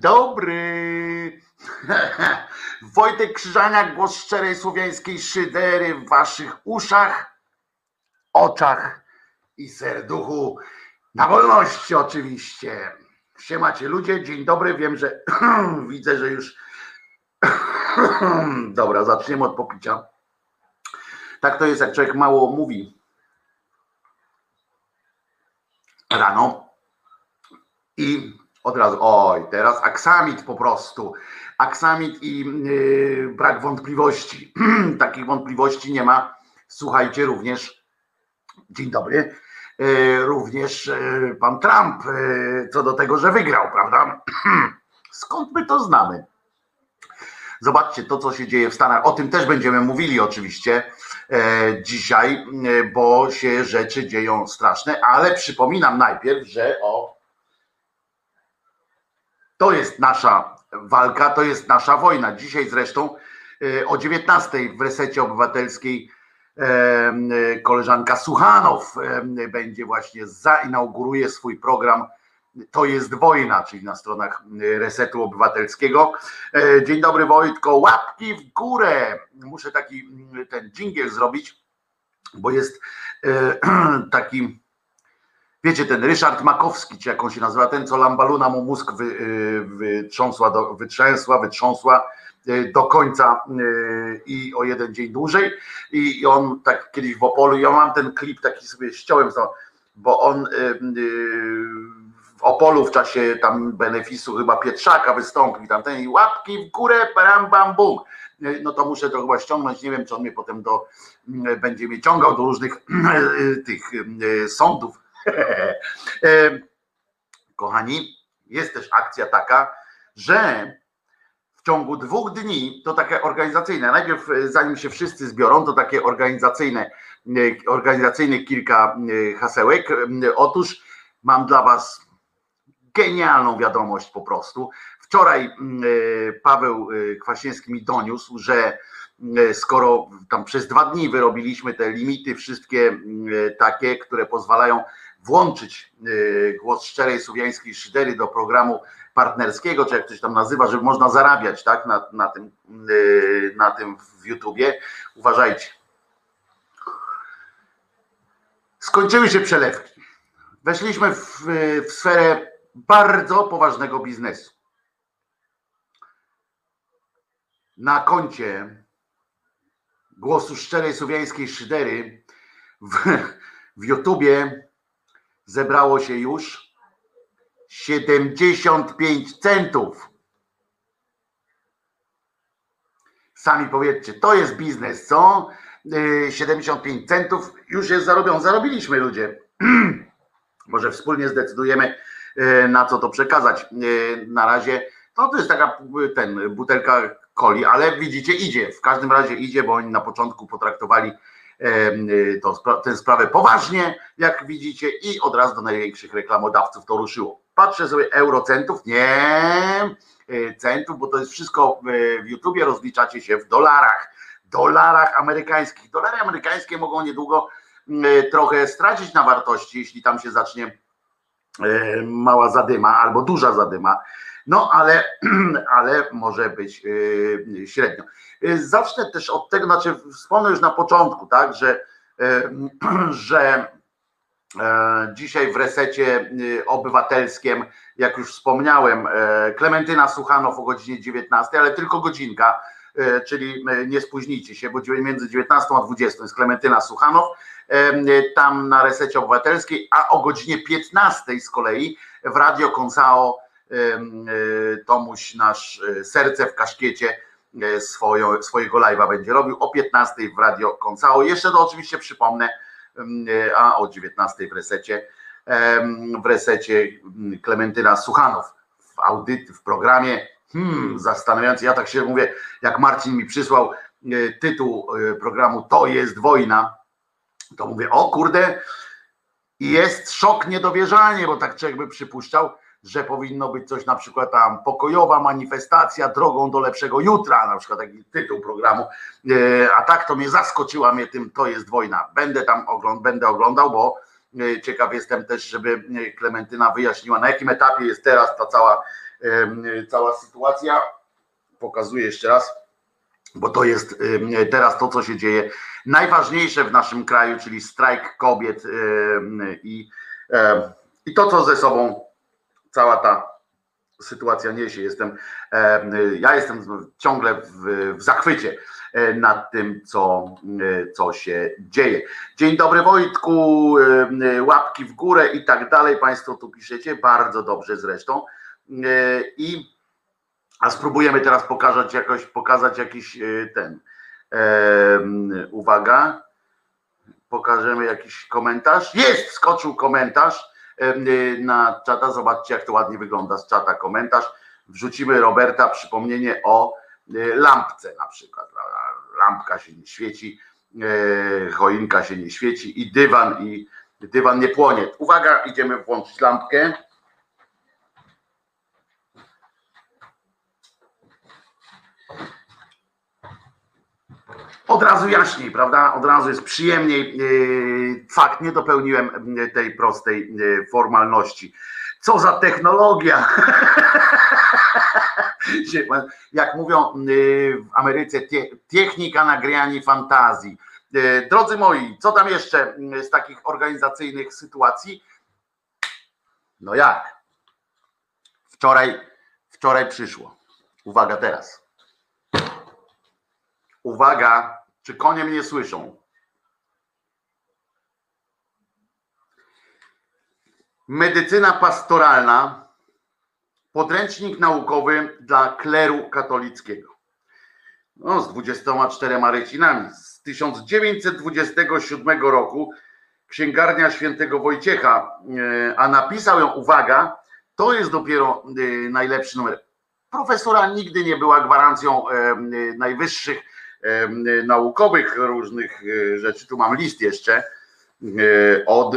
Dobry. Wojtek Krzyżaniak, głos szczerej słowiańskiej szydery w waszych uszach, oczach i serduchu. Na wolności oczywiście. Siemacie ludzie, dzień dobry. Wiem, że widzę, że już dobra, zaczniemy od popicia. Tak to jest, jak człowiek mało mówi rano i od razu, oj, teraz aksamit po prostu. Aksamit i yy, brak wątpliwości. Takich wątpliwości nie ma. Słuchajcie, również, dzień dobry, yy, również yy, pan Trump yy, co do tego, że wygrał, prawda? Skąd my to znamy? Zobaczcie to, co się dzieje w Stanach. O tym też będziemy mówili oczywiście dzisiaj, bo się rzeczy dzieją straszne, ale przypominam najpierw, że o to jest nasza walka, to jest nasza wojna. Dzisiaj zresztą e, o 19 w resecie obywatelskiej koleżanka Suchanow będzie właśnie zainauguruje swój program to jest wojna, czyli na stronach Resetu Obywatelskiego. E, dzień dobry Wojtko, łapki w górę. Muszę taki ten dżingiel zrobić, bo jest e, taki, wiecie, ten Ryszard Makowski, czy jak on się nazywa, ten co Lambaluna mu mózg wy, e, wytrząsła, do, wytrzęsła, wytrząsła do końca i o jeden dzień dłużej. I on tak kiedyś w Opolu, ja mam ten klip taki sobie ściąłem, bo on w Opolu w czasie tam benefisu chyba Pietrzaka wystąpił tam ten łapki w górę, bam, bam, bum. No to muszę to chyba ściągnąć, nie wiem czy on mnie potem do, będzie mnie ciągał do różnych tych sądów. Kochani, jest też akcja taka, że w ciągu dwóch dni, to takie organizacyjne, najpierw zanim się wszyscy zbiorą, to takie organizacyjne, organizacyjne kilka hasełek. Otóż mam dla Was genialną wiadomość po prostu. Wczoraj e, Paweł e, Kwaśniewski mi doniósł, że e, skoro tam przez dwa dni wyrobiliśmy te limity, wszystkie takie, które pozwalają włączyć głos szczerej słowiańskiej szydery do programu partnerskiego, czy jak ktoś tam nazywa, żeby można zarabiać tak, na, na, tym, na tym w YouTubie. Uważajcie. Skończyły się przelewki. Weszliśmy w, w sferę bardzo poważnego biznesu. Na koncie głosu szczerej słowiańskiej szydery w, w YouTubie zebrało się już 75 centów. Sami powiedzcie, to jest biznes, co? 75 y, centów już jest zarobią. Zarobiliśmy ludzie. Może wspólnie zdecydujemy, E, na co to przekazać. E, na razie no to jest taka ten butelka coli, ale widzicie, idzie. W każdym razie idzie, bo oni na początku potraktowali to, tę sprawę poważnie, jak widzicie, i od razu do największych reklamodawców to ruszyło. Patrzę sobie eurocentów, nie centów, bo to jest wszystko w YouTubie, rozliczacie się w dolarach, dolarach amerykańskich. Dolary amerykańskie mogą niedługo trochę stracić na wartości, jeśli tam się zacznie mała zadyma albo duża zadyma. No ale, ale może być e, średnio. E, zacznę też od tego, znaczy wspomnę już na początku, tak, że, że dzisiaj w resecie obywatelskim, jak już wspomniałem, Klementyna Suchanow o godzinie 19, ale tylko godzinka, czyli nie spóźnijcie się, bo między 19 a 20 jest Klementyna Suchanow, tam na resecie obywatelskiej, a o godzinie 15 z kolei w Radio Konsao e, Tomuś nasz e, serce w kaszkiecie e, swojego live'a będzie robił o 15 w Radio Konsao. Jeszcze to oczywiście przypomnę, a o 19 w resecie. W resecie Klementyna Suchanow w audyt, w programie. Hmm, zastanawiający, ja tak się mówię, jak Marcin mi przysłał tytuł programu To jest wojna, to mówię, o kurde, jest szok, niedowierzanie, bo tak człowiek by przypuszczał, że powinno być coś na przykład tam pokojowa manifestacja drogą do lepszego jutra, na przykład taki tytuł programu, e, a tak to mnie zaskoczyła mnie tym, to jest wojna. Będę tam ogląd będę oglądał, bo e, ciekaw jestem też, żeby Klementyna wyjaśniła, na jakim etapie jest teraz ta cała cała sytuacja. Pokazuję jeszcze raz, bo to jest teraz to, co się dzieje. Najważniejsze w naszym kraju, czyli strajk kobiet i, i to, co ze sobą cała ta sytuacja niesie. Jestem, ja jestem ciągle w, w zachwycie E, nad tym, co, e, co się dzieje. Dzień dobry Wojtku, e, łapki w górę i tak dalej. Państwo tu piszecie, bardzo dobrze zresztą. I a spróbujemy teraz pokazać jakoś, pokazać jakiś ten. Uwaga, pokażemy jakiś komentarz. Jest, skoczył komentarz na czata. Zobaczcie, jak to ładnie wygląda z czata komentarz. Wrzucimy Roberta przypomnienie o lampce na przykład lampka się nie świeci, e, choinka się nie świeci i dywan i dywan nie płonie. Uwaga, idziemy włączyć lampkę. Od razu jaśniej, prawda? Od razu jest przyjemniej. E, fakt, nie dopełniłem tej prostej e, formalności. Co za technologia! Jak mówią w Ameryce, technika nagrania fantazji. Drodzy moi, co tam jeszcze z takich organizacyjnych sytuacji? No jak? Wczoraj, wczoraj przyszło. Uwaga teraz. Uwaga, czy konie mnie słyszą? Medycyna pastoralna, podręcznik naukowy dla kleru katolickiego. No, z 24 rycinami. Z 1927 roku księgarnia świętego Wojciecha, e, a napisał ją, uwaga, to jest dopiero e, najlepszy numer. Profesora nigdy nie była gwarancją e, najwyższych naukowych różnych rzeczy. Tu mam list jeszcze od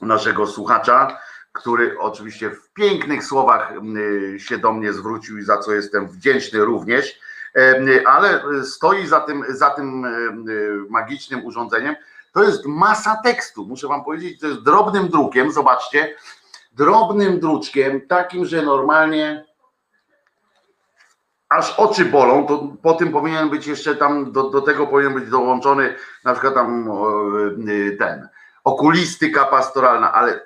naszego słuchacza, który oczywiście w pięknych słowach się do mnie zwrócił i za co jestem wdzięczny również, ale stoi za tym, za tym magicznym urządzeniem. To jest masa tekstu, muszę wam powiedzieć, to jest drobnym drukiem, zobaczcie, drobnym druczkiem, takim, że normalnie aż oczy bolą, to po tym powinien być jeszcze tam, do, do tego powinien być dołączony na przykład tam y, ten okulistyka pastoralna, ale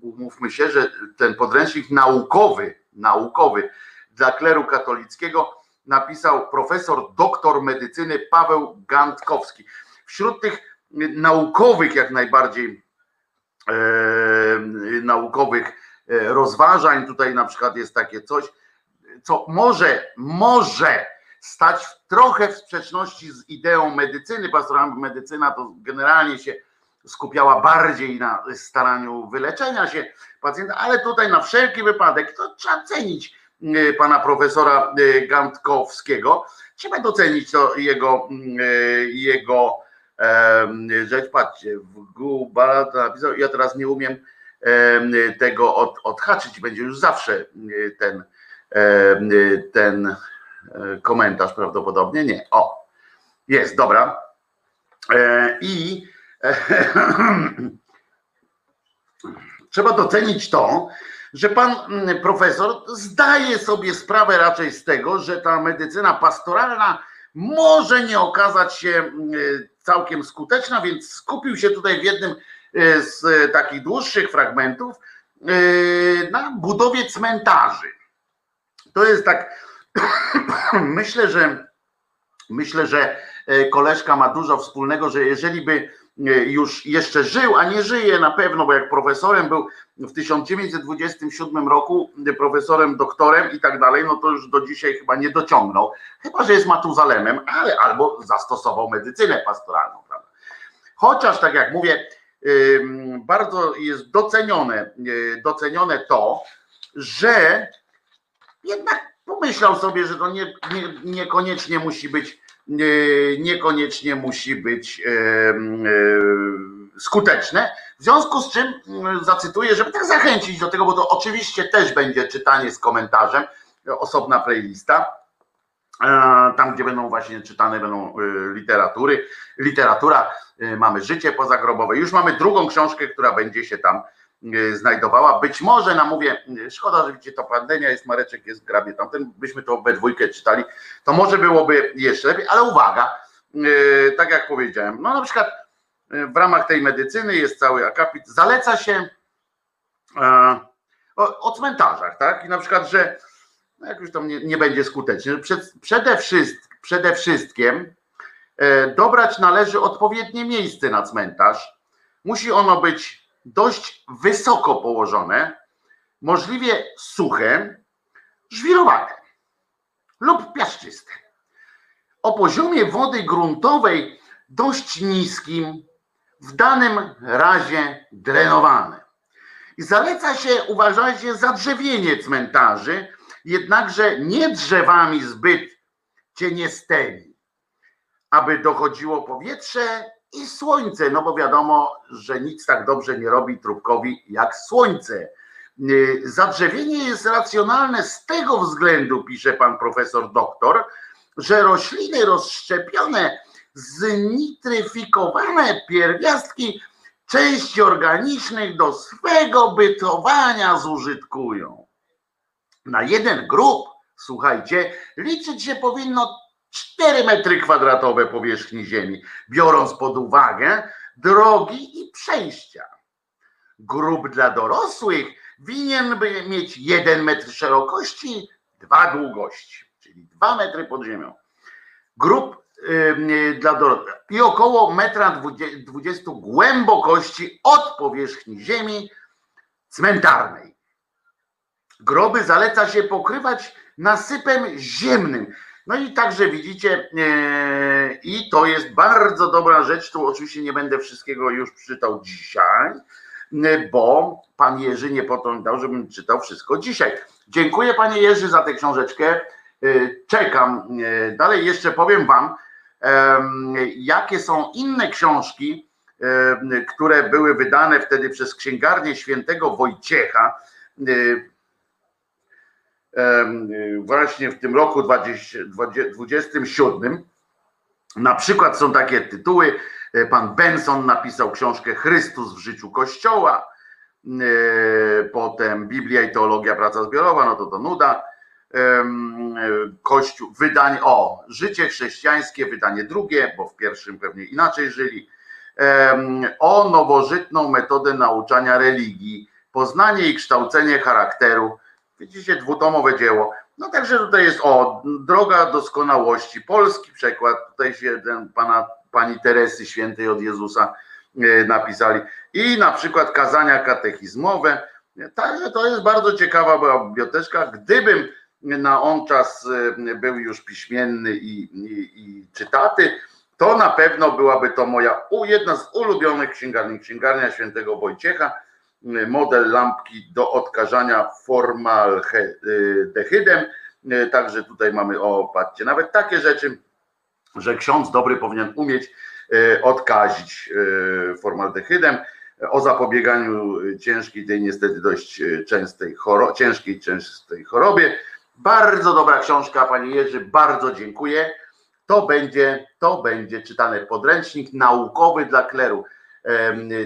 umówmy się, że ten podręcznik naukowy, naukowy dla kleru katolickiego napisał profesor doktor medycyny Paweł Gantkowski. Wśród tych naukowych, jak najbardziej e, naukowych e, rozważań, tutaj na przykład jest takie coś, co może, może stać w, trochę w sprzeczności z ideą medycyny pastoralnej. Medycyna to generalnie się skupiała bardziej na staraniu wyleczenia się pacjenta, ale tutaj na wszelki wypadek to trzeba cenić y, pana profesora y, Gantkowskiego. Trzeba docenić to jego, y, jego rzecz. Patrzcie, w Guba napisał, ja teraz nie umiem tego od, odhaczyć, będzie już zawsze ten, ten komentarz prawdopodobnie. Nie, o, jest, dobra. E, I Trzeba docenić to, że pan mm, profesor zdaje sobie sprawę raczej z tego, że ta medycyna pastoralna może nie okazać się mm, całkiem skuteczna, więc skupił się tutaj w jednym e, z takich dłuższych fragmentów e, na budowie cmentarzy. To jest tak, myślę, że myślę, że e, koleżka ma dużo wspólnego, że jeżeli by już jeszcze żył, a nie żyje na pewno, bo jak profesorem był w 1927 roku, profesorem, doktorem i tak dalej, no to już do dzisiaj chyba nie dociągnął. Chyba, że jest Matuzalemem, ale albo zastosował medycynę pastoralną, prawda? Chociaż, tak jak mówię, bardzo jest docenione, y, docenione to, że jednak pomyślał sobie, że to nie, nie, niekoniecznie musi być niekoniecznie musi być e, e, skuteczne. W związku z czym mm, zacytuję, żeby tak zachęcić do tego, bo to oczywiście też będzie czytanie z komentarzem, osobna playlista, e, tam gdzie będą właśnie czytane będą literatury, literatura, mamy życie pozagrobowe. Już mamy drugą książkę, która będzie się tam znajdowała. Być może namówię, szkoda, że widzicie, to pandemia jest, Mareczek jest grabie tamten, byśmy to we dwójkę czytali, to może byłoby jeszcze lepiej, ale uwaga, tak jak powiedziałem, no na przykład w ramach tej medycyny jest cały akapit, zaleca się o, o cmentarzach, tak? I na przykład, że no jak już to nie, nie będzie skuteczne, przed, przede, wszystkim, przede wszystkim e, dobrać należy odpowiednie miejsce na cmentarz. Musi ono być dość wysoko położone, możliwie suche, żwirowate lub piaszczyste. O poziomie wody gruntowej dość niskim, w danym razie drenowane. I zaleca się, uważajcie, zadrzewienie cmentarzy, jednakże nie drzewami zbyt cieniestemi, aby dochodziło powietrze i słońce, no bo wiadomo, że nic tak dobrze nie robi trupkowi jak słońce. Zadrzewienie jest racjonalne z tego względu, pisze pan profesor doktor, że rośliny rozszczepione, znitryfikowane pierwiastki części organicznych do swego bytowania zużytkują. Na jeden grób, słuchajcie, liczyć się powinno 4 metry kwadratowe powierzchni ziemi, biorąc pod uwagę drogi i przejścia. Grób dla dorosłych winien by mieć 1 metr szerokości, 2 długości, czyli 2 metry pod ziemią. Grób dla dorosłych i około 1,20 m głębokości od powierzchni ziemi cmentarnej. Groby zaleca się pokrywać nasypem ziemnym. No i także widzicie, e, i to jest bardzo dobra rzecz. Tu oczywiście nie będę wszystkiego już czytał dzisiaj, e, bo pan Jerzy nie potrądał, żebym czytał wszystko dzisiaj. Dziękuję panie Jerzy za tę książeczkę. E, czekam. Dalej jeszcze powiem wam, jakie są inne książki, które były wydane wtedy przez księgarnię świętego Wojciecha właśnie w tym roku 2027. Na przykład są takie tytuły. E, pan Benson napisał książkę Chrystus w życiu Kościoła. E, potem Biblia i teologia, praca zbiorowa, no to to nuda. Kościół, wydanie, o, życie chrześcijańskie, wydanie drugie, bo w pierwszym pewnie inaczej żyli. O nowożytną metodę nauczania religii, poznanie i kształcenie charakteru Widzicie, dwutomowe dzieło. No także tutaj jest o droga doskonałości, polski przekład, tutaj się ten pana, pani Teresy Świętej od Jezusa e, napisali i na przykład kazania katechizmowe. Także to jest bardzo ciekawa biblioteczka. Gdybym na on czas e, był już piśmienny i, i, i czytaty, to na pewno byłaby to moja jedna z ulubionych księgarni, księgarnia świętego Wojciecha model lampki do odkażania formaldehydem. Także tutaj mamy, o patrzcie, nawet takie rzeczy, że ksiądz dobry powinien umieć e, odkazić formaldehydem o zapobieganiu ciężkiej, tej niestety dość częstej, choro, ciężkiej, częstej chorobie. Bardzo dobra książka, panie Jerzy, bardzo dziękuję. To będzie, to będzie czytany podręcznik naukowy dla kleru.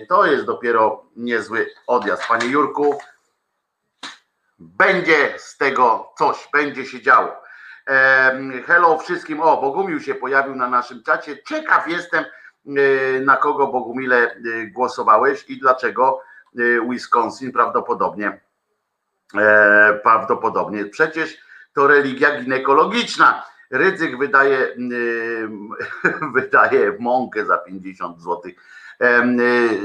To jest dopiero niezły odjazd. Panie Jurku, będzie z tego coś, będzie się działo. Hello wszystkim. O, Bogumił się pojawił na naszym czacie. Ciekaw jestem, e, na kogo Bogumile e, głosowałeś i dlaczego e, Wisconsin prawdopodobnie. Prawdopodobnie. Przecież to religia ginekologiczna. Rydzyk wydaje, wydaje mąkę za 50 złotych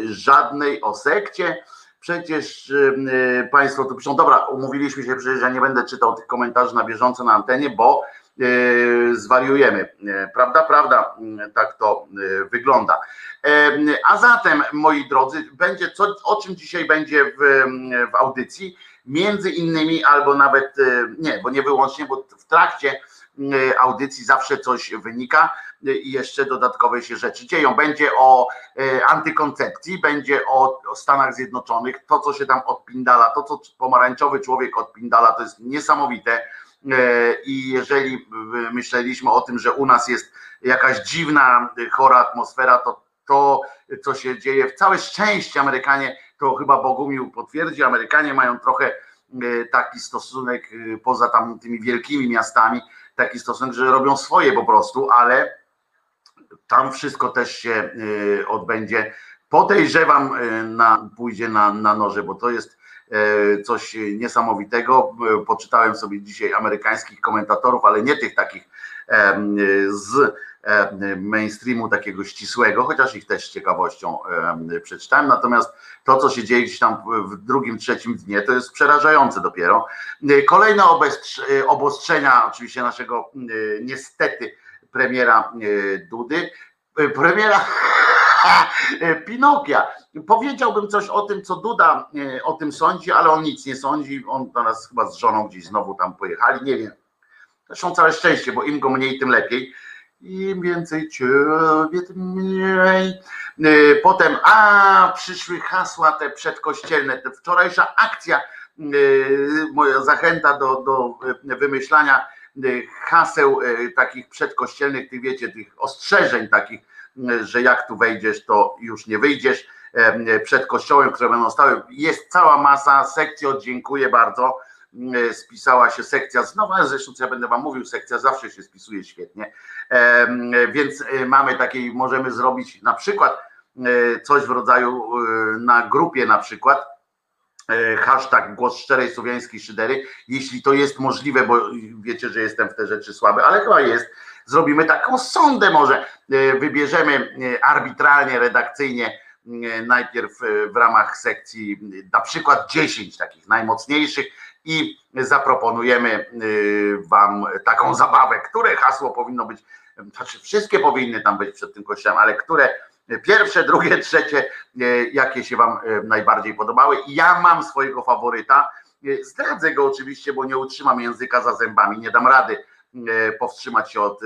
żadnej o sekcie. Przecież y, Państwo tu piszą, dobra, umówiliśmy się, przecież ja nie będę czytał tych komentarzy na bieżąco na antenie, bo y, zwariujemy. Prawda, prawda, tak to wygląda. A zatem, moi drodzy, będzie co, o czym dzisiaj będzie w, w audycji, między innymi, albo nawet nie, bo nie wyłącznie, bo w trakcie audycji zawsze coś wynika i jeszcze dodatkowe się rzeczy dzieją. Będzie o e, antykoncepcji, będzie o, Stanach Zjednoczonych, to co się tam odpindala, to co pomarańczowy człowiek odpindala, to jest niesamowite. I jeżeli myśleliśmy o tym, że u nas jest jakaś dziwna, chora atmosfera, to to, co się dzieje, w całe szczęście Amerykanie to chyba Bogumił potwierdzi, Amerykanie mają trochę taki stosunek poza tam tymi wielkimi miastami, taki stosunek, że robią swoje po prostu, ale tam wszystko też się odbędzie. Podejrzewam, na, pójdzie na, na noże, bo to jest coś niesamowitego. Poczytałem sobie dzisiaj amerykańskich komentatorów, ale nie tych takich z mainstreamu takiego ścisłego, chociaż ich też z ciekawością przeczytałem. Natomiast to, co się dzieje gdzieś tam w drugim, trzecim dnie, to jest przerażające dopiero. Kolejne obostrzenia, oczywiście naszego niestety premiera Dudy, premiera Pinokia. Powiedziałbym coś o tym, co Duda o tym sądzi, ale on nic nie sądzi. On teraz chyba z żoną gdzieś znowu tam pojechali, nie wiem Zresztą całe szczęście, bo im go mniej, tym lepiej. Im więcej ciebie, tym mniej. Y, potem, a przyszły hasła te przedkościelne, te wczorajsza akcja, y, moja zachęta do, do wymyślania y, haseł takich przedkościelnych, tych wiecie, tych ostrzeżeń takich, że jak tu wejdziesz, to już nie wyjdziesz przed kościołem, które będą stały. Jest cała masa sekcji, dziękuję bardzo spisała się sekcja, znowu zresztą co ja będę wam mówił, sekcja zawsze się spisuje świetnie, więc e, mamy takiej, możemy zrobić na przykład e, coś w rodzaju na grupie na przykład, hashtag głos szczerej słowiańskiej szydery, jeśli to jest możliwe, bo wiecie, że jestem w te rzeczy słaby, ale chyba jest, zrobimy taką sondę może, wybierzemy arbitralnie, redakcyjnie najpierw w ramach sekcji na przykład 10 takich najmocniejszych i zaproponujemy y, Wam taką zabawę, które hasło powinno być, znaczy wszystkie powinny tam być przed tym kościołem, ale które pierwsze, drugie, trzecie, y, jakie się Wam y, najbardziej podobały. Ja mam swojego faworyta, zdradzę go oczywiście, bo nie utrzymam języka za zębami, nie dam rady powstrzymać się od,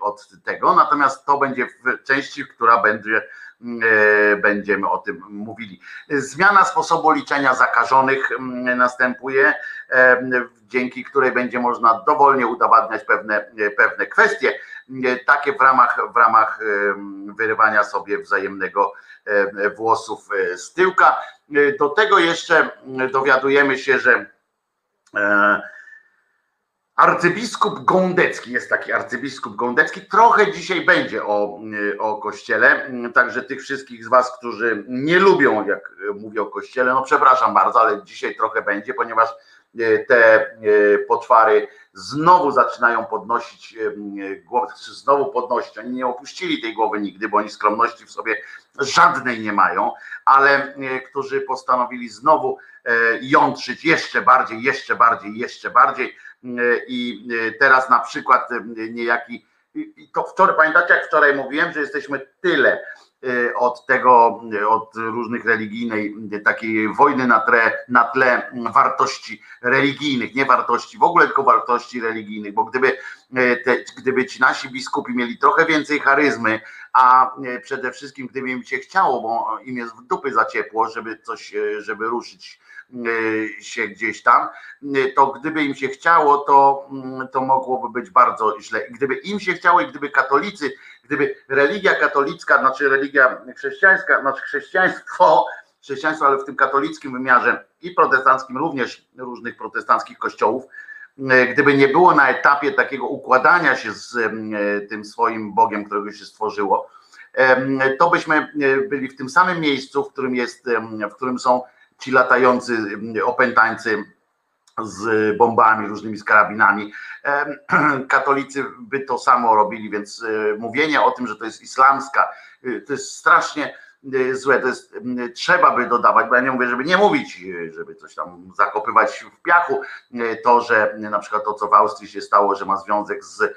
od tego, natomiast to będzie w części, która będzie E, będziemy o tym mówili. Zmiana sposobu liczenia zakażonych następuje, e, dzięki której będzie można dowolnie udowadniać pewne, pewne kwestie, e, takie w ramach, w ramach wyrywania sobie wzajemnego włosów z tyłka. Do tego jeszcze dowiadujemy się, że Arcybiskup Gądecki, jest taki arcybiskup Gądecki, trochę dzisiaj będzie o, o kościele, także tych wszystkich z Was, którzy nie lubią, jak mówię o kościele, no przepraszam bardzo, ale dzisiaj trochę będzie, ponieważ e, te e, poczwary znowu zaczynają podnosić e, głowę, znaczy znowu podnosić, oni nie opuścili tej głowy nigdy, bo oni skromności w sobie żadnej nie mają, ale którzy postanowili znowu jątrzyć jeszcze bardziej, jeszcze bardziej, jeszcze bardziej, i e, teraz na przykład e, niejaki, to wczoraj, pamiętacie jak wczoraj mówiłem, że jesteśmy tyle e, od tego, od różnych religijnej, takiej wojny na tle, na tle wartości religijnych, nie wartości w ogóle, tylko wartości religijnych, bo gdyby, te, gdyby ci nasi biskupi mieli trochę więcej charyzmy, a przede wszystkim gdyby im się chciało, bo im jest w dupy za ciepło, żeby coś, żeby ruszyć się gdzieś tam, y, to gdyby im się chciało, to, mm, to mogłoby być bardzo źle. Gdyby im się chciało i gdyby katolicy, gdyby religia katolicka, znaczy religia chrześcijańska, znaczy chrześcijaństwo, chrześcijaństwo, ale w tym katolickim wymiarze i protestanckim również różnych protestanckich kościołów, y, gdyby nie było na etapie takiego układania się z tym swoim Bogiem, którego się stworzyło, to byśmy byli w tym samym miejscu, w którym jest, w którym są ci latający mm, opętańcy z bombami, różnymi z karabinami. Katolicy by to samo robili, więc e, mówienie o tym, że to jest islamska, e, to jest strasznie e, złe. To jest, trzeba by dodawać, bo ja nie mówię, żeby nie mówić, żeby coś tam zakopywać w piachu. To, że na przykład to, co w Austrii się stało, że ma związek z,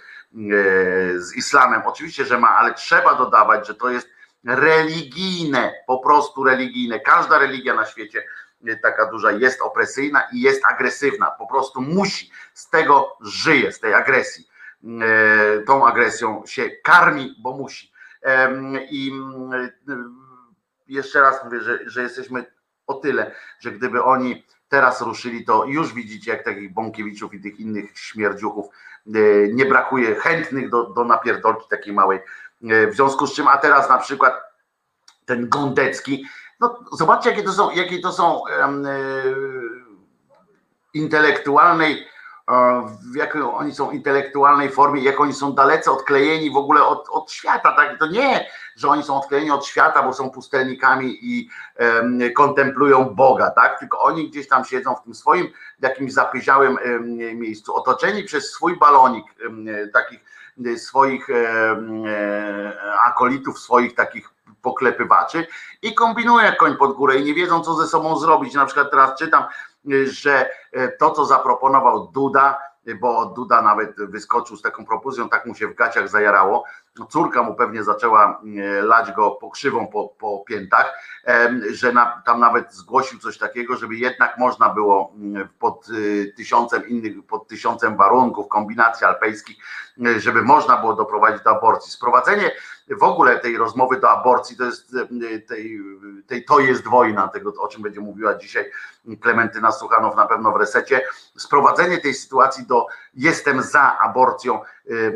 z islamem. Oczywiście, że ma, ale trzeba dodawać, że to jest religijne, po prostu religijne. Każda religia na świecie e, taka duża jest opresyjna i jest agresywna. Po prostu musi, z tego żyje, z tej agresji. E, tą agresją się karmi, bo musi. I e, jeszcze raz mówię, że, że jesteśmy o tyle, że gdyby oni teraz ruszyli, to już widzicie, jak takich Bąkiewiczów i tych innych śmierdziuchów nie brakuje chętnych do, do napierdolki takiej małej w związku z czym, a teraz na przykład ten Gądecki, No, zobaczcie, jakie to są, jakie to są um, intelektualnej w jakiej oni są intelektualnej formie, jak oni są dalece odklejeni w ogóle od, od świata. Tak? To nie, że oni są odklejeni od świata, bo są pustelnikami i um, kontemplują Boga, tak? tylko oni gdzieś tam siedzą w tym swoim jakimś zapyziałym um, miejscu, otoczeni przez swój balonik um, takich swoich akolitów, swoich takich poklepywaczy i kombinują jak koń pod górę i nie wiedzą, co ze sobą zrobić. Na przykład teraz czytam, że e, to, co zaproponował Duda, bo Duda nawet wyskoczył z taką propozycją, tak mu się w gaciach zajarało. Córka mu pewnie zaczęła e, lać go pokrzywą po, po piętach, że na, tam nawet zgłosił coś takiego, żeby jednak można było pod e, tysiącem innych, pod tysiącem warunków, kombinacji alpejskich, żeby można było doprowadzić do aborcji. Sprowadzenie w ogóle tej rozmowy do aborcji to jest tej, tej to jest wojna, tego o czym będzie mówiła dzisiaj Klementyna Suchanow na pewno w resecie. Sprowadzenie tej sytuacji do jestem za aborcją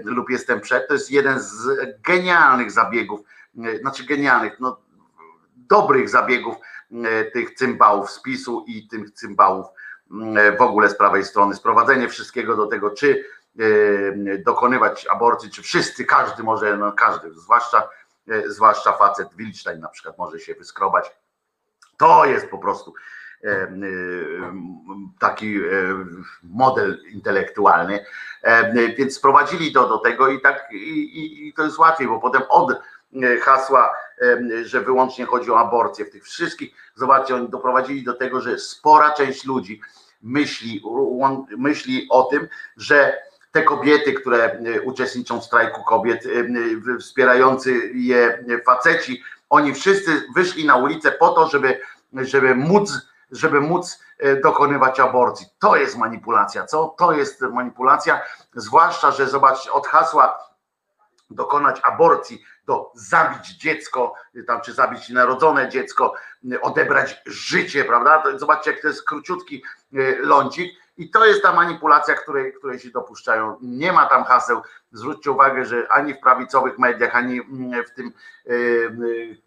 lub jestem przed, to jest jeden z genialnych zabiegów, y, znaczy genialnych, no dobrych zabiegów y, tych cymbałów z PiSu i tych cymbałów w ogóle z prawej strony. Sprowadzenie wszystkiego do tego, czy dokonywać aborcji, czy wszyscy, każdy może, no każdy, zwłaszcza, zwłaszcza facet Wilstein na przykład może się wyskrobać. To jest po prostu taki e, model intelektualny, więc sprowadzili to do tego i tak i, i to jest łatwiej, bo potem od hasła, że wyłącznie chodzi o aborcję w tych wszystkich, zobaczcie, oni doprowadzili do tego, że spora część ludzi myśli, myśli o tym, że te kobiety, które uczestniczą w strajku kobiet, wspierający je faceci, oni wszyscy wyszli na ulicę po to, żeby, żeby móc żeby móc e, dokonywać aborcji. To jest manipulacja, co? To jest manipulacja, zwłaszcza, że zobaczcie, od hasła dokonać aborcji do zabić dziecko, tam czy zabić narodzone dziecko, odebrać życie, prawda? Zobaczcie, jak to jest króciutki e, lądzik i to jest ta manipulacja, której, której się dopuszczają. Nie ma tam haseł. Zwróćcie uwagę, że ani w prawicowych mediach, ani mm, w tym e,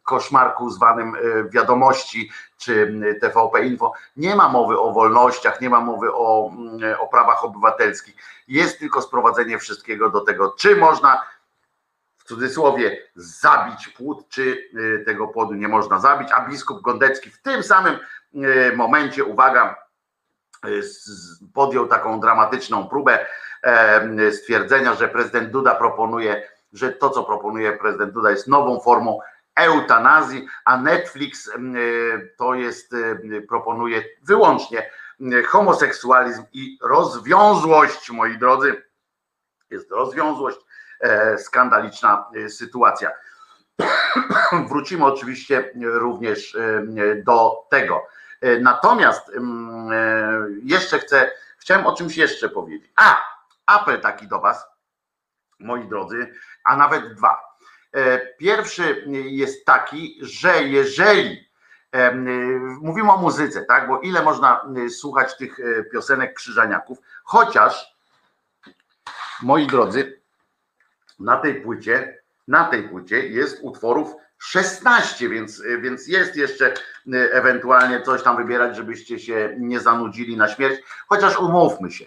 koszmarku zwanym e, wiadomości czy TVP Info nie ma mowy o wolnościach, nie ma mowy o, o prawach obywatelskich. Jest tylko sprowadzenie wszystkiego do tego, czy można w cudzysłowie zabić płód, czy tego płodu nie można zabić, a biskup Gondecki w tym samym momencie, uwaga, podjął taką dramatyczną próbę stwierdzenia, że prezydent Duda proponuje, że to, co proponuje prezydent Duda, jest nową formą eutanazji, a Netflix to jest, proponuje wyłącznie homoseksualizm i rozwiązłość, moi drodzy. Jest rozwiązłość, e, skandaliczna e, sytuacja. Wrócimy oczywiście również do tego. E, natomiast e, jeszcze chcę, chciałem o czymś jeszcze powiedzieć. A, apel taki do Was, moi drodzy, a nawet dwa. E, pierwszy jest taki, że jeżeli mówimy o muzyce, tak, bo ile można słuchać tych piosenek krzyżaniaków, chociaż moi drodzy, na tej płycie, na tej płycie jest utworów 16, więc, więc jest jeszcze y, ewentualnie coś tam wybierać, żebyście się nie zanudzili na śmierć. Chociaż umówmy się.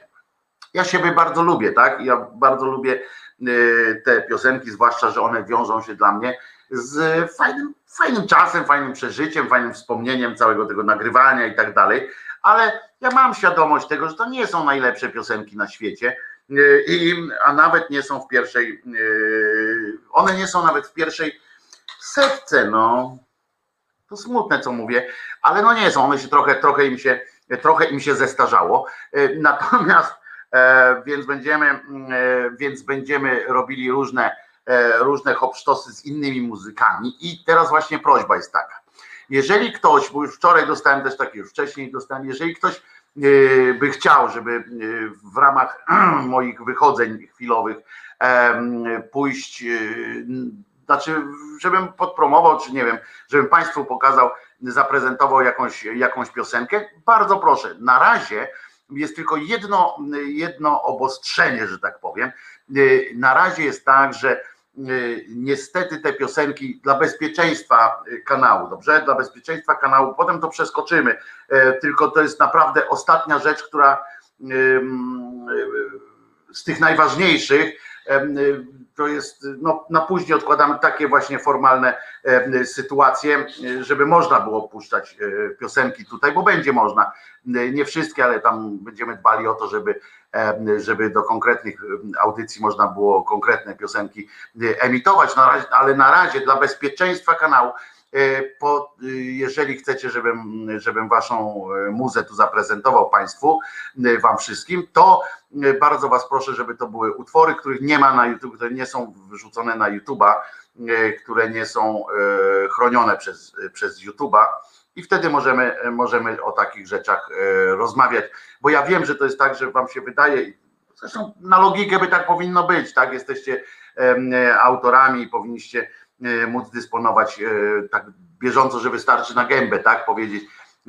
Ja siebie bardzo lubię, tak? Ja bardzo lubię y, te piosenki, zwłaszcza, że one wiążą się dla mnie z fajnym, fajnym czasem, fajnym przeżyciem, fajnym wspomnieniem całego tego nagrywania i tak dalej. Ale ja mam świadomość tego, że to nie są najlepsze piosenki na świecie. Y, I, a nawet nie są w pierwszej, one nie są nawet w pierwszej setce, no. To smutne, co mówię, ale no nie są, one się trochę, trochę im się, trochę im się zestarzało. E, natomiast e, więc będziemy, e, więc będziemy robili różne, różne hopsztosy z innymi muzykami i teraz właśnie prośba jest taka. Jeżeli ktoś, bo już wczoraj dostałem też takie, już wcześniej dostałem, jeżeli ktoś by chciał, żeby w ramach moich wychodzeń chwilowych pójść znaczy, żebym podpromował, czy nie wiem, żebym Państwu pokazał, zaprezentował jakąś, jakąś piosenkę, bardzo proszę. Na razie jest tylko jedno, jedno obostrzenie, że tak powiem. Na razie jest tak, że niestety te piosenki dla bezpieczeństwa kanału, dobrze? Dla bezpieczeństwa kanału, potem to przeskoczymy, tylko to jest naprawdę ostatnia rzecz, która z tych najważniejszych, to jest, no, na później odkładamy takie właśnie formalne sytuacje, żeby można było puszczać piosenki tutaj, bo będzie można. Nie wszystkie, ale tam będziemy dbali o to, żeby, żeby do konkretnych audycji można było konkretne piosenki emitować, na razie, ale na razie dla bezpieczeństwa kanału po, y, jeżeli chcecie, żebym, żebym waszą e, muzę tu zaprezentował Państwu, e, Wam wszystkim, to bardzo Was proszę, żeby to były utwory, których nie ma na YouTube, które nie są wrzucone na YouTube'a, które nie są chronione przez, przez YouTube'a. I wtedy możemy, możemy o takich rzeczach rozmawiać, bo ja wiem, że to jest tak, że Wam się wydaje, zresztą na logikę by tak powinno być, tak? Jesteście autorami i powinniście E, móc dysponować e, tak bieżąco, że wystarczy na gębę, tak powiedzieć,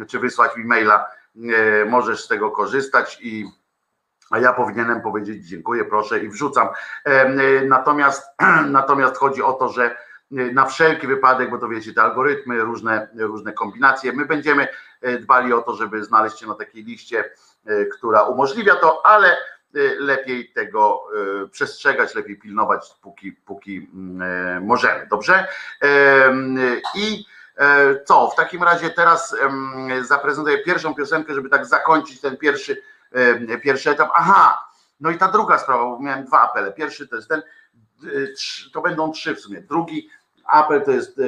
czy wysłać mi maila, e, możesz z tego korzystać i a ja powinienem powiedzieć dziękuję, proszę i wrzucam. Natomiast, natomiast chodzi o to, że na wszelki wypadek, bo to wiecie, te algorytmy, różne, różne kombinacje, my będziemy dbali o to, żeby znaleźć się na takiej liście, która umożliwia to, ale lepiej tego y, przestrzegać, lepiej pilnować, póki, póki mm, e, możemy. Dobrze? I e, co? W takim razie teraz zaprezentuję pierwszą piosenkę, żeby tak zakończyć ten pierwszy, pierwszy etap. Aha, no i ta druga sprawa, bo miałem dwa apele. Pierwszy to jest ten, y, to będą trzy w sumie. Drugi apel to jest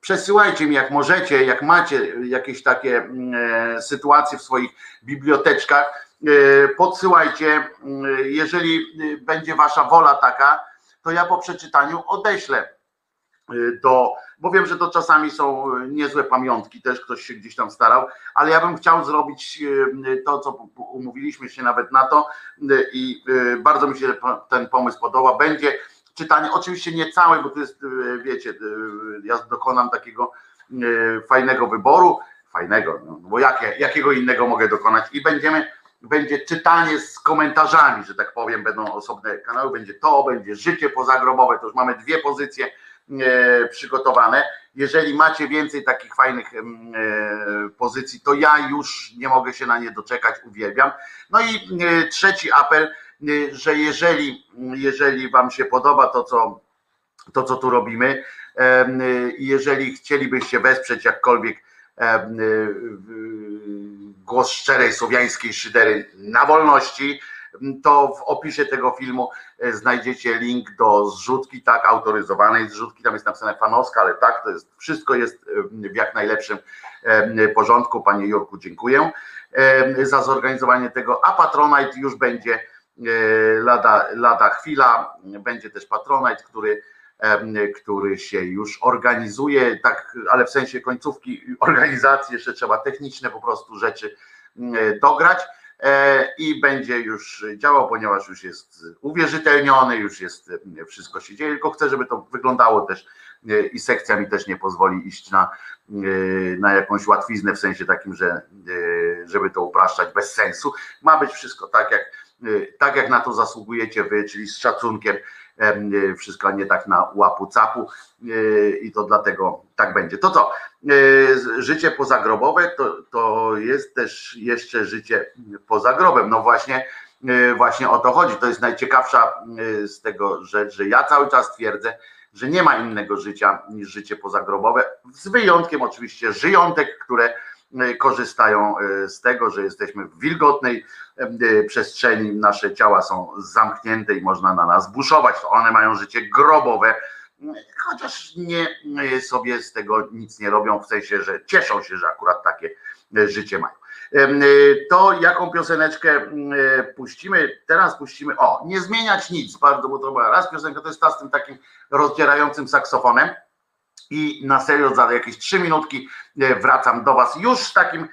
przesyłajcie mi jak możecie, jak macie jakieś takie mm, e, sytuacje w swoich biblioteczkach, E, podsyłajcie, e, jeżeli będzie wasza wola taka, to ja po przeczytaniu odeślę do, bo wiem, że to czasami są niezłe pamiątki, też ktoś się gdzieś tam starał, ale ja bym chciał zrobić to, co umówiliśmy się nawet na to i bardzo mi się ten pomysł podoba. Będzie czytanie, oczywiście nie całe, bo to jest, wiecie, ja dokonam takiego fajnego wyboru, fajnego, no, bo jakie, jakiego innego mogę dokonać i będziemy będzie czytanie z komentarzami, że tak powiem, będą osobne kanały, będzie to, będzie życie pozagrobowe, to już mamy dwie pozycje e, przygotowane. Jeżeli macie więcej takich fajnych e, pozycji, to ja już nie mogę się na nie doczekać, uwielbiam. No i e, trzeci apel, że jeżeli, jeżeli Wam się podoba to, co, to, co tu robimy, jeżeli chcielibyście wesprzeć jakkolwiek głos szczerej słowiańskiej szydery na wolności, to w opisie tego filmu e, znajdziecie link do zrzutki, tak, autoryzowanej zrzutki, tam jest napisane fanowska, ale tak, to jest, wszystko jest e, w jak najlepszym e, porządku. Panie Jurku, dziękuję za zorganizowanie tego, a Patronite już będzie lada, lada chwila, będzie też Patronite, który który się już organizuje, tak, ale w sensie końcówki organizacji jeszcze trzeba techniczne po prostu rzeczy dograć e, i będzie już działał, ponieważ już jest uwierzytelniony, już jest wszystko się dzieje, tylko chcę, żeby to wyglądało też e, i sekcja mi też nie pozwoli iść na, e, na jakąś łatwiznę w sensie takim, że żeby to upraszczać bez sensu. Ma być wszystko tak jak, tak jak na to zasługujecie wy, czyli z szacunkiem E, wszystko nie tak na łapu capu e, i to dlatego tak będzie. To co? Życie pozagrobowe to, to jest też jeszcze życie poza grobem. No właśnie, właśnie o to chodzi. To jest najciekawsza z tego rzecz, że ja cały czas twierdzę, że nie ma innego życia niż życie pozagrobowe, z wyjątkiem oczywiście żyjątek, które korzystają e, z tego, że jesteśmy w wilgotnej e, przestrzeni, nasze ciała są zamknięte i można na nas buszować. To one mają życie grobowe, chociaż nie sobie z tego nic nie robią, w sensie, że cieszą się, że akurat takie życie mają. To jaką pioseneczkę puścimy? Teraz puścimy, o, nie zmieniać nic, bardzo, bo to była raz piosenka, to jest ta z tym takim rozdzierającym saksofonem i na serio za jakieś trzy minutki e, wracam do Was już z takim e,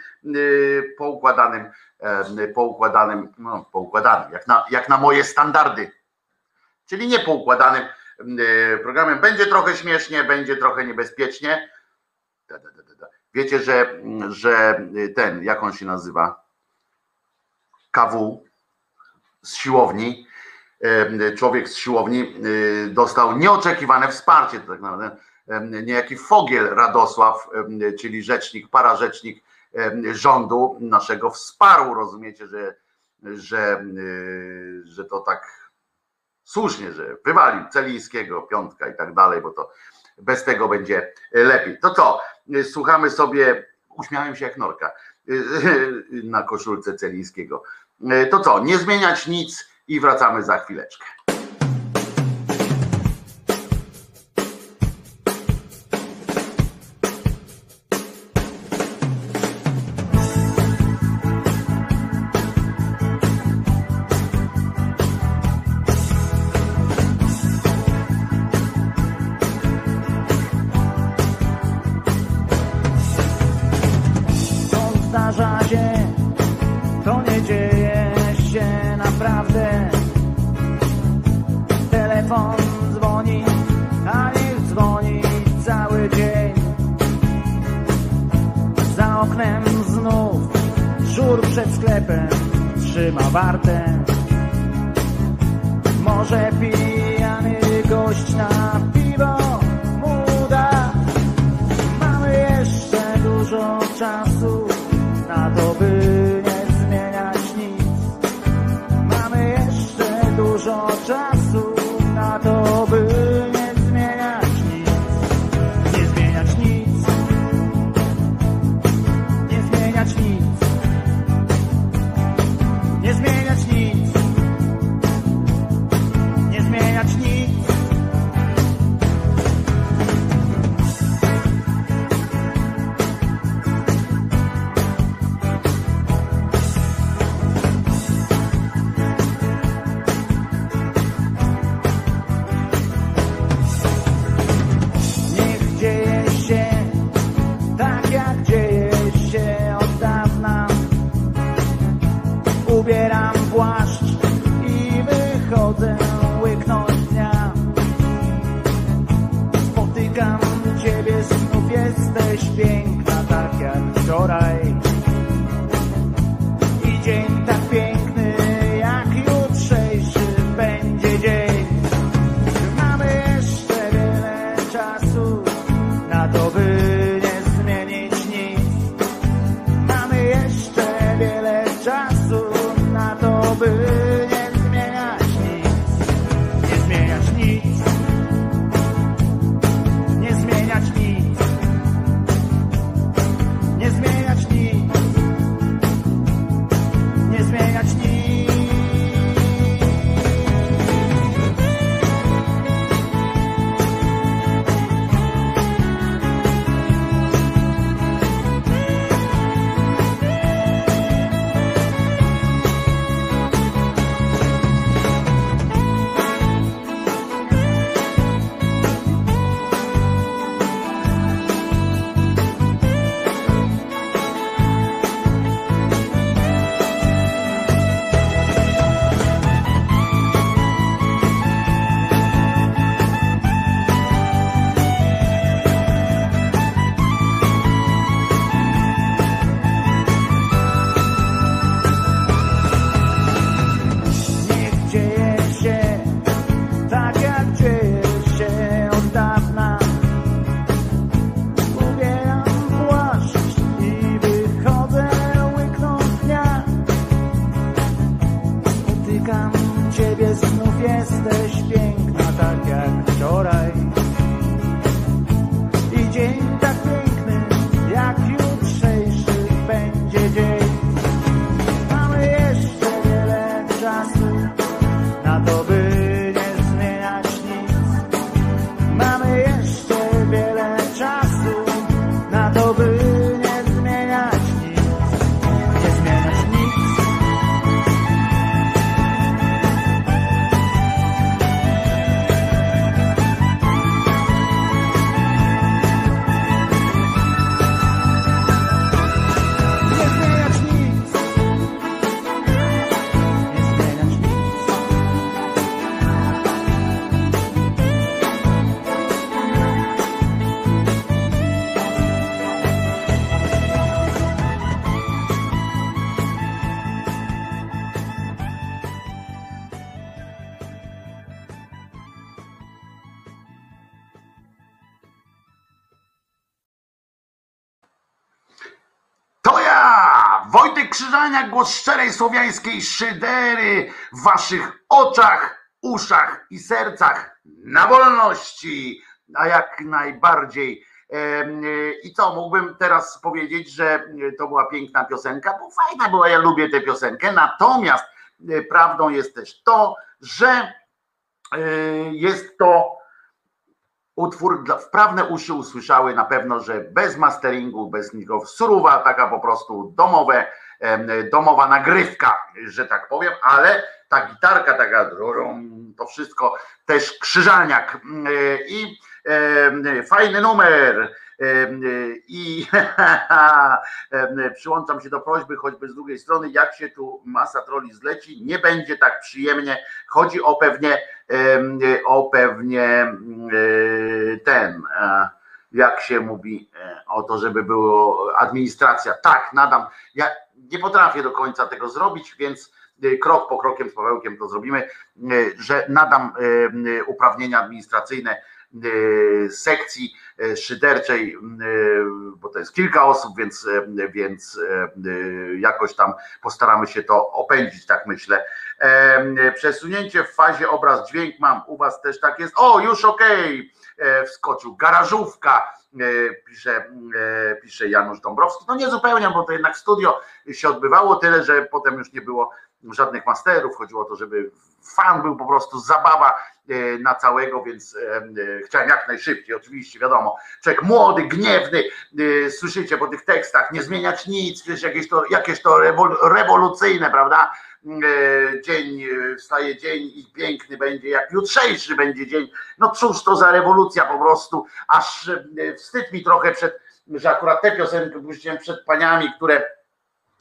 poukładanym, e, poukładanym, no poukładanym, jak na, jak na moje standardy, czyli nie poukładanym programem. Będzie trochę śmiesznie, będzie trochę niebezpiecznie. Wiecie, że, że ten, jak on się nazywa? KW z siłowni człowiek z siłowni dostał nieoczekiwane wsparcie, tak naprawdę niejaki Fogiel Radosław, czyli rzecznik, pararzecznik rządu naszego wsparł, rozumiecie, że, że, że to tak słusznie, że wywalił Celińskiego, piątka i tak dalej, bo to bez tego będzie lepiej. To co, słuchamy sobie, uśmiałem się jak norka na koszulce Celińskiego. To co, nie zmieniać nic i wracamy za chwileczkę. Krzyżaniak, głos szczerej słowiańskiej szydery w waszych oczach, uszach i sercach na wolności, a jak najbardziej. I co, mógłbym teraz powiedzieć, że to była piękna piosenka, bo fajna była, ja lubię tę piosenkę, natomiast e, prawdą jest też to, że e, jest to utwór, wprawne uszy usłyszały na pewno, że bez masteringu, bez nikogo, surowa, taka po prostu domowe, domowa nagrywka, że tak powiem, ale ta gitarka taka, to wszystko też krzyżaniak i fajny numer i przyłączam się do prośby, choćby z drugiej strony, jak się tu masa troli zleci, nie będzie tak przyjemnie, chodzi o pewnie o pewnie ten jak się mówi e, o to, żeby było administracja. Tak, nadam. Ja nie potrafię do końca tego zrobić, więc e, krok po krokiem z Pawełkiem to zrobimy, e, że nadam uprawnienia administracyjne sekcji szyderczej, bo to jest kilka osób, więc, więc jakoś tam postaramy się to opędzić, tak myślę. Przesunięcie w fazie obraz dźwięk mam, u was też tak jest. O, już okej, okay. wskoczył. Garażówka, pisze, pisze Janusz Dąbrowski. No nie zupełnie, bo to jednak studio się odbywało, tyle, że potem już nie było żadnych masterów. Chodziło o to, żeby fan był po prostu zabawa e, na całego, więc e, e, chciałem jak najszybciej, oczywiście, wiadomo. Człowiek młody, gniewny, słyszycie po tych tekstach, nie zmieniać nic, przecież jakieś to, jakieś to rewolucyjne, prawda? Dzień, wstaje dzień i piękny będzie, jak jutrzejszy będzie dzień. No cóż to za rewolucja po prostu, aż wstyd mi trochę przed, że akurat tę piosenkę puściłem przed paniami, które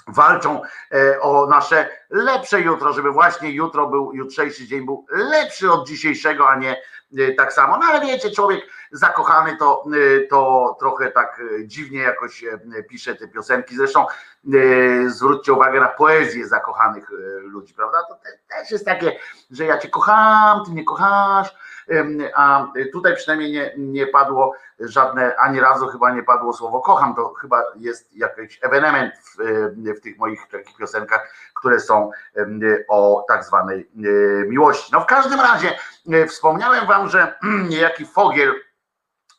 walczą e, o nasze lepsze jutro, żeby właśnie jutro był, jutrzejszy dzień był lepszy od dzisiejszego, a nie e, tak samo. No ale wiecie, człowiek zakochany to, e, to trochę tak dziwnie jakoś pisze te piosenki. Zresztą zwróćcie uwagę na poezję zakochanych ludzi, prawda? To też jest takie, że ja cię kocham, ty mnie kochasz, a tutaj przynajmniej nie, nie padło żadne, ani razu chyba nie padło słowo kocham, to chyba jest jakiś ewenement w, w tych moich takich piosenkach, które są o tak zwanej miłości. No w każdym razie wspomniałem wam, że niejaki Fogiel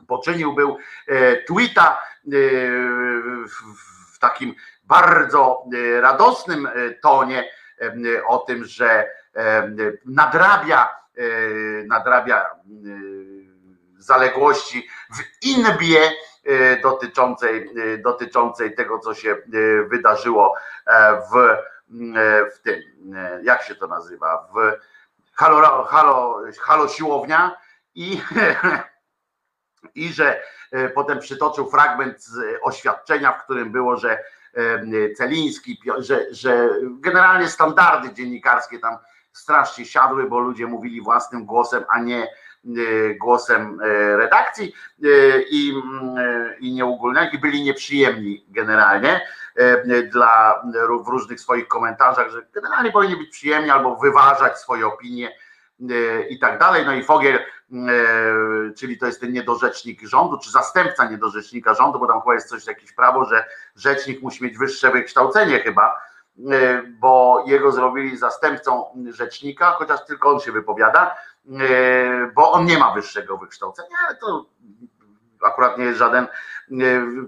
poczynił był e, tweeta e, w takim bardzo e, radosnym tonie o tym, że nadrabia nadrabia e, zaległości w inbie e, dotyczącej, dotyczącej tego, co się wydarzyło w, w tym, jak się to nazywa, w halo, halo, halo siłownia i, i że potem przytoczył fragment oświadczenia, w którym było, że Celiński, że, że generalnie standardy dziennikarskie tam strasznie siadły, bo ludzie mówili własnym głosem, a nie e, głosem e, redakcji e, i, i i byli nieprzyjemni generalnie dla, w różnych swoich komentarzach, że generalnie powinni być przyjemni albo wyważać swoje opinie i tak dalej. No i Fogiel, czyli to jest ten niedorzecznik rządu, czy zastępca niedorzecznika rządu, bo tam chyba jest coś, jakieś prawo, że rzecznik musi mieć wyższe wykształcenie chyba, bo jego zrobili zastępcą rzecznika, chociaż tylko on się wypowiada, e, bo on nie ma wyższego wykształcenia, ale to akurat nie jest żaden. E,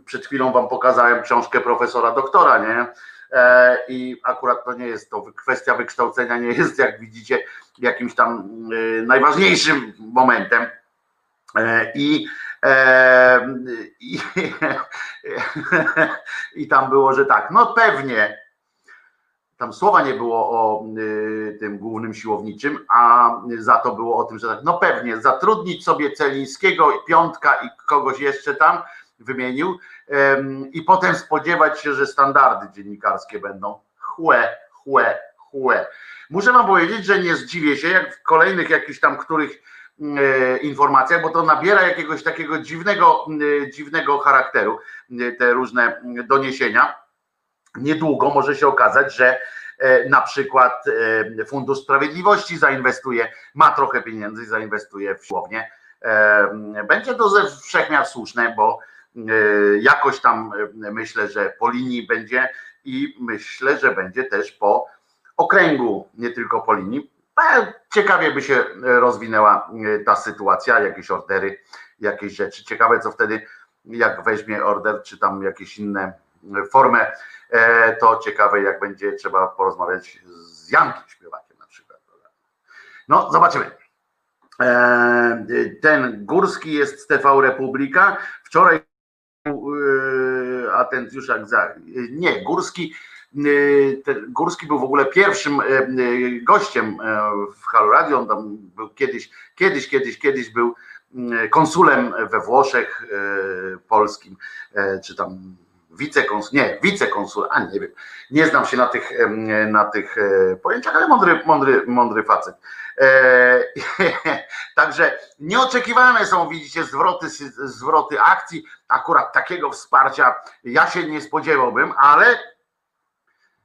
przed chwilą wam pokazałem książkę profesora doktora, nie? I akurat to nie jest to, kwestia wykształcenia nie jest, jak widzicie, jakimś tam najważniejszym momentem. I, i, i tam było, że tak, no pewnie tam słowa nie było o y, tym głównym siłowniczym, a za to było o tym, że tak, no pewnie zatrudnić sobie Celińskiego, Piątka i kogoś jeszcze tam wymienił i potem spodziewać się, że standardy dziennikarskie będą chłe, chłe, chłe. Muszę wam powiedzieć, że nie zdziwię się, jak w kolejnych jakichś tam których y, informacjach, bo to nabiera jakiegoś takiego dziwnego, y, dziwnego charakteru, te różne doniesienia niedługo może się okazać, że e, na przykład e, Fundusz Sprawiedliwości zainwestuje, ma trochę pieniędzy i zainwestuje w siłownię. E, będzie to ze wszechmiar słuszne, bo jakoś tam myślę, że po linii będzie i myślę, że będzie też po okręgu, nie tylko po linii. Ciekawie by się rozwinęła ta sytuacja, jakieś ordery, jakieś rzeczy. Ciekawe, co wtedy, jak weźmie order, czy tam jakieś inne formę, e, to ciekawe, jak będzie trzeba porozmawiać z Jankiem śpiewakiem na przykład. No, zobaczymy. E, Ten Górski jest z TV Republika. Wczoraj e, Atencjuszak za. Nie, Górski. Górski był w ogóle pierwszym gościem w Halo Radio. On tam był kiedyś, kiedyś, kiedyś, kiedyś był konsulem we Włoszech polskim, czy tam wicekonsul, nie, wicekonsul, a nie wiem, nie znam się na tych, na tych e, pojęciach, ale mądry, mądry, mądry facet. E, Także nieoczekiwane są, widzicie, zwroty, zwroty akcji. Akurat takiego wsparcia ja się nie spodziewałbym, ale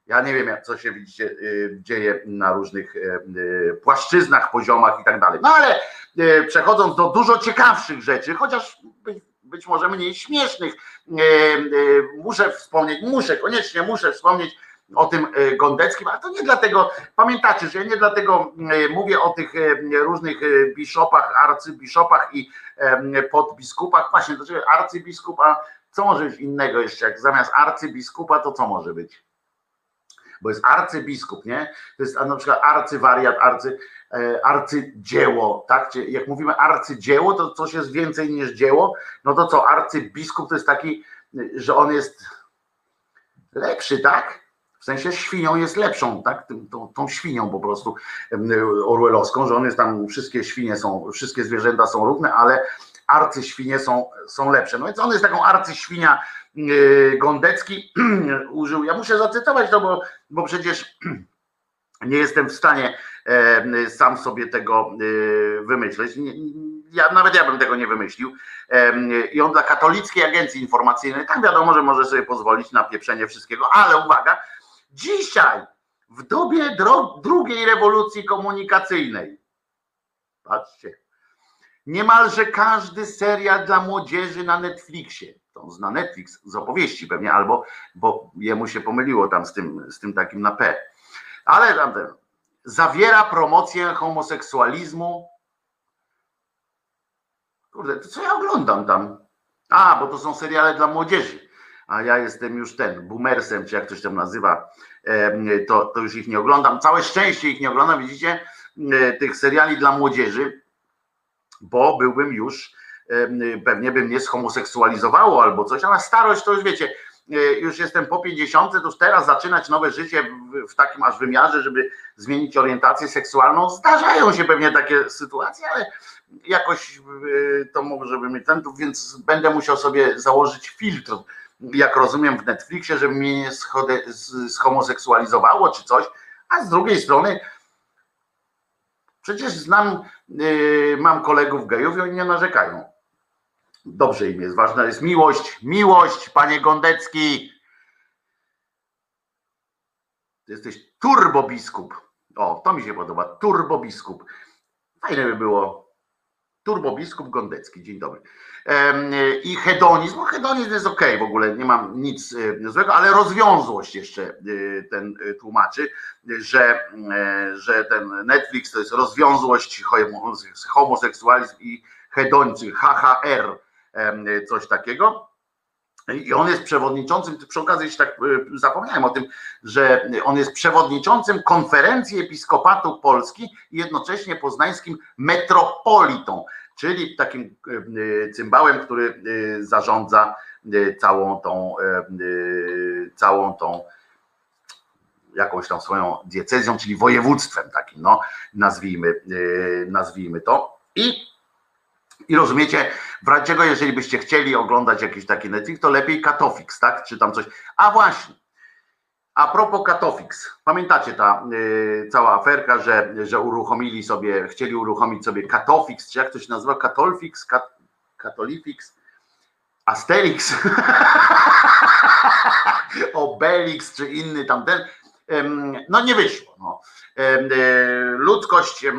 ja nie wiem, co się widzicie, y, dzieje na różnych y, y, płaszczyznach, poziomach i tak dalej. No ale przechodząc do dużo ciekawszych rzeczy, chociaż być, może mniej śmiesznych, y, y, muszę wspomnieć, muszę, koniecznie muszę wspomnieć o tym y, Gondeckim, ale to nie dlatego, pamiętacie, że ja nie dlatego mówię o tych różnych biszopach, arcybiszopach i podbiskupach, właśnie, dlaczego arcybiskup, a co może być innego jeszcze, jak zamiast arcybiskupa, to co może być? bo jest arcybiskup, nie? To jest na przykład arcywariat, arcy, e, arcydzieło, tak? Jak mówimy arcydzieło, to coś jest więcej niż dzieło, no to co, arcybiskup to jest taki, że on jest lepszy, tak? W sensie świnią jest lepszą, tak? Tą, tą świnią po prostu orwellowską, że on jest tam, wszystkie świnie są, wszystkie zwierzęta są równe, ale arcyświnie są, są lepsze. No więc on jest taką arcyświnia yy, Gondecki użył. Ja muszę zacytować to, bo, bo przecież nie jestem w stanie e, sam sobie tego e, wymyśleć. Ja, nawet ja bym tego nie wymyślił. E, I on dla katolickiej agencji informacyjnej, tak wiadomo, że może sobie pozwolić na pieprzenie wszystkiego, ale uwaga, dzisiaj w dobie drugiej rewolucji komunikacyjnej, patrzcie, niemalże każdy serial dla młodzieży na Netflixie, to zna Netflix z opowieści pewnie, albo bo jemu się pomyliło tam z tym, z tym takim na P, ale tam ten, zawiera promocję homoseksualizmu. Kurde, to co ja oglądam tam? A, bo to są seriale dla młodzieży. A ja jestem już ten, boomersem, czy jak ktoś tam nazywa, to, to już ich nie oglądam. Całe szczęście ich nie oglądam, widzicie, e, tych seriali dla młodzieży, bo byłbym już, pewnie by mnie zhomoseksualizowało albo coś, ale starość to już wiecie, już jestem po 50, to już teraz zaczynać nowe życie w, takim aż wymiarze, żeby zmienić orientację seksualną. Zdarzają się pewnie takie sytuacje, ale jakoś e, to może bym ten, więc będę musiał sobie założyć filtr, jak rozumiem w Netflixie, żeby mnie nie zhomoseksualizowało czy coś, a z drugiej strony przecież znam, e, mam kolegów gejów i oni nie narzekają. Dobrze im jest, ważna jest miłość, miłość, panie Gondecki. Ty jesteś turbobiskup. O, to mi się podoba, turbobiskup. Fajne by było. Turbobiskup Gondecki, dzień dobry. I hedonizm, hedonizm jest ok, w ogóle nie mam nic e, złego, ale rozwiązłość jeszcze e, ten e, tłumaczy, że, że ten Netflix to jest rozwiązłość, homo- homoseksualizm i hedonizm, HHR, coś takiego. I on jest przewodniczącym, przy okazji jeszcze tak e, zapomniałem o tym, że on jest przewodniczącym konferencji Episkopatu Polski i jednocześnie poznańskim metropolitą, czyli takim e, cymbałem, który e, zarządza całą tą, całą tą jakąś tam swoją diecezją, czyli województwem takim, no nazwijmy, nazwijmy to. I i rozumiecie, czego, jeżeli byście chcieli oglądać jakiś taki Netflix, to lepiej Katofix, tak? Czy tam coś. A właśnie, a propos Katofix, pamiętacie ta y, cała aferka, że, że uruchomili sobie, chcieli uruchomić sobie Katofix, czy jak to się nazywa? Katolfix, Kat, Katolifix, Asterix, Obelix, czy inny tamten. No nie wyszło. No. E, Ludzkość, e,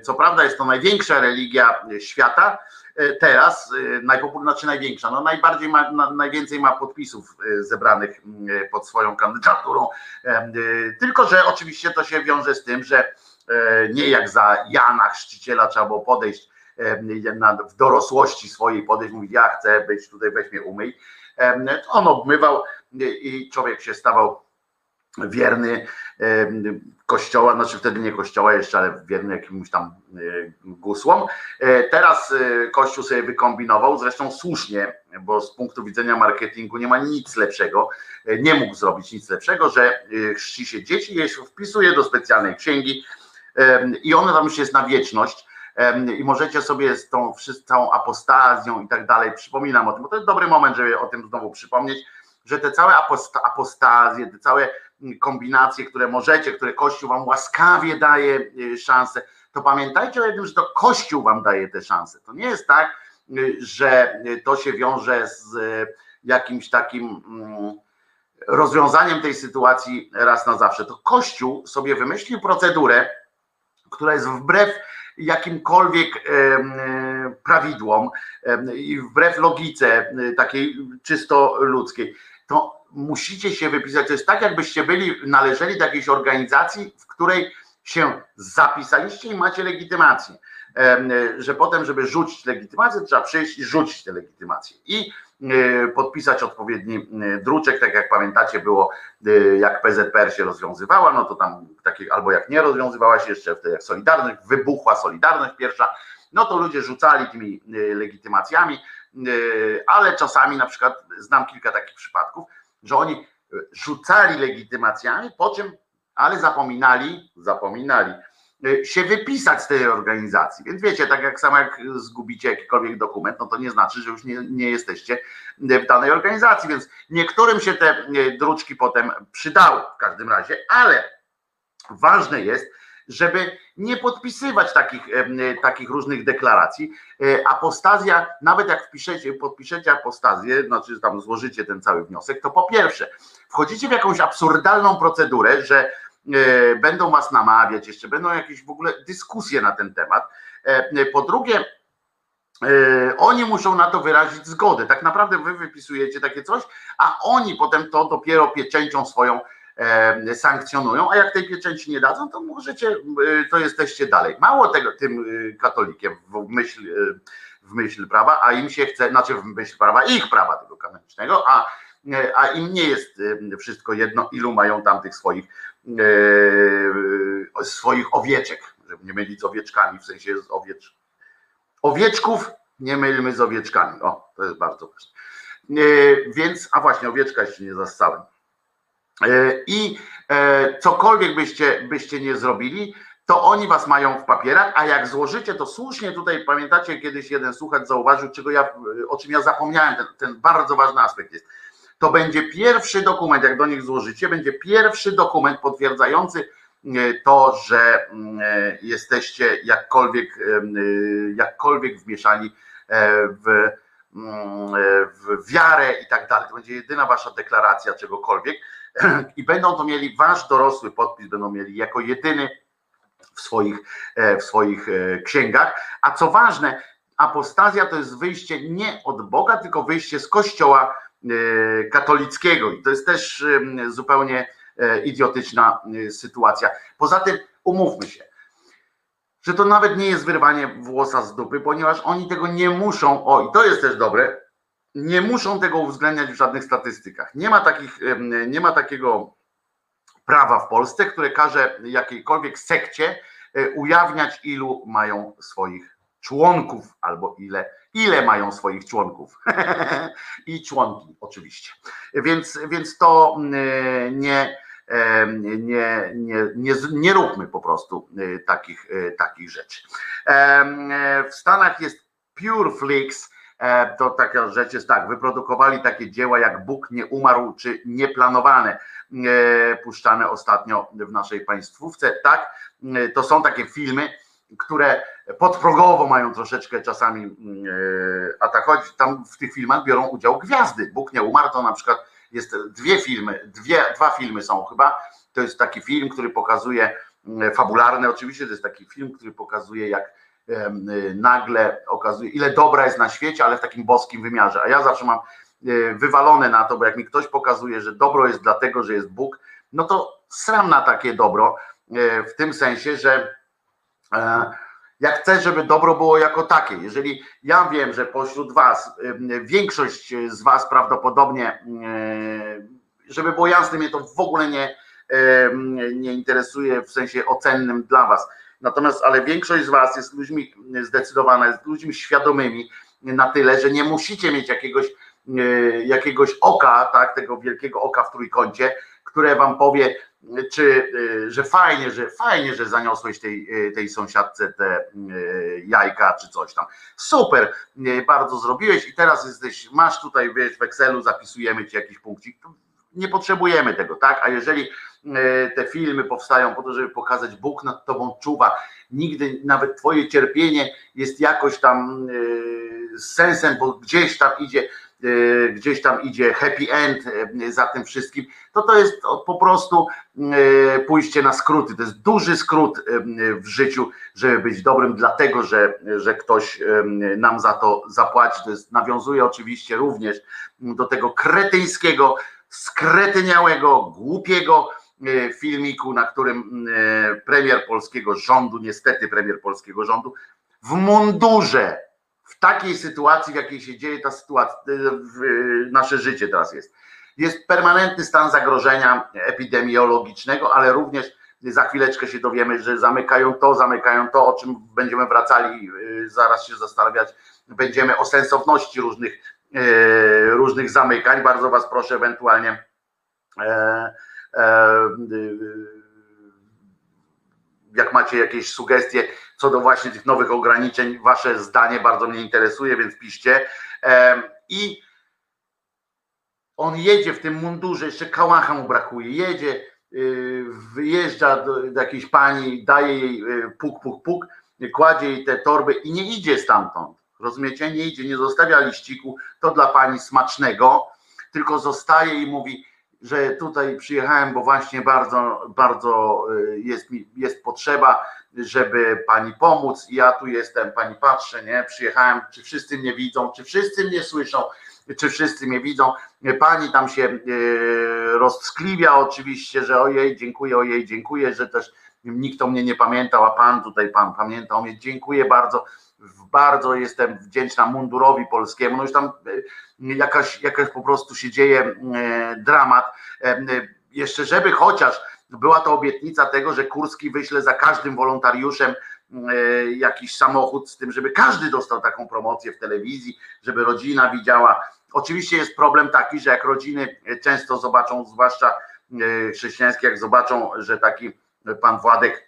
co prawda jest to największa religia świata, teraz znaczy największa, no najbardziej ma, najwięcej ma podpisów zebranych pod swoją kandydaturą. Tylko, że oczywiście to się wiąże z tym, że nie jak za Jana Chrzciciela trzeba było podejść w dorosłości swojej, podejść, mówić ja chcę być tutaj, weź mnie umyj. On obmywał i człowiek się stawał wierny kościoła, znaczy wtedy nie kościoła jeszcze, ale wierny jakimś tam e, gusłom. E, teraz e, kościół sobie wykombinował, zresztą słusznie, bo z punktu widzenia marketingu nie ma nic lepszego, nie mógł zrobić nic lepszego, że chrzci się dzieci, je wpisuje do specjalnej księgi i ona tam już jest na wieczność i możecie sobie z tą całą apostazją i tak dalej, przypominam o tym, bo to jest dobry moment, żeby o tym znowu przypomnieć, że te całe apostazje, te całe kombinacje, które możecie, które Kościół wam łaskawie daje y, szansę, to pamiętajcie o jednym, że to Kościół wam daje te szanse. To nie jest tak, y, że to się wiąże z y, jakimś takim mm, rozwiązaniem tej sytuacji raz na zawsze. To Kościół sobie wymyślił procedurę, która jest wbrew jakimkolwiek prawidłom i wbrew logice takiej czysto ludzkiej. To musicie się wypisać. To jest tak, jakbyście byli, należeli do jakiejś organizacji, w której się zapisaliście i macie legitymację. Że potem, żeby rzucić legitymację, trzeba przyjść i rzucić tę legitymację. I e, podpisać odpowiedni e, druczek, tak jak pamiętacie było, e, jak PZPR się rozwiązywała, no to tam takie, albo jak nie rozwiązywała się jeszcze wtedy jak Solidarność, wybuchła Solidarność pierwsza, no to ludzie rzucali tymi legitymacjami, ale czasami na przykład znam kilka takich przypadków, że oni e, rzucali legitymacjami, po czym, ale zapominali, zapominali e, się wypisać z tej organizacji. Więc wiecie, tak jak samo jak zgubicie jakikolwiek dokument, no to nie znaczy, że już nie, nie jesteście w danej organizacji, więc niektórym się te e, druczki potem przydały w każdym razie, ale ważne jest, żeby nie podpisywać takich, takich różnych deklaracji. E, apostazja, nawet jak wpiszecie, podpiszecie apostazję, znaczy tam złożycie ten cały wniosek, to po pierwsze, wchodzicie w jakąś absurdalną procedurę, że e, będą was namawiać, jeszcze będą jakieś w ogóle dyskusje na ten temat. E, po drugie, oni muszą na to wyrazić zgodę. Tak naprawdę wy wypisujecie takie coś, a oni potem to dopiero pieczęcią swoją E, sankcjonują, a jak tej pieczęci nie dadzą, to możecie, e, to jesteście dalej. Mało tego tym e, katolikiem w myśl, w myśl prawa, a im się chce, znaczy w myśl prawa ich prawa tego kanonicznego, a, a im nie jest wszystko jedno, ilu mają tam tych swoich swoich owieczek, żeby nie mylić z owieczkami, w sensie z owiecz, owieczków nie mylmy z owieczkami. O, to jest bardzo ważne. Więc, a właśnie, owieczka jeszcze nie zassałem. E, I e, cokolwiek byście, byście nie zrobili, to oni was mają w papierach, a jak złożycie, to słusznie tutaj pamiętacie, kiedyś jeden słuchacz zauważył, czego ja, o czym ja zapomniałem, ten, ten bardzo ważny aspekt jest. To będzie pierwszy dokument, jak do nich złożycie, będzie pierwszy dokument potwierdzający e, to, że mm, jesteście jakkolwiek, jakkolwiek wmieszani w, mm, w wiarę i tak dalej. To będzie jedyna wasza deklaracja czegokolwiek i będą to mieli, wasz dorosły podpis będą mieli jako jedyny w swoich, e, w swoich e, księgach. A co ważne, apostazja to jest wyjście nie od Boga, tylko wyjście z kościoła e, katolickiego. I to jest też zupełnie idiotyczna sytuacja. Poza tym umówmy się, że to nawet nie jest wyrwanie włosa z dupy, ponieważ oni tego nie muszą. O, i to jest też dobre nie muszą tego uwzględniać w żadnych statystykach. Nie ma, takich, nie ma takiego prawa w Polsce, które każe jakiejkolwiek sekcie e, ujawniać, ilu mają swoich członków, albo ile, ile mają swoich członków. I członki, oczywiście. Więc, więc to nie, nie, nie, nie, nie róbmy po prostu e, takich, e, takich rzeczy. W Stanach jest PureFlix E, to taka rzecz jest tak, wyprodukowali takie dzieła jak Bóg nie umarł, czy nieplanowane, e, puszczane ostatnio w naszej państwówce, tak, e, to są takie filmy, które podprogowo mają troszeczkę czasami, a tak chodzi, tam w tych filmach biorą udział gwiazdy. Bóg nie umarł, to na przykład jest dwie filmy, dwie, dwa filmy są chyba, to jest taki film, który pokazuje, fabularny oczywiście, to jest taki film, który pokazuje jak nagle okazuje, ile dobra jest na świecie, ale w takim boskim wymiarze. A ja zawsze mam wywalone na to, bo jak mi ktoś pokazuje, że dobro jest dlatego, że jest Bóg, no to sram na takie dobro, w tym sensie, że jak chcę, żeby dobro było jako takie. Jeżeli ja wiem, że pośród Was, większość z Was prawdopodobnie, żeby było jasne, mnie to w ogóle nie, nie interesuje w sensie ocennym dla Was. Natomiast, ale większość z Was jest ludźmi zdecydowana, jest ludźmi świadomymi na tyle, że nie musicie mieć jakiegoś, jakiegoś oka, tak, tego wielkiego oka w trójkącie, które Wam powie, czy y, że fajnie, że fajnie, że zaniosłeś tej, tej sąsiadce te jajka czy coś tam. Super, bardzo zrobiłeś i teraz jesteś, masz tutaj, wiesz, w Excelu zapisujemy ci jakiś punkcik. Nie potrzebujemy tego, tak? A jeżeli te filmy powstają po to, żeby pokazać Bóg nad tobą czuwa, nigdy nawet twoje cierpienie jest jakoś tam z sensem, bo gdzieś tam idzie E, gdzieś tam idzie happy end e, za tym wszystkim, to to jest po prostu e, pójście na skróty. To jest duży skrót w życiu, żeby być dobrym, dlatego że, że ktoś nam za to zapłaci. To jest, nawiązuje oczywiście również do tego kretyńskiego, skretyniałego, głupiego filmiku, na którym premier polskiego rządu, niestety premier polskiego rządu, w mundurze w takiej sytuacji, w jakiej się dzieje ta sytuacja, nasze życie teraz jest. Jest permanentny stan zagrożenia epidemiologicznego, ale również za chwileczkę się dowiemy, że zamykają to, zamykają to, o czym będziemy wracali, zaraz się zastanawiać, będziemy o sensowności różnych, różnych zamykań. Bardzo Was proszę ewentualnie e, e, jak macie jakieś sugestie co do właśnie tych nowych ograniczeń, wasze zdanie bardzo mnie interesuje, więc piszcie. I on jedzie w tym mundurze, jeszcze kałacha mu brakuje, jedzie, y, wyjeżdża do, do jakiejś pani, daje jej y, puk, puk, puk, kładzie jej te torby i nie idzie stamtąd. Rozumiecie? Nie idzie, nie zostawia liściku, to dla pani smacznego, tylko zostaje i mówi, że tutaj przyjechałem, bo właśnie bardzo, bardzo y, jest mi, jest potrzeba, żeby pani pomóc. Ja tu jestem, pani patrzę, nie? Przyjechałem, czy wszyscy mnie widzą, czy wszyscy mnie słyszą, czy wszyscy mnie widzą. Pani tam się y, rozskliwia oczywiście, że ojej, dziękuję, ojej, dziękuję, że też nikt o mnie nie pamiętał, a pan tutaj, pan pamiętał mnie. Dziękuję bardzo bardzo jestem wdzięczna mundurowi polskiemu. No już tam e, jakaś, jakaś po prostu się dzieje e, dramat. E, jeszcze żeby chociaż była to obietnica tego, że Kurski wyśle za każdym wolontariuszem jakiś samochód z tym, żeby każdy dostał taką promocję w telewizji, żeby rodzina widziała. Oczywiście jest problem taki, że jak rodziny często zobaczą, zwłaszcza chrześcijańskie, jak zobaczą, że taki pan Władek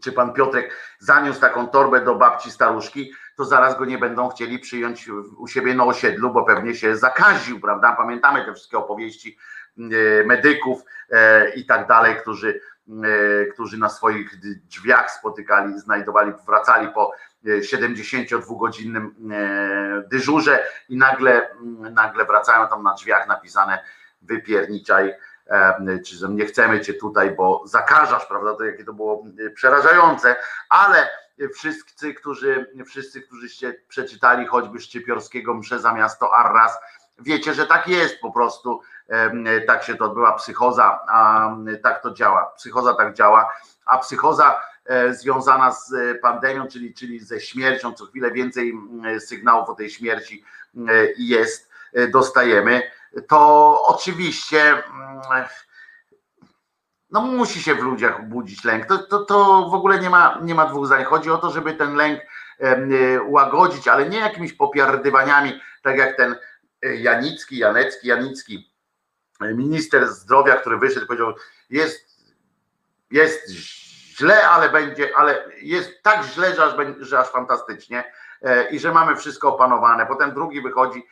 czy pan Piotrek zaniósł taką torbę do babci staruszki, to zaraz go nie będą chcieli przyjąć u siebie na osiedlu, bo pewnie się zakaził, prawda? Pamiętamy te wszystkie opowieści e, medyków e, i tak dalej, którzy, e, którzy na swoich drzwiach spotykali, znajdowali, wracali po 72-godzinnym dyżurze i nagle, nagle wracają tam na drzwiach napisane wypierniczaj czy że nie chcemy cię tutaj, bo zakażasz, prawda? To jakie to było e, przerażające, ale wszyscy, którzy, wszyscy, którzyście przeczytali choćby Szczypiorskiego Msze za miasto Arras, wiecie, że tak jest po prostu, tak się to odbyła psychoza, a tak to działa. Psychoza tak działa, a psychoza e, związana z pandemią, czyli, czyli ze śmiercią, co chwilę więcej sygnałów o tej śmierci jest, e, dostajemy to oczywiście mm, no musi się w ludziach budzić lęk. To, to, to w ogóle nie ma, nie ma dwóch zdań. Chodzi o to, żeby ten lęk łagodzić, ale nie jakimiś popiardywaniami, tak jak ten e, Janicki, Janecki, Janicki, e, minister zdrowia, który wyszedł, powiedział, jest, jest źle, ale będzie, ale jest tak źle, że aż, że aż fantastycznie i że mamy wszystko opanowane. Potem drugi wychodzi,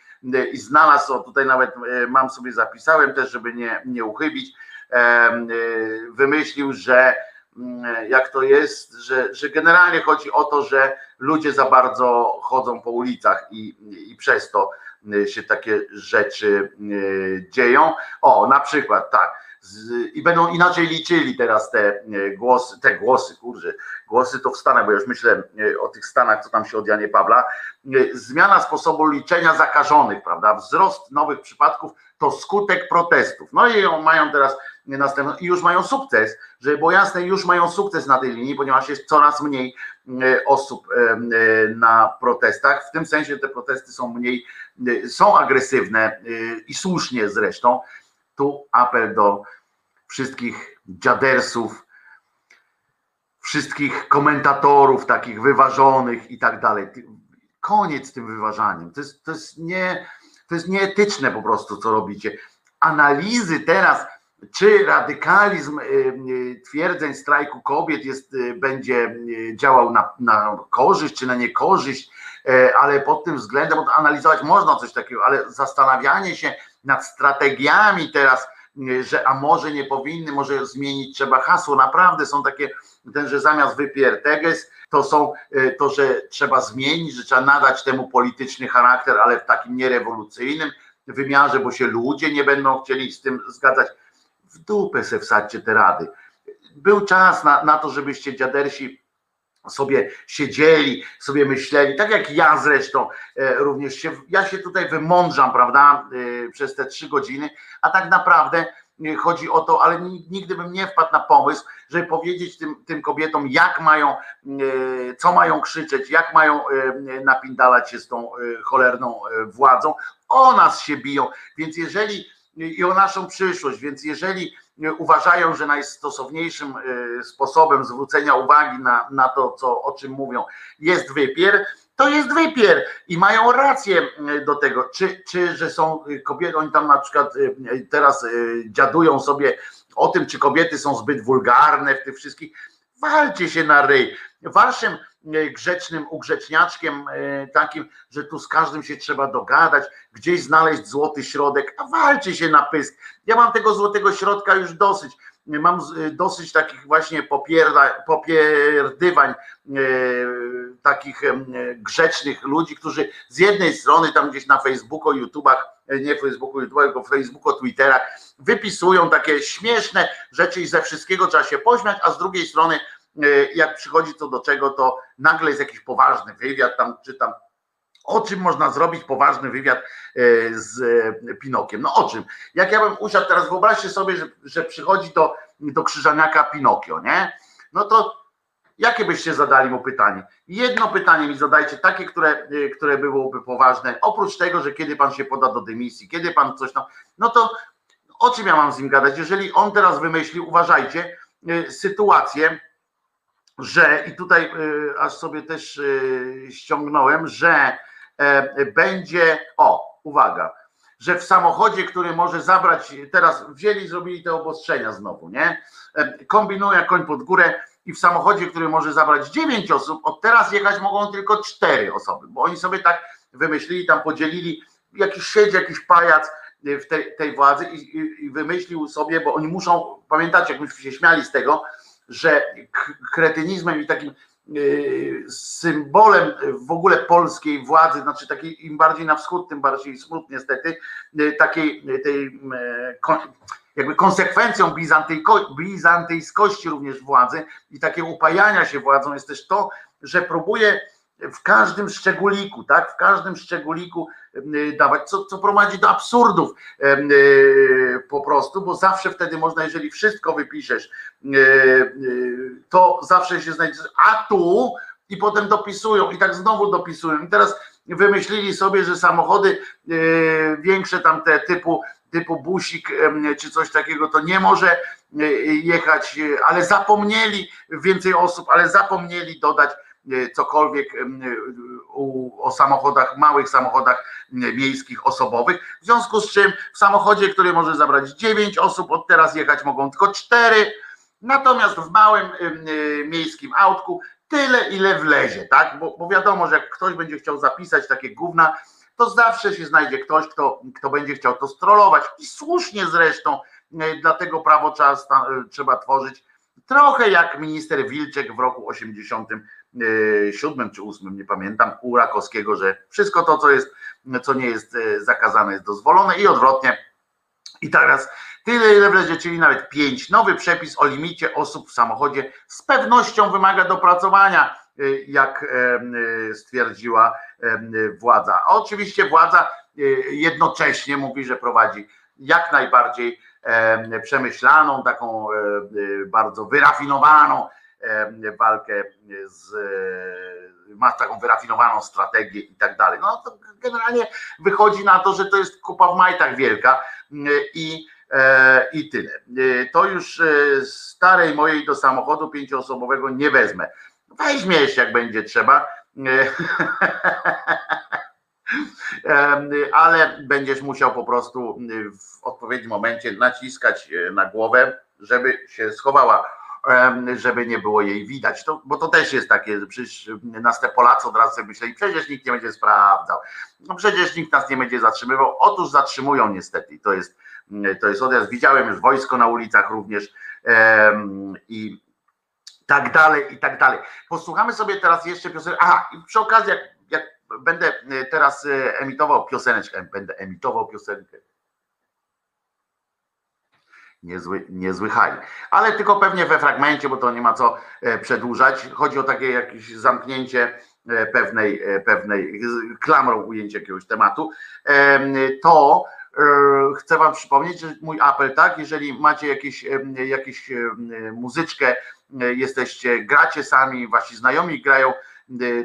i znalazł, o tutaj nawet e, mam sobie zapisałem też, żeby nie, nie uchybić, e, e, wymyślił, że jak to jest, że, że generalnie chodzi o to, że ludzie za bardzo chodzą po ulicach i, i przez to się takie rzeczy dzieją. O, na przykład tak, i będą inaczej liczyli teraz te głosy, te głosy, kurze, głosy to w Stanach, bo ja już myślę o tych Stanach, co tam się od Janie Pawla, zmiana sposobu liczenia zakażonych, prawda, wzrost nowych przypadków to skutek protestów. No i mają teraz następną i już mają sukces, żeby było jasne, już mają sukces na tej linii, ponieważ jest coraz mniej e, osób e, e, na protestach. W tym sensie te protesty są mniej, są agresywne i słusznie zresztą. Tu apel do wszystkich dziadersów, wszystkich komentatorów takich wyważonych i tak dalej. Koniec z tym wyważaniem. To jest, to jest, nie, to jest nieetyczne po prostu, co robicie. Analizy teraz czy radykalizm y, y, twierdzeń strajku kobiet jest, y, będzie działał na, na korzyść czy na niekorzyść, ale pod tym względem analizować można coś takiego, ale zastanawianie się nad strategiami teraz, że a może nie powinny, może zmienić trzeba hasło, naprawdę są takie, ten, że zamiast wypierteges, to są to, że trzeba zmienić, że trzeba nadać temu polityczny charakter, ale w takim nierewolucyjnym wymiarze, bo się ludzie nie będą chcieli z tym zgadzać w dupę se wsadźcie te rady. Był czas na, na to, żebyście dziadersi sobie siedzieli, sobie myśleli, tak jak ja zresztą e, również się, ja się tutaj wymądrzam, prawda, e, przez te trzy godziny, a tak naprawdę e, chodzi o to, ale nigdy bym nie wpadł na pomysł, żeby powiedzieć tym, tym kobietom, jak mają, co mają krzyczeć, jak mają napindalać się z tą cholerną władzą. O nas się biją, więc jeżeli i o naszą przyszłość. Więc jeżeli uważają, że najstosowniejszym e, sposobem zwrócenia uwagi na, na to, co, o czym mówią, jest wypier, to jest wypier i mają rację e, do tego. Czy, czy że są kobiety, oni tam na przykład e, teraz dziadują sobie o tym, czy kobiety są zbyt wulgarne w tych wszystkich. Walcie się na ryj. Waszym E, grzecznym ugrzeczniaczkiem e, takim, że tu z każdym się trzeba dogadać, gdzieś znaleźć złoty środek, a walczy się na pysk. Ja mam tego złotego środka już dosyć. Mam e, dosyć takich właśnie popierda, popierdywań takich grzecznych ludzi, którzy z jednej strony tam gdzieś na Facebooku, YouTubach, nie Facebooku, YouTubach, tylko Facebooku, Twitterach wypisują takie śmieszne rzeczy i ze wszystkiego trzeba się pośmiać, a z drugiej strony E, jak przychodzi co do czego, to nagle jest jakiś poważny wywiad, tam czytam, o czym można zrobić poważny wywiad e, z e, Pinokiem? No o czym? Jak ja bym usiadł teraz, wyobraźcie sobie, że, że przychodzi do, do Krzyżaniaka Pinokio, nie? No to jakie byście zadali mu pytanie? Jedno pytanie mi zadajcie, takie, które, które byłoby poważne, oprócz tego, że kiedy pan się poda do dymisji, kiedy pan coś tam, no to o czym ja mam z nim gadać? Jeżeli on teraz wymyśli, uważajcie, sytuację, że i tutaj y, aż sobie też y, ściągnąłem, że e, będzie, o, uwaga, że w samochodzie, który może zabrać, teraz wzięli, zrobili te obostrzenia znowu, nie? E, kombinują koń pod górę i w samochodzie, który może zabrać 9 osób, od teraz jechać mogą tylko 4 osoby, bo oni sobie tak wymyślili, tam podzielili, jakiś siedzi jakiś pajac w tej, tej władzy i, i, i wymyślił sobie, bo oni muszą, pamiętacie, jak myśmy się śmiali z tego, że kretynizmem i takim y, symbolem w ogóle polskiej władzy, znaczy takiej im bardziej na wschód, tym bardziej smut niestety, y, takiej tej y, jakby konsekwencją bizantyjskości również władzy i takiego upajania się władzą jest też to, że próbuje w każdym szczególiku, tak, w każdym szczególiku dawać, co, co prowadzi do absurdów po prostu, bo zawsze wtedy można, jeżeli wszystko wypiszesz, to zawsze się znajdzie, a tu i potem dopisują i tak znowu dopisują. I teraz wymyślili sobie, że samochody większe tam te typu typu busik czy coś takiego, to nie może jechać, ale zapomnieli więcej osób, ale zapomnieli dodać cokolwiek o samochodach, małych samochodach miejskich, osobowych. W związku z czym w samochodzie, który może zabrać 9 osób, od teraz jechać mogą tylko 4, natomiast w małym miejskim autku tyle, ile wlezie, tak? Bo, bo wiadomo, że jak ktoś będzie chciał zapisać takie gówna, to zawsze się znajdzie ktoś, kto, kto będzie chciał to strollować i słusznie zresztą, dlatego prawo trzeba, trzeba tworzyć trochę jak minister Wilczek w roku 80 E, siódmym czy ósmym, nie pamiętam, u Rakowskiego, że wszystko to, co jest, co nie jest e, zakazane, jest dozwolone i odwrotnie. I teraz Tyle, ile wlezie, czyli nawet pięć. Nowy przepis o limicie osób w samochodzie z pewnością wymaga dopracowania, y, jak stwierdziła władza. A oczywiście władza jednocześnie mówi, że prowadzi jak najbardziej przemyślaną, taką bardzo wyrafinowaną walkę z ma taką wyrafinowaną strategię i tak dalej. No to generalnie wychodzi na to, że to jest kupa w majtach wielka i, e, i tyle. E, to już e, starej mojej do samochodu pięcioosobowego nie wezmę. Weźmiesz jak będzie trzeba. Ale będziesz musiał po prostu w odpowiednim momencie naciskać na głowę, żeby się schowała żeby nie było jej widać. To, bo to też jest takie, przecież nas te Polacy od razu sobie myśleli, przecież nikt nie będzie sprawdzał, no przecież nikt nas nie będzie zatrzymywał. Otóż zatrzymują niestety. To jest, to jest odjazd. Widziałem już wojsko na ulicach również i tak dalej, i tak dalej. Posłuchamy sobie teraz jeszcze piosenkę. Aha, i przy okazji, jak, jak będę teraz e, emitował pioseneczkę, będę emitował piosenkę niezły, niezły haj. Ale tylko pewnie we fragmencie, bo to nie ma co e, przedłużać. Chodzi o takie jakieś zamknięcie e, pewnej, e, pewnej klamrą ujęcie jakiegoś tematu. To chcę Wam przypomnieć, że mój apel, tak, jeżeli macie jakieś, jakieś muzyczkę, jesteście, gracie sami, wasi znajomi grają,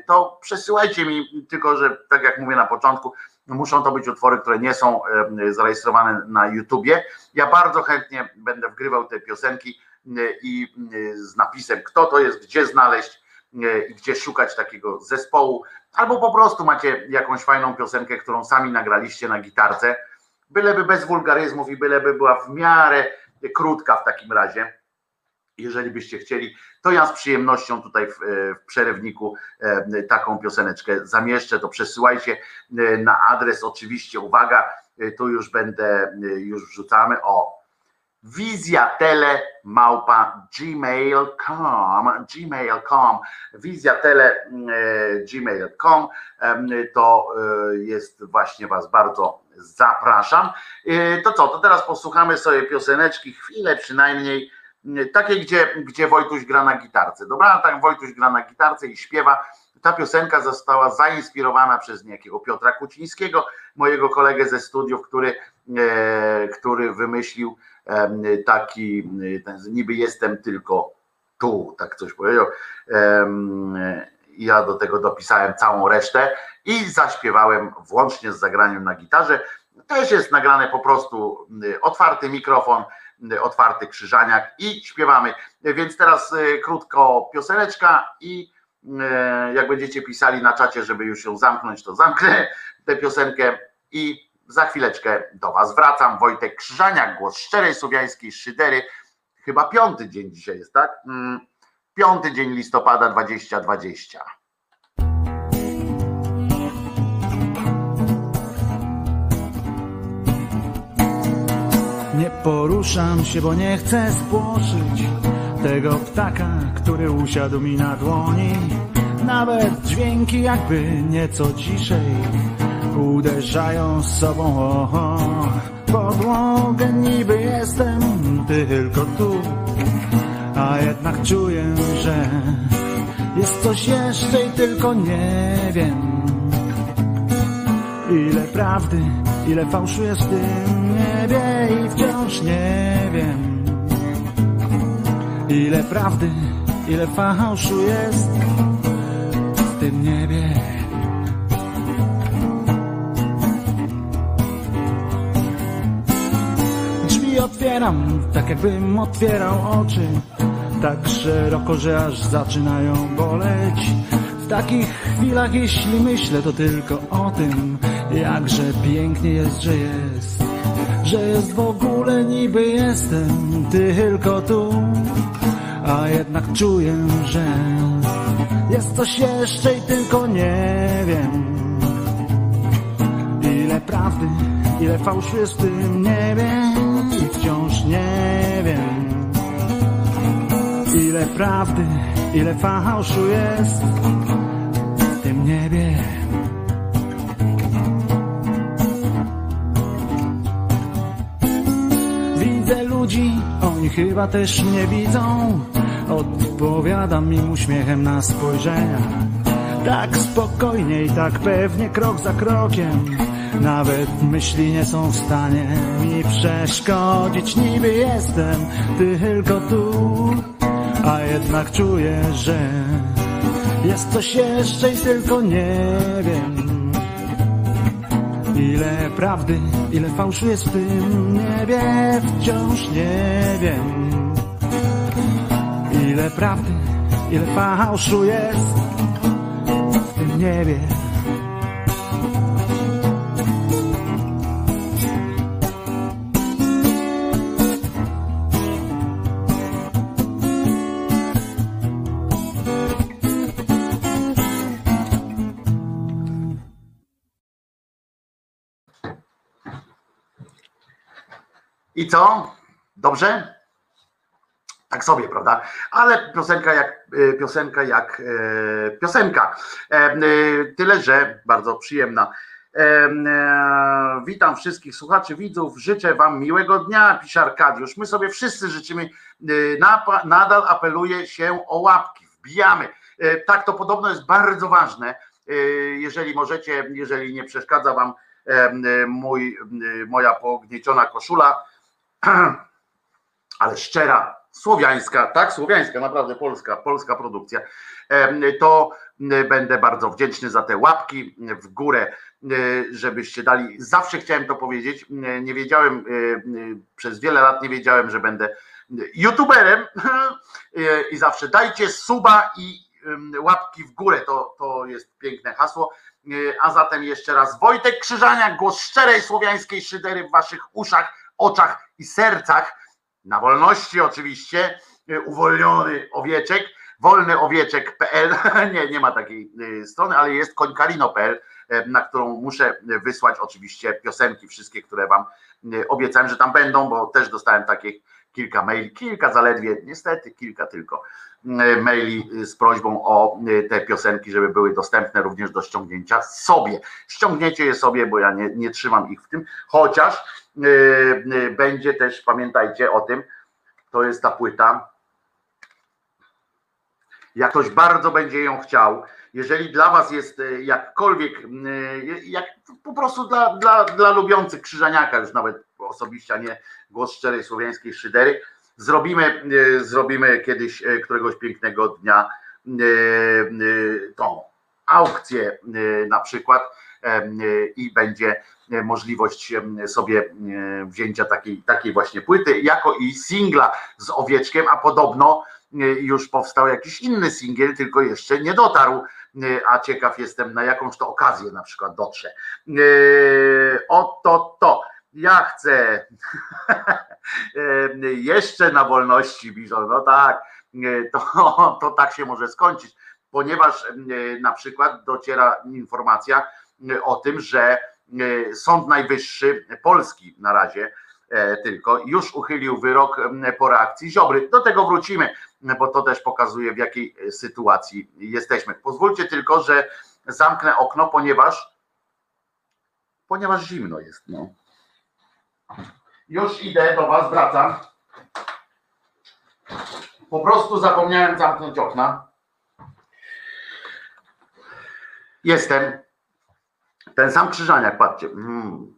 to przesyłajcie mi, tylko że tak jak mówię na początku, Muszą to być utwory, które nie są zarejestrowane na YouTubie. Ja bardzo chętnie będę wgrywał te piosenki i z napisem, kto to jest, gdzie znaleźć i gdzie szukać takiego zespołu, albo po prostu macie jakąś fajną piosenkę, którą sami nagraliście na gitarce, byleby bez wulgaryzmów i byleby była w miarę krótka w takim razie jeżeli byście chcieli, to ja z przyjemnością tutaj w, e, w przerywniku e, taką pioseneczkę zamieszczę, to przesyłajcie e, na adres oczywiście, uwaga, tu już będę, już wrzucamy, o wizjatele małpa gmail.com gmail.com wizjatele gmail.com to jest właśnie was bardzo zapraszam. To co, to teraz posłuchamy sobie pioseneczki, chwilę przynajmniej takie, gdzie, gdzie Wojtuś gra na gitarce. Dobra, tak Wojtuś gra na gitarce i śpiewa. Ta piosenka została zainspirowana przez niejakiego Piotra Kucińskiego, mojego kolegę ze studiów, który, e, który wymyślił taki, niby jestem tylko tu, tak coś powiedział. Ja do tego dopisałem całą resztę i zaśpiewałem włącznie z zagraniem na gitarze. Też jest nagrane po prostu otwarty mikrofon, otwarty krzyżaniak i śpiewamy. Więc teraz y, krótko pioseneczka i y, jak będziecie pisali na czacie, żeby już ją zamknąć, to zamknę tę piosenkę i za chwileczkę do Was wracam. Wojtek Krzyżaniak, głos szczerej słowiańskiej szydery. Chyba piąty dzień dzisiaj jest, tak? Mm, piąty dzień listopada 2020. Nie poruszam się, bo nie chcę spłoszyć tego ptaka, który usiadł mi na dłoni. Nawet dźwięki jakby nieco ciszej uderzają z sobą o, podłogę. Niby jestem tylko tu, a jednak czuję, że jest coś jeszcze i tylko nie wiem. Ile prawdy, ile fałszu jest w tym niebie i wciąż nie wiem. Ile prawdy, ile fałszu jest w tym niebie. Drzwi otwieram, tak jakbym otwierał oczy, tak szeroko, że aż zaczynają boleć. W takich chwilach, jeśli myślę, to tylko o tym, jakże pięknie jest, że jest, że jest w ogóle niby jestem tylko tu, a jednak czuję, że jest coś jeszcze i tylko nie wiem. Ile prawdy, ile fałszu jest w tym niebie i wciąż nie wiem. Ile prawdy, ile fałszu jest chyba też mnie widzą. Odpowiadam im uśmiechem na spojrzenia. Tak spokojnie i tak pewnie, krok za krokiem. Nawet myśli nie są w stanie mi przeszkodzić. Niby jestem tylko tu, a jednak czuję, że jest coś jeszcze i tylko nie wiem. Ile prawdy, ile fałszu jest w tym niebie, wciąż nie wiem. Ile prawdy, ile fałszu jest w tym niebie. I co? Dobrze? Tak sobie, prawda? Ale piosenka jak e, piosenka, jak e, piosenka. E, tyle, że bardzo przyjemna. Witam wszystkich słuchaczy, widzów. Życzę Wam miłego dnia, pisze Arkadiusz. My sobie wszyscy życzymy. Nadal apeluje się o łapki. Wbijamy. Tak, to podobno jest bardzo ważne. Jeżeli możecie, jeżeli nie przeszkadza Wam mój, moja pognieciona koszula, ale szczera, słowiańska, tak, słowiańska, naprawdę polska, polska produkcja, to będę bardzo wdzięczny za te łapki w górę, żebyście dali. Zawsze chciałem to powiedzieć, nie wiedziałem, e, przez wiele lat nie wiedziałem, że będę youtuberem. E, i zawsze dajcie suba i łapki w górę, to, to jest piękne hasło. E, A zatem jeszcze raz Wojtek Krzyżaniak, głos szczerej słowiańskiej szydery w waszych uszach, oczach i sercach, na wolności oczywiście, y, uwolniony owieczek, wolnyowieczek.pl, nie, nie ma takiej y, strony, ale jest końkarino.pl, y, na którą muszę wysłać oczywiście piosenki, wszystkie, które wam obiecałem, że tam będą, bo też dostałem takich kilka maili, kilka zaledwie, niestety kilka tylko y, maili y, z prośbą o y, te piosenki, żeby były dostępne również do ściągnięcia sobie. Ściągniecie je sobie, bo ja nie, nie trzymam ich w tym, chociaż y, y, będzie też, pamiętajcie o tym, to jest ta płyta. Jak ktoś bardzo będzie ją chciał, jeżeli dla Was jest jakkolwiek, y, jak po prostu dla, dla, dla lubiących Krzyżaniaka, już nawet osobiście, a nie głos szczerej słowiańskiej szydery, zrobimy, y, zrobimy kiedyś y, któregoś pięknego dnia y, tą aukcję na przykład i będzie możliwość sobie wzięcia takiej, takiej właśnie płyty, jako i singla z owieczkiem, a podobno już powstał jakiś inny singiel, tylko jeszcze nie dotarł, a ciekaw jestem na jakąś to okazję na przykład dotrze. Oto to. Ja chcę y, jeszcze na wolności, Biżo. No tak, y, to, to tak się może skończyć, ponieważ y, na przykład dociera informacja o tym, że Sąd Najwyższy Polski na razie e, tylko już uchylił wyrok po reakcji Ziobry. Do tego wrócimy, bo to też pokazuje w jakiej e, sytuacji jesteśmy. Pozwólcie tylko, że zamknę okno, ponieważ ponieważ zimno jest. No. Już idę do Was, wracam. Po prostu zapomniałem zamknąć okna. Jestem. Ten sam krzyżaniak, patrzcie. Mm.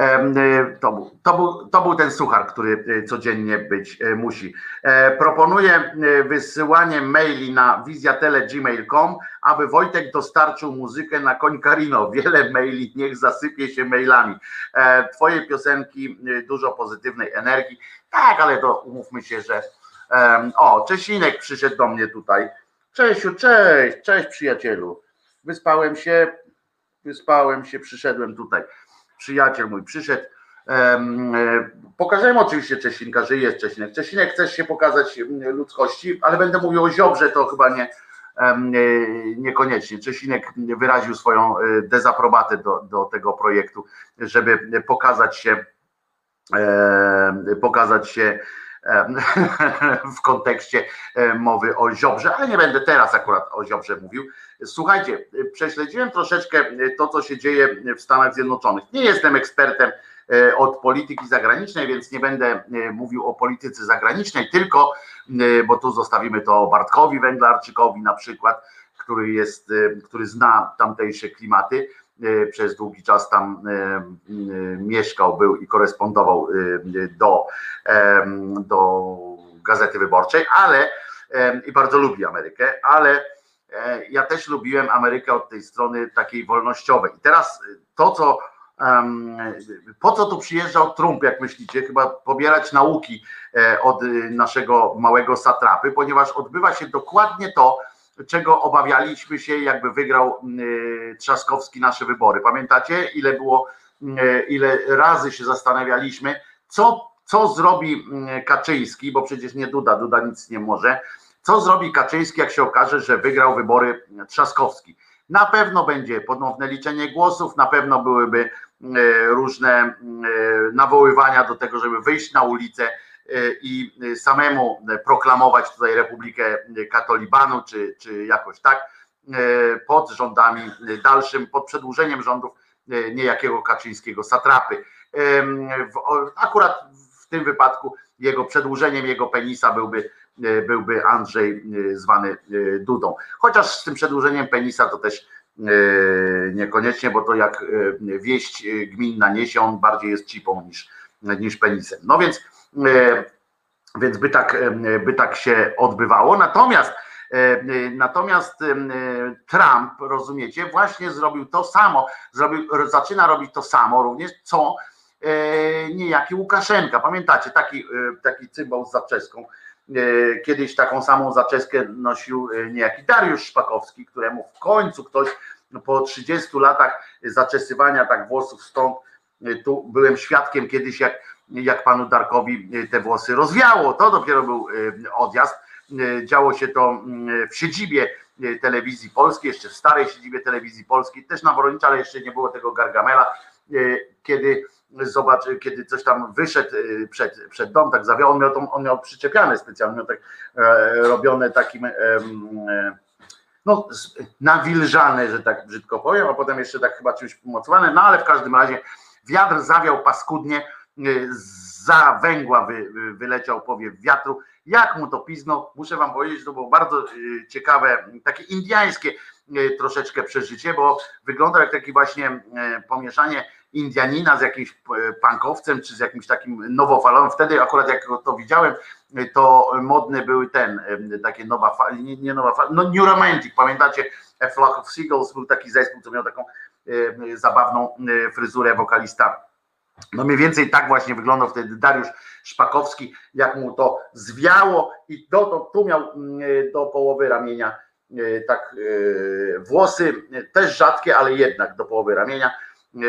Y, To był, to, był, to był ten suchar, który y, codziennie być y, musi. E, Proponuję wysyłanie maili na wizjatele.gmail.com, aby Wojtek dostarczył muzykę na koń Karino. Wiele maili, niech zasypie się mailami. E, Twoje piosenki, dużo pozytywnej energii. Tak, ale to umówmy się, że. O, Czesinek przyszedł do mnie tutaj. Czesiu, cześć, cześć przyjacielu. Wyspałem się, wyspałem się, przyszedłem tutaj. Przyjaciel mój przyszedł. E, Pokażemy oczywiście Czesinka, że jest Czesinek. Czesinek, chcesz się pokazać ludzkości, ale będę mówił o Ziobrze, to chyba nie, e, niekoniecznie. Czesinek wyraził swoją e, dezaprobatę do, do tego projektu, żeby pokazać się pokazać się w kontekście e, mowy o Ziobrze, ale nie będę teraz akurat o Ziobrze mówił. Słuchajcie, prześledziłem troszeczkę to, co się dzieje w Stanach Zjednoczonych. Nie jestem ekspertem od polityki zagranicznej, więc nie będę mówił o polityce zagranicznej, tylko, bo tu zostawimy to Bartkowi Węglarczykowi na przykład, który jest, który zna tamtejsze klimaty, przez długi czas tam mieszkał, był i korespondował do, do Gazety Wyborczej, ale i bardzo lubi Amerykę, ale e, ja też lubiłem Amerykę od tej strony takiej wolnościowej. I teraz to, co po co tu przyjeżdżał Trump, jak myślicie? Chyba pobierać nauki e, od naszego małego satrapy, ponieważ odbywa się dokładnie to, czego obawialiśmy się, jakby wygrał Trzaskowski nasze wybory. Pamiętacie, ile było, ile razy się zastanawialiśmy, co co zrobi mm, Kaczyński, bo przecież nie Duda, Duda nic nie może. Co zrobi Kaczyński, jak się okaże, że wygrał wybory Trzaskowski? Na pewno będzie ponowne liczenie głosów, na pewno byłyby mm, różne mm, nawoływania do tego, żeby wyjść na ulicę i samemu proklamować tutaj Republikę Katolibanu, czy, czy jakoś tak, pod rządami dalszym, pod przedłużeniem rządów niejakiego Kaczyńskiego satrapy. Akurat w tym wypadku jego przedłużeniem jego penisa byłby, e, byłby Andrzej e, zwany e, Dudą. Chociaż z tym przedłużeniem penisa to też niekoniecznie, bo to jak wieść gminna niesie, on bardziej jest cipą niż, niż penisem. No więc, więc by, tak, by tak się odbywało. Natomiast Natomiast Trump, rozumiecie, właśnie zrobił to samo, zrobił, zaczyna robić to samo również, co E, niejaki Łukaszenka. Pamiętacie, taki, e, taki cymbał z zaczeską. E, kiedyś taką samą zaczeskę nosił niejaki Dariusz Szpakowski, któremu w końcu ktoś po 30 latach zaczesywania tak włosów stąd, tu byłem świadkiem kiedyś, jak, jak panu Darkowi te włosy rozwiało. To dopiero był odjazd. Działo się to mm, w siedzibie telewizji polskiej, jeszcze w starej siedzibie telewizji polskiej, też na Woronicza, ale jeszcze nie było tego Gargamela, kiedy zobacz, kiedy coś tam wyszedł y, przed, przed dom, tak zawiał, on miał, tą, on miał przyczepiane specjalnie, miał tak e, robione takim e, no, nawilżane, że tak brzydko powiem, a potem jeszcze tak chyba czymś pomocowane, no ale w każdym razie wiatr zawiał paskudnie, y, za węgła wy, wyleciał powiew wiatru, jak mu to pizno, muszę wam powiedzieć, to było bardzo y, ciekawe, takie indiańskie troszeczkę przeżycie, bo wygląda jak takie właśnie pomieszanie Indianina z jakimś pankowcem, czy z jakimś takim nowofalowym. Wtedy akurat jak to widziałem, to modne były ten, takie nowa fala, nie, nie nowa fala, no New Romantic, pamiętacie? A Flock of Seagulls był taki zespół, co miał taką zabawną fryzurę wokalista. No mniej więcej tak właśnie wyglądał wtedy Dariusz Szpakowski, jak mu to zwiało i do, to, tu miał mm, do połowy ramienia tak włosy, też rzadkie, ale jednak do połowy ramienia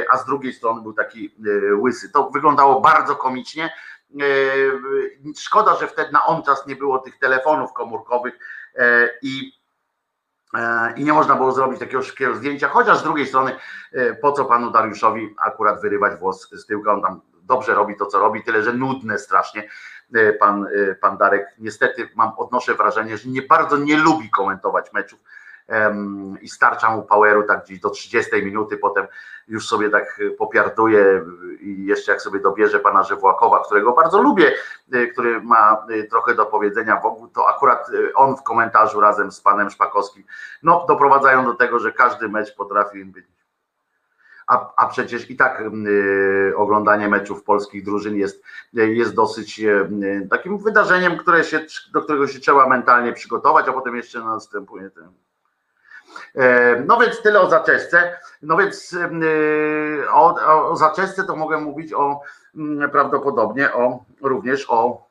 a z drugiej strony był taki e, łysy. To wyglądało bardzo komicznie. E, szkoda, że wtedy na on czas nie było tych telefonów komórkowych e, i i nie można było zrobić takiego szybkiego zdjęcia, chociaż z drugiej strony, po co panu Dariuszowi akurat wyrywać włos z tyłka, on tam dobrze robi to, co robi, tyle że nudne strasznie. Pan, pan Darek, niestety mam, odnoszę wrażenie, że nie bardzo nie lubi komentować meczów i starcza mu poweru tak gdzieś do 30 minuty, potem już sobie tak popiarduje i jeszcze jak sobie dobierze pana Żewłakowa, którego bardzo lubię, e, który ma e, trochę do powiedzenia wokół, to akurat e, on w komentarzu razem z panem Szpakowskim, no doprowadzają do tego, że każdy mecz potrafi być. A, a przecież i tak y, oglądanie meczów polskich drużyn jest, jest dosyć y, takim wydarzeniem, które się, do którego się trzeba mentalnie przygotować, a potem jeszcze następuje ten E, no więc tyle o zaczesce. No więc e, o, o zaczesce to mogę mówić o mm, prawdopodobnie o również o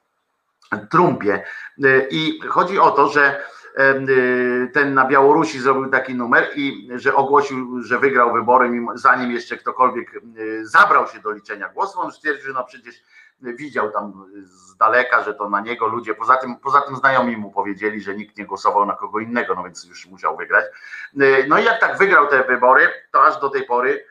Trumpie. E, I chodzi o to, że ten na Białorusi zrobił taki numer i że ogłosił, że wygrał wybory, zanim jeszcze ktokolwiek zabrał się do liczenia głosów. On stwierdził, że no przecież widział tam z daleka, że to na niego ludzie, poza tym, poza tym znajomi mu powiedzieli, że nikt nie głosował na kogo innego, no więc już musiał wygrać. No i jak tak wygrał te wybory, to aż do tej pory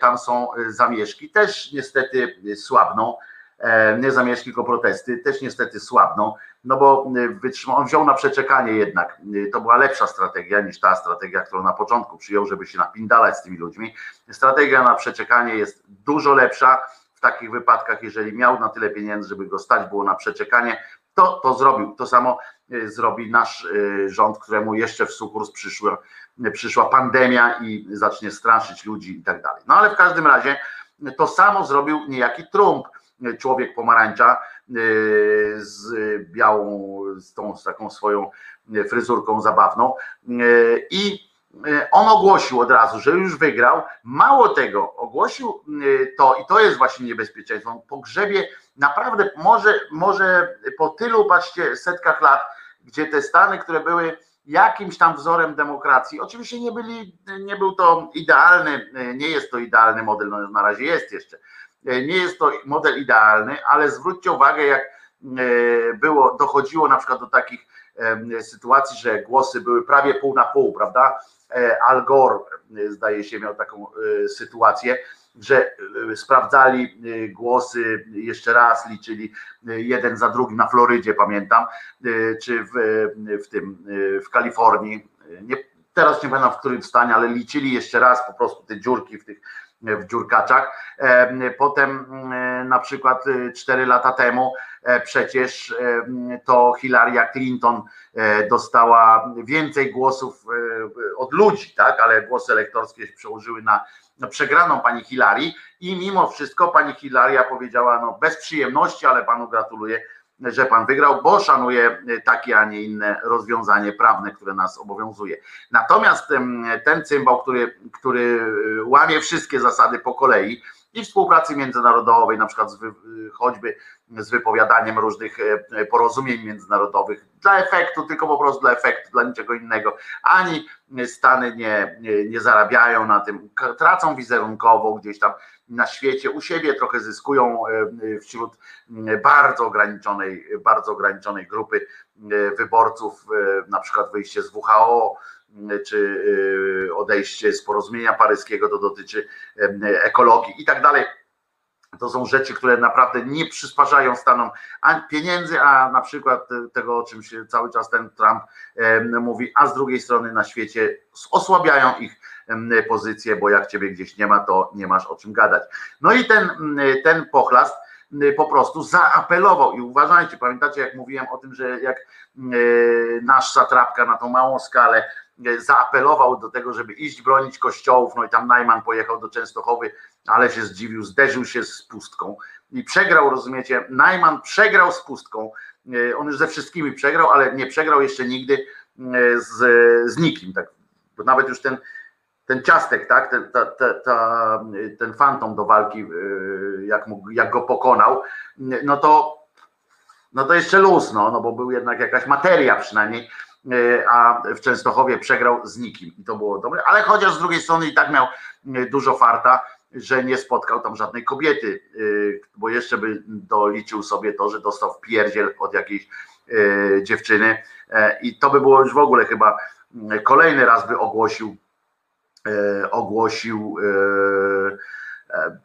tam są zamieszki, też niestety słabną, e, nie zamieszki, tylko protesty, też niestety słabną, no bo wytrzymał, on wziął na przeczekanie jednak, to była lepsza strategia niż ta strategia, którą na początku przyjął, żeby się napindalać z tymi ludźmi. Strategia na przeczekanie jest dużo lepsza, takich wypadkach, jeżeli miał na tyle pieniędzy, żeby go stać było na przeczekanie, to to zrobił. To samo zrobi nasz rząd, któremu jeszcze w sukurs przyszła, przyszła pandemia i zacznie straszyć ludzi i tak dalej. No ale w każdym razie to samo zrobił niejaki Trump, człowiek pomarańcza z białą, z tą z taką swoją fryzurką zabawną i on ogłosił od razu, że już wygrał. Mało tego, ogłosił to i to jest właśnie niebezpieczeństwo. On pogrzebie naprawdę może, może po tylu, patrzcie, setkach lat, gdzie te Stany, które były jakimś tam wzorem demokracji, oczywiście nie byli, nie był to idealny, nie jest to idealny model, no na razie jest jeszcze, nie jest to model idealny, ale zwróćcie uwagę, jak było, dochodziło na przykład do takich sytuacji, że głosy były prawie pół na pół, prawda? Al Gore, zdaje się, miał taką sytuację, że sprawdzali głosy jeszcze raz, liczyli jeden za drugim na Florydzie, pamiętam, czy w, w tym w Kalifornii. Nie, teraz nie pamiętam w którym stanie, ale liczyli jeszcze raz po prostu te dziurki w tych w dziurkaczach. Potem na przykład 4 lata temu przecież to Hillary Clinton dostała więcej głosów od ludzi, tak, ale głosy elektorskie się przełożyły na przegraną pani Hillary i mimo wszystko pani Hilaria powiedziała, no bez przyjemności, ale panu gratuluję, że pan wygrał, bo szanuje takie, a nie inne rozwiązanie prawne, które nas obowiązuje. Natomiast ten cymbał, który, który łamie wszystkie zasady po kolei i współpracy międzynarodowej, na przykład z, choćby z wypowiadaniem różnych porozumień międzynarodowych dla efektu, tylko po prostu dla efektu, dla niczego innego. Ani Stany nie, nie, nie zarabiają na tym, tracą wizerunkowo gdzieś tam na świecie, u siebie trochę zyskują wśród bardzo ograniczonej, bardzo ograniczonej grupy wyborców, na przykład wyjście z WHO, czy odejście z porozumienia paryskiego, to dotyczy ekologii i tak dalej. To są rzeczy, które naprawdę nie przysparzają Stanom pieniędzy, a na przykład tego, o czym się cały czas ten Trump mówi, a z drugiej strony na świecie osłabiają ich pozycję, bo jak ciebie gdzieś nie ma, to nie masz o czym gadać. No i ten, ten pochlast po prostu zaapelował. I uważajcie, pamiętacie jak mówiłem o tym, że jak nasz satrapka na tą małą skalę zaapelował do tego, żeby iść bronić kościołów, no i tam Najman pojechał do Częstochowy, ale się zdziwił, zderzył się z pustką i przegrał, rozumiecie, Najman przegrał z pustką, on już ze wszystkimi przegrał, ale nie przegrał jeszcze nigdy z, z nikim, tak, bo nawet już ten ten ciastek, tak, ten, ta, ta, ta, ten fantom do walki, jak, mógł, jak go pokonał, no to, no to jeszcze luz, no, no bo był jednak jakaś materia przynajmniej, a w Częstochowie przegrał z nikim i to było dobre, ale chociaż z drugiej strony i tak miał dużo farta, że nie spotkał tam żadnej kobiety, bo jeszcze by doliczył sobie to, że dostał w pierdziel od jakiejś dziewczyny i to by było już w ogóle chyba kolejny raz by ogłosił ogłosił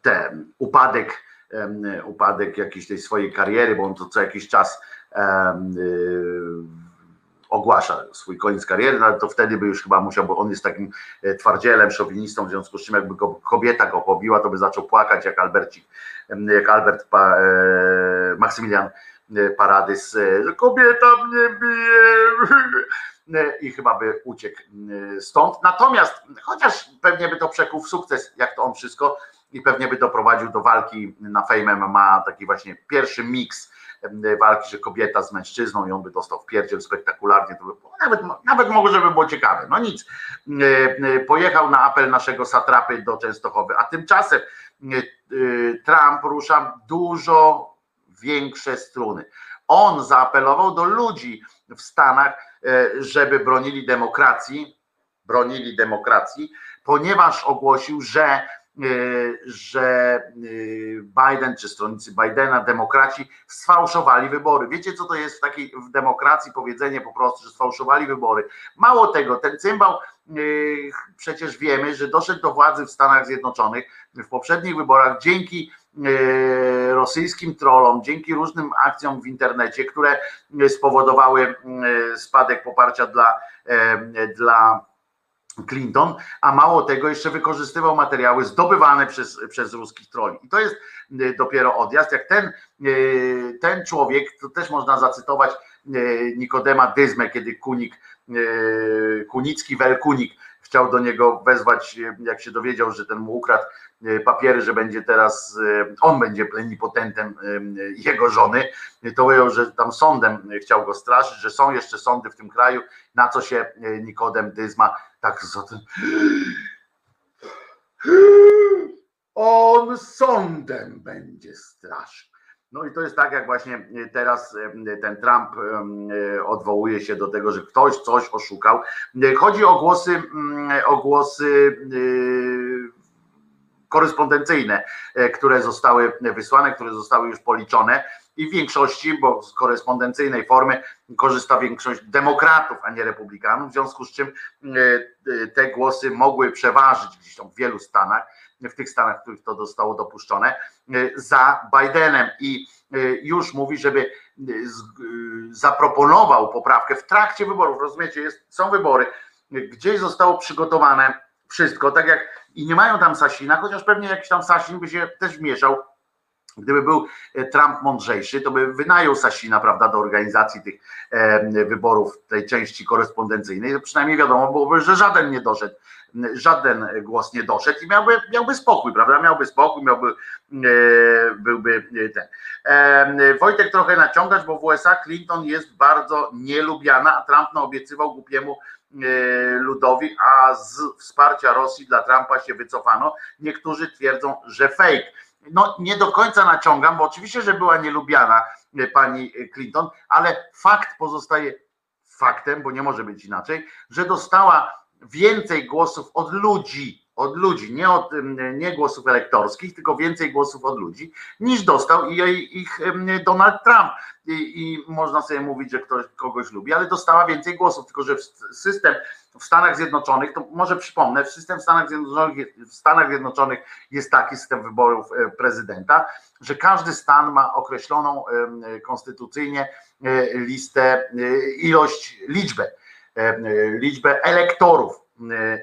ten upadek, upadek jakiejś tej swojej kariery, bo on to co jakiś czas ogłasza swój koniec kariery, no ale to wtedy by już chyba musiał, bo on jest takim twardzielem, szowinistą, w związku z czym jakby kobieta go pobiła, to by zaczął płakać jak Albercik, jak Albert pa, Maksymilian Paradys, że kobieta mnie bije i chyba by uciekł stąd. Natomiast, chociaż pewnie by to przekuł w sukces, jak to on wszystko, i pewnie by doprowadził do walki na Fame MMA, taki właśnie pierwszy miks walki, że kobieta z mężczyzną i on by dostał w pierdziel spektakularnie, to by nawet, nawet mogło, żeby było ciekawe. No nic, pojechał na apel naszego satrapy do Częstochowy, a tymczasem Trump rusza dużo większe struny. On zaapelował do ludzi w Stanach, żeby bronili demokracji, bronili demokracji, ponieważ ogłosił, że że Biden czy stronnicy Bidena, demokraci sfałszowali wybory. Wiecie, co to jest w takiej w demokracji powiedzenie po prostu, że sfałszowali wybory. Mało tego, ten cymbał przecież wiemy, że doszedł do władzy w Stanach Zjednoczonych w poprzednich wyborach dzięki rosyjskim trollom, dzięki różnym akcjom w internecie, które spowodowały spadek poparcia dla, dla Clinton, a mało tego jeszcze wykorzystywał materiały zdobywane przez, przez ruskich troli. I to jest y, dopiero odjazd. Jak ten, y, ten człowiek, to też można zacytować y, Nikodema Dyzmę, kiedy Kunik, Kunicki Welkunik chciał do niego wezwać, jak się dowiedział, że ten mu ukradł papiery, że będzie teraz, on będzie plenipotentem jego żony, to ujął, że tam sądem chciał go straszyć, że są jeszcze sądy w tym kraju, na co się Nikodem Dyzma tak zatem. On sądem będzie straszył. No i to jest tak, jak właśnie teraz ten Trump odwołuje się do tego, że ktoś coś oszukał. Chodzi o głosy, o głosy korespondencyjne, które zostały wysłane, które zostały już policzone. I w większości, bo z korespondencyjnej formy korzysta większość demokratów, a nie republikanów, w związku z czym e, e, te głosy mogły przeważyć gdzieś tam w wielu stanach, w tych stanach, w których to zostało dopuszczone, e, za Bidenem i już mówi, żeby zaproponował poprawkę w trakcie wyborów. Rozumiecie, jest, są wybory, gdzieś zostało przygotowane wszystko, tak jak i nie mają tam Sasina, chociaż pewnie jakiś tam Sasin by się też mieszał Gdyby był e, Trump mądrzejszy, to by wynajął Sasina, prawda, do organizacji tych e, wyborów, tej części korespondencyjnej. Przynajmniej wiadomo byłoby, że żaden nie doszedł, żaden głos nie doszedł i miałby, miałby spokój, prawda? Miałby spokój, miałby, e, byłby ten. Wojtek trochę naciągać, bo w USA Clinton jest bardzo nielubiana, a Trump naobiecywał głupiemu ludowi, a z wsparcia Rosji dla Trumpa się wycofano. Niektórzy twierdzą, że fake no nie do końca naciągam, bo oczywiście, że była nielubiana e, pani Clinton, ale fakt pozostaje faktem, bo nie może być inaczej, że dostała więcej głosów od ludzi, od ludzi, nie, od, nie głosów elektorskich, tylko więcej głosów od ludzi, niż dostał ich Donald Trump. I, I, można sobie mówić, że ktoś kogoś lubi, ale dostała więcej głosów, tylko że system w Stanach Zjednoczonych, to może przypomnę, system w Stanach Zjednoczonych, w Stanach Zjednoczonych jest taki system wyborów e, prezydenta, że każdy stan ma określoną konstytucyjnie e, listę, e, ilość, liczbę, liczbę elektorów.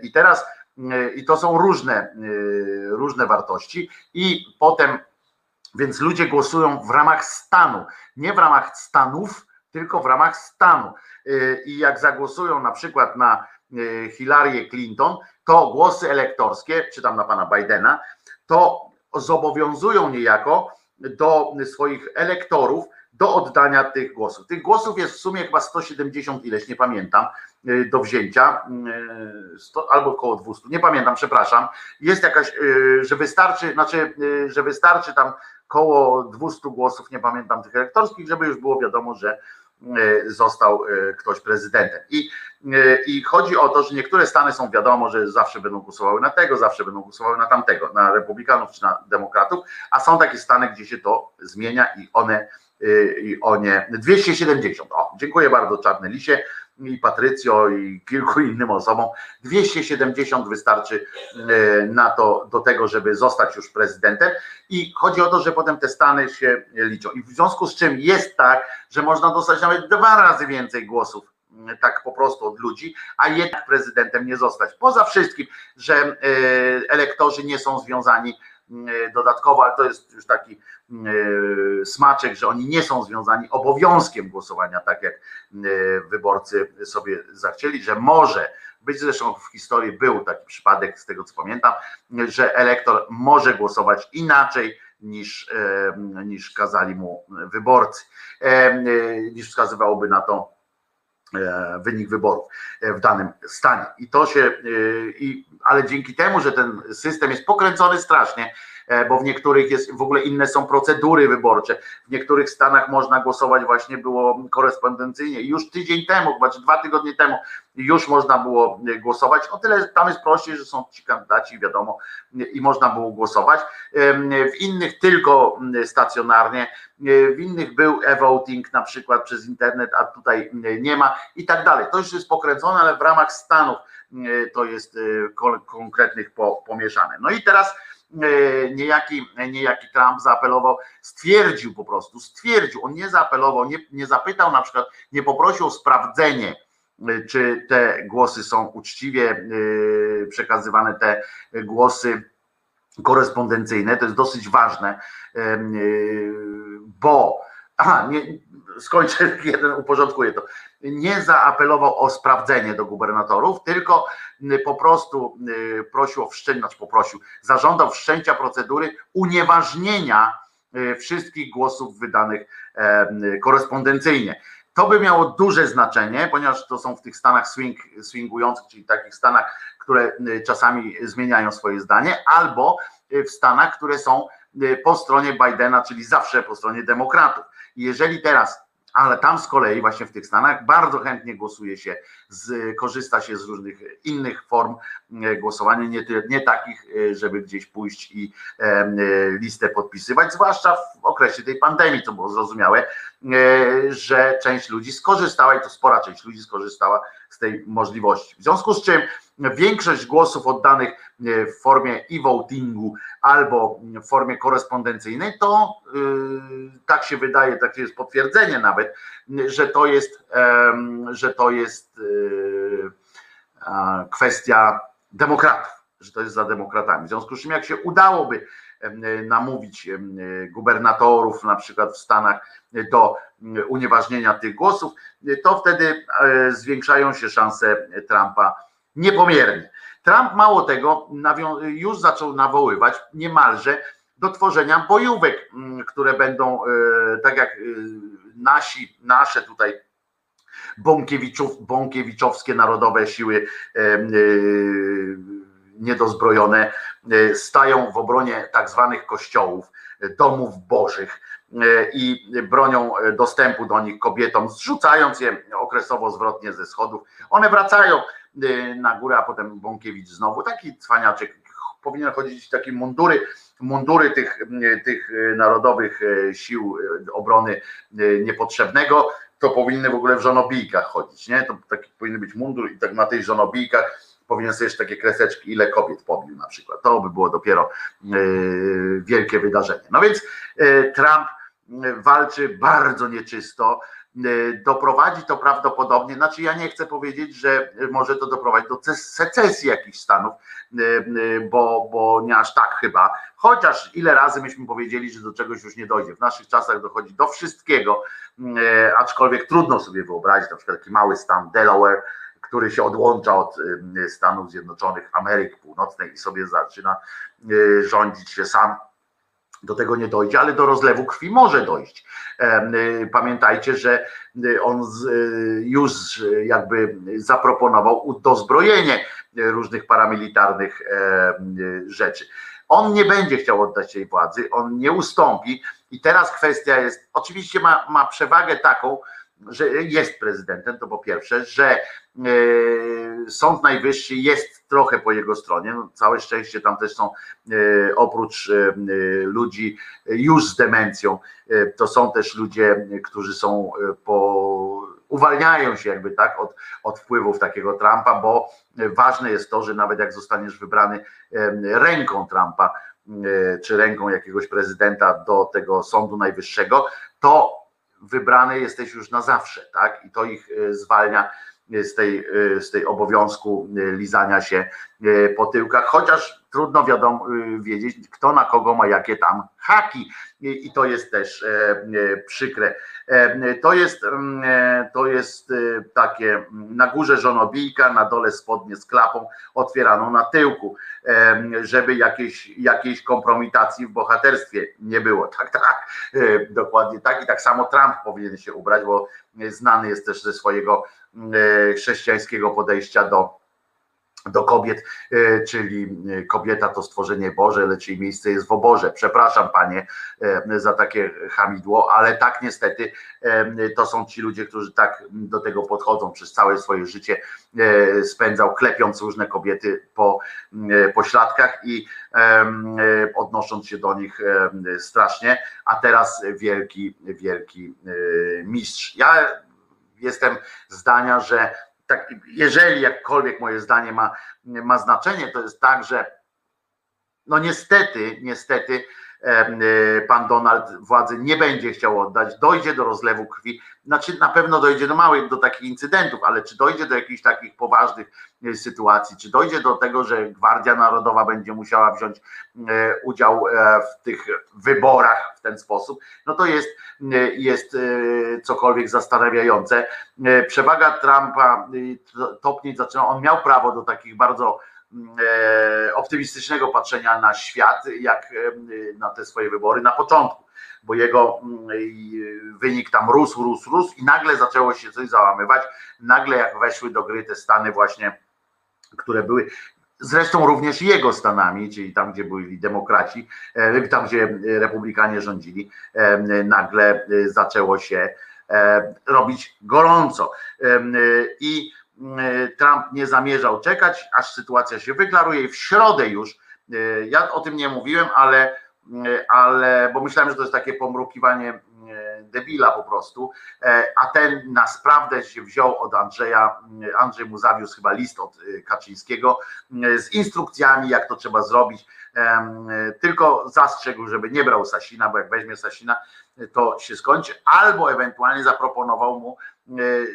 I teraz i to są różne, różne wartości i potem więc ludzie głosują w ramach stanu, nie w ramach stanów, tylko w ramach stanu. I jak zagłosują na przykład na E, Hillary Clinton, to głosy elektorskie, czy tam na pana Bidena, to zobowiązują niejako do swoich elektorów do oddania tych głosów. Tych głosów jest w sumie chyba 170 ileś, nie pamiętam, e, do wzięcia, 100, e, albo około 200, nie pamiętam, przepraszam. Jest jakaś, że wystarczy, znaczy, że wystarczy tam koło 200 głosów, nie pamiętam tych elektorskich, żeby już było wiadomo, że został ktoś prezydentem. I I chodzi o to, że niektóre stany są wiadomo, że zawsze będą głosowały na tego, zawsze będą głosowały na tamtego, na republikanów czy na demokratów, a są takie stany, gdzie się to zmienia i one, e, i one 270. O, dziękuję bardzo Czarny Lisie i Patrycjo i kilku innym osobom. 270 wystarczy e, na to, do tego, żeby zostać już prezydentem. I chodzi o to, że potem te stany się liczą. I w związku z czym jest tak, że można dostać nawet dwa razy więcej głosów tak po prostu od ludzi, a jednak prezydentem nie zostać. Poza wszystkim, że elektorzy nie są związani dodatkowo, ale to jest już taki e, smaczek, że oni nie są związani obowiązkiem głosowania, tak jak wyborcy sobie zachcieli, że może być. Zresztą w historii był taki przypadek, z tego co pamiętam, że elektor może głosować inaczej niż, niż kazali mu wyborcy, niż wskazywałoby na to E, wynik wyborów e, w danym stanie. I to się, e, i, ale dzięki temu, że ten system jest pokręcony strasznie, bo w niektórych jest w ogóle inne są procedury wyborcze. W niektórych stanach można głosować właśnie było korespondencyjnie. Już tydzień temu, chyba czy dwa tygodnie temu, już można było głosować. O tyle tam jest prościej, że są ci kandydaci, wiadomo, i można było głosować. W innych tylko stacjonarnie, w innych był e-voting na przykład przez internet, a tutaj nie ma i tak dalej. To już jest pokręcone, ale w ramach Stanów to jest konkretnych pomieszane. No i teraz E, niejaki, niejaki Trump zaapelował, stwierdził po prostu, stwierdził, on nie zaapelował, nie, nie zapytał na przykład, nie poprosił o sprawdzenie czy te głosy są uczciwie przekazywane, te głosy korespondencyjne. To jest dosyć ważne, bo aha, nie, skończę jeden, uporządkuję to. Nie zaapelował o sprawdzenie do gubernatorów, tylko po prostu prosił o wszczęcie, znaczy poprosił, zażądał wszczęcia procedury unieważnienia wszystkich głosów wydanych korespondencyjnie. To by miało duże znaczenie, ponieważ to są w tych stanach swing, swingujących, czyli takich stanach, które czasami zmieniają swoje zdanie, albo w stanach, które są po stronie Bidena, czyli zawsze po stronie demokratów. Jeżeli teraz ale tam z kolei właśnie w tych Stanach bardzo chętnie głosuje się, z, korzysta się z różnych innych form e, głosowania, nie, nie takich, e, żeby gdzieś pójść i e, listę podpisywać, zwłaszcza w okresie tej pandemii, to było zrozumiałe, że część ludzi skorzystała i to spora część ludzi skorzystała z tej możliwości. W związku z czym większość głosów oddanych w formie e-votingu albo w formie korespondencyjnej, to yy, tak się wydaje, takie jest potwierdzenie nawet, że to jest, że to jest yy, kwestia demokratów, że to jest za demokratami. W związku z czym jak się udałoby namówić gubernatorów na przykład w Stanach do unieważnienia tych głosów, to wtedy e, zwiększają się szanse Trumpa niepomiernie. Trump mało tego już zaczął nawoływać niemalże do tworzenia bojówek, które będą e, tak jak e, nasi, nasze tutaj Bąkiewiczów, bąkiewiczowskie narodowe siły niedozbrojone stają w obronie tak zwanych kościołów, domów bożych i bronią dostępu do nich kobietom, zrzucając je okresowo zwrotnie ze schodów. One wracają Y, na górę, a potem Bąkiewicz znowu. Taki cwaniaczek powinien chodzić w takie mundury, mundury tych, y, tych y, narodowych sił obrony niepotrzebnego, to powinny w ogóle w żonobijkach chodzić, nie? To taki powinien być mundur i tak na tych żonobijkach powinien sobie jeszcze takie kreseczki, ile kobiet pobił na przykład. To by było dopiero wielkie wydarzenie. No więc Trump walczy bardzo nieczysto, E, doprowadzi to prawdopodobnie, znaczy ja nie chcę powiedzieć, że może to doprowadzić do secesji jakichś stanów, e, e, bo, bo nie aż tak chyba, chociaż ile razy myśmy powiedzieli, że do czegoś już nie dojdzie. W naszych czasach dochodzi do wszystkiego, aczkolwiek trudno sobie wyobrazić, na przykład taki mały stan Delaware, który się odłącza od Stanów Zjednoczonych Ameryki Północnej i sobie zaczyna rządzić się sam do tego nie dojdzie, ale do rozlewu krwi może dojść. Y, pamiętajcie, że y, on y, już jakby zaproponował dozbrojenie różnych paramilitarnych rzeczy. On nie będzie chciał oddać tej władzy, on nie ustąpi i teraz kwestia jest, oczywiście ma, ma przewagę taką, że jest prezydentem, to po pierwsze, że e, Sąd Najwyższy jest trochę po jego stronie. No, całe szczęście tam też są e, oprócz e, ludzi już z demencją, to są też ludzie, którzy są po uwalniają się jakby tak od, od wpływów takiego Trumpa, bo ważne jest to, że nawet jak zostaniesz wybrany ręką Trumpa, czy ręką jakiegoś prezydenta do tego Sądu Najwyższego, to wybrany jesteś już na zawsze, tak? I to ich e, zwalnia z tej, e, z tej obowiązku e, lizania się po tyłkach, chociaż trudno wiadomo wiedzieć, kto na kogo ma jakie tam haki i to jest też przykre. To jest, to jest takie na górze żonobijka, na dole spodnie z klapą otwieraną na tyłku, żeby jakiejś, jakiejś kompromitacji w bohaterstwie nie było. Tak, tak, dokładnie tak i tak samo Trump powinien się ubrać, bo znany jest też ze swojego chrześcijańskiego podejścia do do kobiet, e, czyli e, kobieta to stworzenie Boże, lecz jej miejsce jest w oborze. Przepraszam panie e, za takie hamidło, ale tak niestety to są ci ludzie, którzy tak do tego podchodzą przez całe swoje życie spędzał, klepiąc różne kobiety po pośladkach i odnosząc się do nich strasznie, a teraz wielki, wielki mistrz. Ja jestem zdania, że tak, jeżeli jakkolwiek moje zdanie ma, ma znaczenie, to jest tak, że no niestety, niestety pan Donald władzy nie będzie chciał oddać, dojdzie do rozlewu krwi, znaczy na pewno dojdzie do małych, do takich incydentów, ale czy dojdzie do jakichś takich poważnych sytuacji, czy dojdzie do tego, że Gwardia Narodowa będzie musiała wziąć udział w tych wyborach w ten sposób, no to jest, jest cokolwiek zastanawiające. Przewaga Trumpa topnieć zaczyna, on miał prawo do takich bardzo E, optymistycznego patrzenia na świat, jak e, na te swoje wybory na początku, bo jego mm, wynik tam rósł, rósł, rósł i nagle zaczęło się coś załamywać. Nagle jak weszły do gry te Stany właśnie, które były zresztą również jego stanami, czyli tam, gdzie byli demokraci, e, tam, gdzie republikanie rządzili, nagle zaczęło się robić gorąco. I E, Trump nie zamierzał czekać, aż sytuacja się wyklaruje i w środę już, e, ja o tym nie mówiłem, ale, e, ale bo myślałem, że to jest takie pomrukiwanie debila po prostu, a ten na sprawdę się wziął od Andrzeja, Andrzej mu zawiózł chyba list od Kaczyńskiego z instrukcjami, jak to trzeba zrobić, tylko zastrzegł, żeby nie brał Sasina, bo jak weźmie Sasina, to się skończy, albo ewentualnie zaproponował mu E,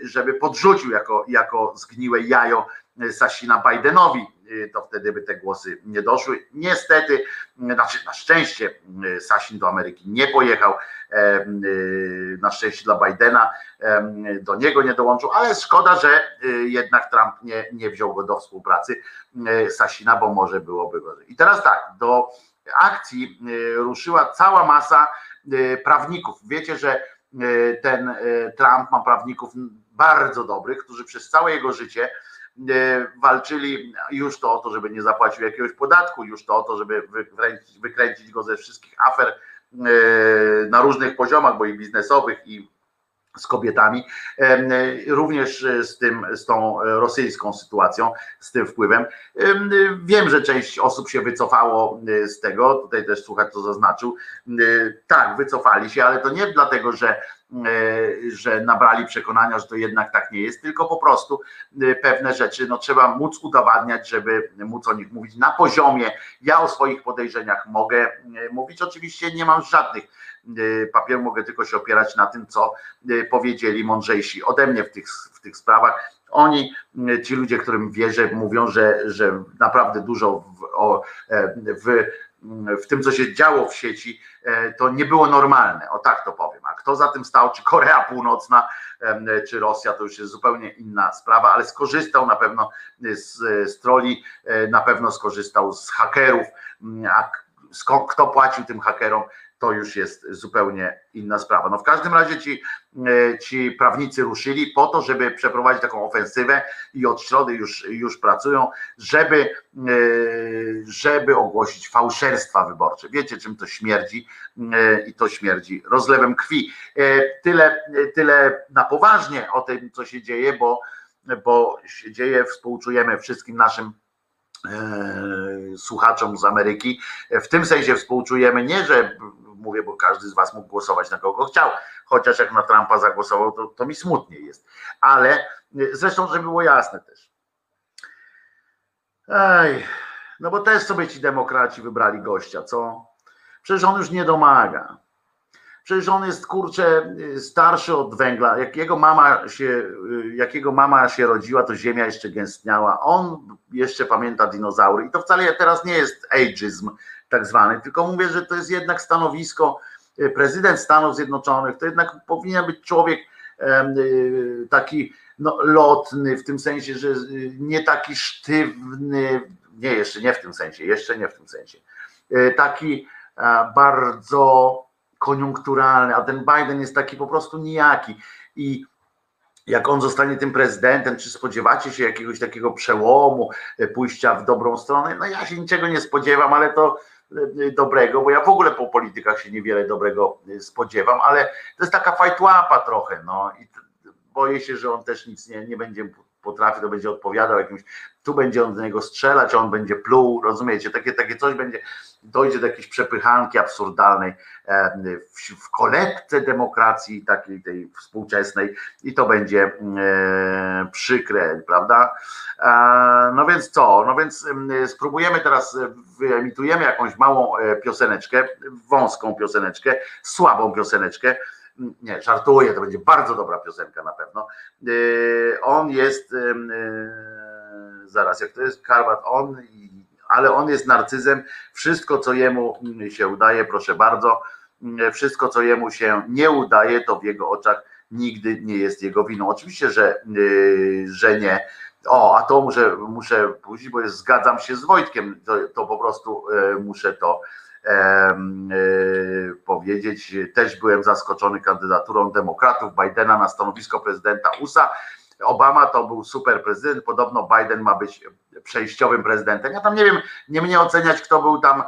żeby podrzucił jako, jako zgniłe jajo Sasina Bidenowi, e, to wtedy by te głosy nie doszły. Niestety, znaczy na szczęście e, Sasin do Ameryki nie pojechał, na szczęście dla Bidena do niego nie dołączył, ale szkoda, że jednak Trump nie, nie wziął go do współpracy Sasina, bo może byłoby gorzej. I teraz tak, do akcji ruszyła cała masa prawników. Wiecie, że E, ten e, Trump ma prawników bardzo dobrych, którzy przez całe jego życie e, walczyli już to o to, żeby nie zapłacił jakiegoś podatku, już to o to, żeby wykręcić, wykręcić go ze wszystkich afer na różnych poziomach, bo i biznesowych, i z kobietami, również z tym, z tą rosyjską sytuacją, z tym wpływem. Wiem, że część osób się wycofało z tego, tutaj też słuchacz to zaznaczył. Tak, wycofali się, ale to nie dlatego, że że nabrali przekonania, że to jednak tak nie jest, tylko po prostu pewne rzeczy no, trzeba móc udowadniać, żeby móc o nich mówić na poziomie. Ja o swoich podejrzeniach mogę mówić, oczywiście nie mam żadnych papieru, mogę tylko się opierać na tym, co powiedzieli mądrzejsi ode mnie w tych, w tych sprawach. Oni, ci ludzie, którym wierzę, mówią, że, że naprawdę dużo w, o, e, w, w tym, co się działo w sieci, e, to nie było normalne, o tak to powiem. A kto za tym stał, czy Korea Północna, czy Rosja, to już jest zupełnie inna sprawa, ale skorzystał na pewno z, z troli, e, na pewno skorzystał z hakerów, a kto płacił tym hakerom, to już jest zupełnie inna sprawa. No w każdym razie ci, e, ci prawnicy ruszyli po to, żeby przeprowadzić taką ofensywę i od środy już, już pracują, żeby, e, żeby ogłosić fałszerstwa wyborcze. Wiecie, czym to śmierdzi e, i to śmierdzi rozlewem krwi. Tyle, tyle na poważnie o tym, co się dzieje, bo, bo się dzieje, współczujemy wszystkim naszym słuchaczom z Ameryki. W tym sensie współczujemy nie, że mówię, bo każdy z was mógł głosować na kogo chciał, chociaż jak na Trumpa zagłosował, to, to mi smutniej jest. Ale zresztą, żeby było jasne też. Ej, no bo też sobie ci demokraci wybrali gościa, co? Przecież on już nie domaga. Przecież on jest kurczę starszy od węgla. Jak jego mama się, jak jego mama się rodziła, to ziemia jeszcze gęstniała. On jeszcze pamięta dinozaury. I to wcale teraz nie jest ageism, tak zwany, tylko mówię, że to jest jednak stanowisko, e, prezydent Stanów Zjednoczonych, to jednak powinien być człowiek e, taki no, lotny, w tym sensie, że e, nie taki sztywny, nie, jeszcze nie w tym sensie, jeszcze nie w tym sensie, taki bardzo koniunkturalny, a ten Biden jest taki po prostu nijaki i jak on zostanie tym prezydentem, czy spodziewacie się jakiegoś takiego przełomu, pójścia w dobrą stronę? No ja się niczego nie spodziewam, ale to dobrego, bo ja w ogóle po politykach się niewiele dobrego y, spodziewam, ale to jest taka fajtłapa trochę, no i boję się, że on też nic nie, nie będzie potrafi, to będzie odpowiadał jakimś, tu będzie on do niego strzelać, on będzie pluł, rozumiecie, takie, takie coś będzie, dojdzie do jakiejś przepychanki absurdalnej e, w, w kolebce demokracji takiej tej współczesnej i to będzie e, przykre, prawda? E, no więc co, no więc e, spróbujemy teraz, e, wyemitujemy jakąś małą e, pioseneczkę, wąską pioseneczkę, słabą pioseneczkę, nie, żartuję, to będzie bardzo dobra piosenka na pewno. E, On jest, em, e, zaraz, jak to jest Karwat, on, ale on jest narcyzem. Wszystko, co jemu się udaje, proszę bardzo, wszystko, co jemu się nie udaje, to w jego oczach nigdy nie jest jego winą. Oczywiście, że, y, że nie. O, a to muszę, muszę pójść, bo jest, zgadzam się z Wojtkiem, to, to po prostu muszę to powiedzieć. Też byłem zaskoczony kandydaturą demokratów Bidena na stanowisko prezydenta USA. Obama to był super prezydent, podobno Biden ma być przejściowym prezydentem. Ja tam nie wiem, nie mnie oceniać, kto był tam e,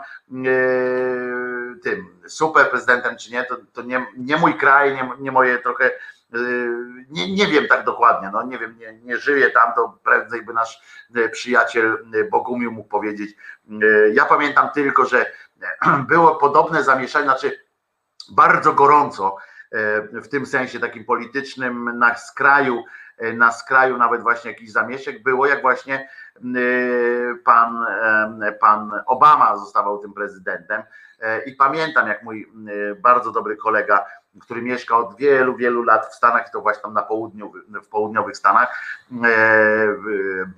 tym super prezydentem czy nie, to, to nie, nie mój kraj, nie, nie moje trochę, e, nie, nie wiem tak dokładnie, no nie wiem, nie, nie żyję tam, to prędzej by nasz e, przyjaciel e, Bogumił mógł powiedzieć. E, Ja pamiętam tylko, że było podobne zamieszanie, znaczy bardzo gorąco e, w tym sensie takim politycznym na skraju, e, na skraju nawet właśnie jakiś zamieszek było, jak właśnie e, pan, pan Obama zostawał tym prezydentem. I pamiętam jak mój bardzo dobry kolega, który mieszka od wielu, wielu lat w Stanach, to właśnie tam na południu, w południowych Stanach,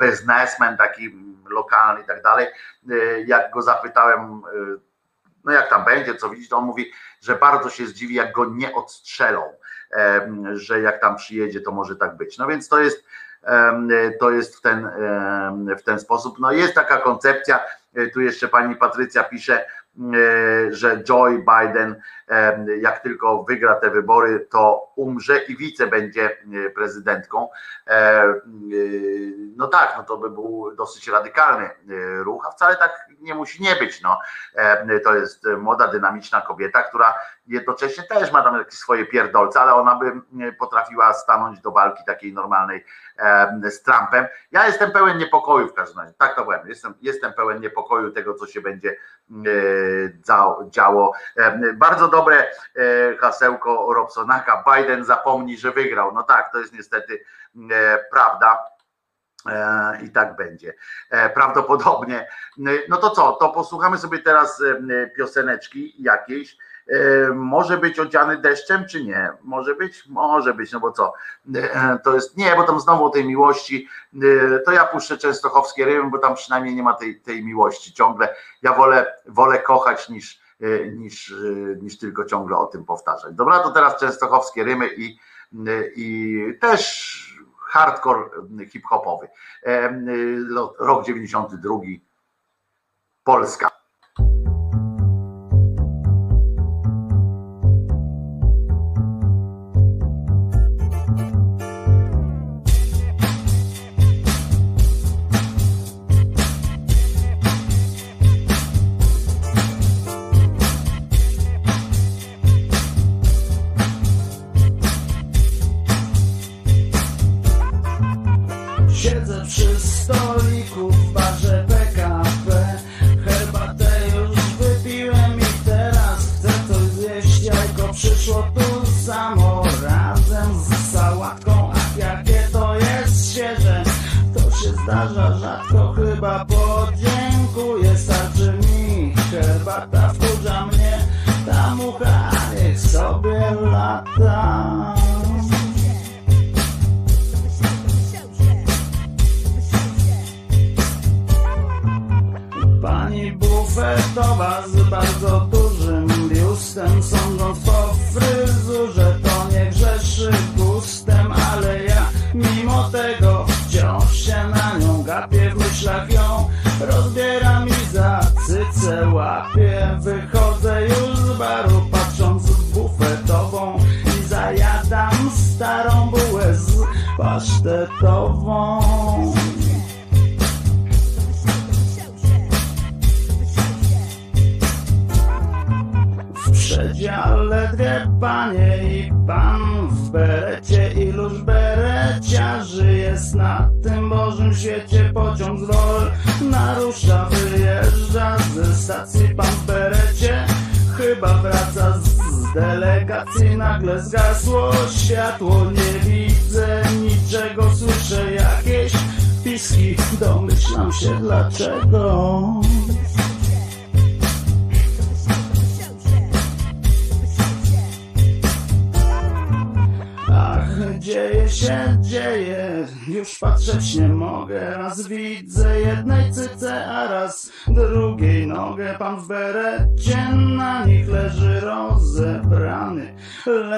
biznesmen taki lokalny i tak dalej, jak go zapytałem, no jak tam będzie, co widzisz, to on mówi, że bardzo się zdziwi, jak go nie odstrzelą, że jak tam przyjedzie, to może tak być. No więc to jest, to jest w ten, w ten sposób. No jest taka koncepcja, e, tu jeszcze pani Patrycja pisze, że Joe Biden, em, jak tylko wygra te wybory, to umrze i wice będzie e, prezydentką. E, e, No tak, no to by był dosyć radykalny e, ruch, a wcale tak nie musi nie być. No. E, To jest młoda, dynamiczna kobieta, która jednocześnie też ma tam jakieś swoje pierdolce, ale ona by e, potrafiła stanąć do walki takiej normalnej e, z Trumpem. Ja jestem pełen niepokoju w każdym razie, tak to powiem, jestem, jestem pełen niepokoju tego, co się będzie e, działo. E, Bardzo dobre e, hasełko Robsonaka, Biden zapomni, że wygrał. No tak, to jest niestety e, prawda. E, I tak będzie. E, Prawdopodobnie. No to co? To posłuchamy sobie teraz e, pioseneczki jakiejś. E, Może być odziany deszczem, czy nie? Może być? Może być, no bo co? E, To jest nie, bo tam znowu o tej miłości. e, To ja puszczę częstochowskie rymy, bo tam przynajmniej nie ma tej, tej miłości ciągle. Ja wolę, wolę kochać niż, niż, niż tylko ciągle o tym powtarzać. Dobra, to teraz częstochowskie rymy i, i też hardcore hip-hopowy. Rok 92, Polska.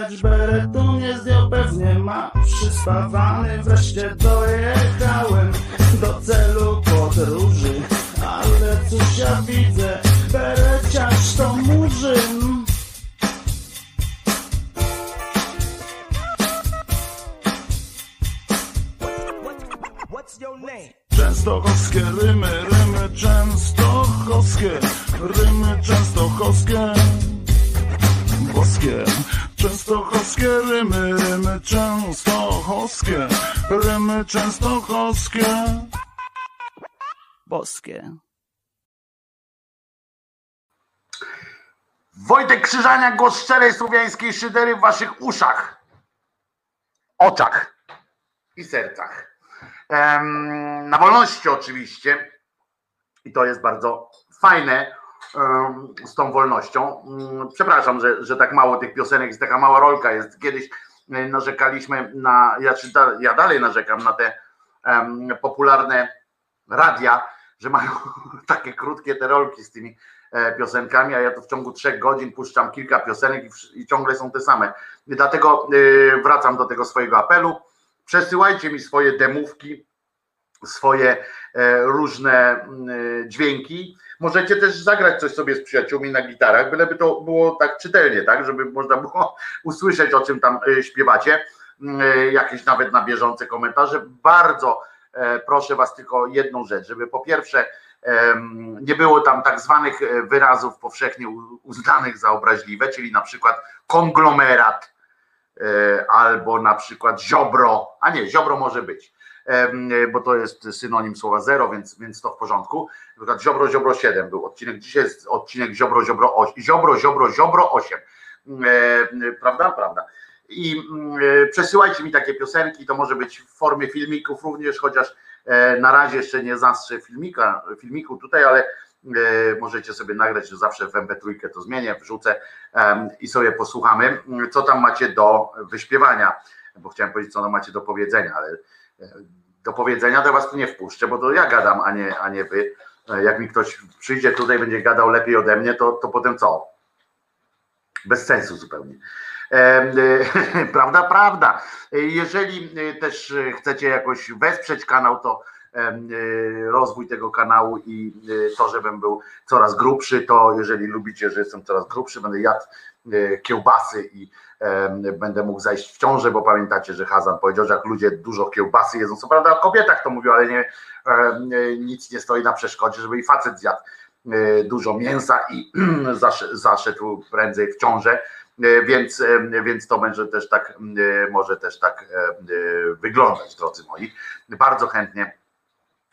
Lecz beretu nie zdjął, pewnie ma przyspawany. Wreszcie dojechałem Wojtek Krzyżania, głos szczerej słowiańskiej szydery w waszych uszach, oczach i sercach. Em, na wolności oczywiście. I to jest bardzo fajne z tą wolnością. Mm, Przepraszam, że, że tak mało tych piosenek, jest taka mała rolka jest. Kiedyś e, narzekaliśmy na, ja, ja dalej narzekam na te popularne radia, że mają takie krótkie te rolki z tymi piosenkami, a ja to w ciągu trzech godzin puszczam kilka piosenek i, i ciągle są te same. Dlatego e, wracam do tego swojego apelu. Przesyłajcie mi swoje demówki, swoje e, różne mm, e, dźwięki. Możecie też zagrać coś sobie z przyjaciółmi na gitarach, byleby to było tak czytelnie, tak, żeby można było usłyszeć, o czym tam e, śpiewacie. Mm, e, Jakieś nawet na bieżące komentarze. Bardzo e, proszę Was tylko jedną rzecz, żeby po pierwsze nie było tam tak zwanych e, wyrazów powszechnie uznanych za obraźliwe, czyli na przykład konglomerat, e, albo na przykład ziobro, a nie, ziobro może być, e, bo to jest synonim słowa zero, więc, więc to w porządku. Na przykład ziobro, ziobro 7 był odcinek, dzisiaj jest odcinek ziobro, ziobro 8, ziobro, ziobro, ziobro 8, E, prawda? Prawda. I mm, przesyłajcie mi takie piosenki, to może być w formie filmików również, chociaż na razie jeszcze nie zastrze filmika, filmiku tutaj, ale e, możecie sobie nagrać, że zawsze w MP3 to zmienię, wrzucę i sobie posłuchamy, co tam macie do wyśpiewania, bo chciałem powiedzieć, co tam macie do powiedzenia, ale e, do powiedzenia to was tu nie wpuszczę, bo to ja gadam, a nie, a nie wy. E, Jak mi ktoś przyjdzie tutaj, będzie gadał lepiej ode mnie, to, to potem co? Bez sensu zupełnie. Prawda, prawda. Jeżeli e, też e, chcecie jakoś wesprzeć kanał, to e, rozwój tego kanału i to, żebym był coraz grubszy, to jeżeli lubicie, że jestem coraz grubszy, będę jadł kiełbasy i będę mógł zajść w ciążę, bo pamiętacie, że Hazan powiedział, że jak ludzie dużo kiełbasy jedzą, co prawda o kobietach to mówił, ale nie, nic nie stoi na przeszkodzie, żeby i facet zjadł dużo mięsa i zasz- zaszedł prędzej w ciążę, więc, e, więc to będzie też tak, e, może też tak e, e, wyglądać, drodzy moi. Bardzo chętnie,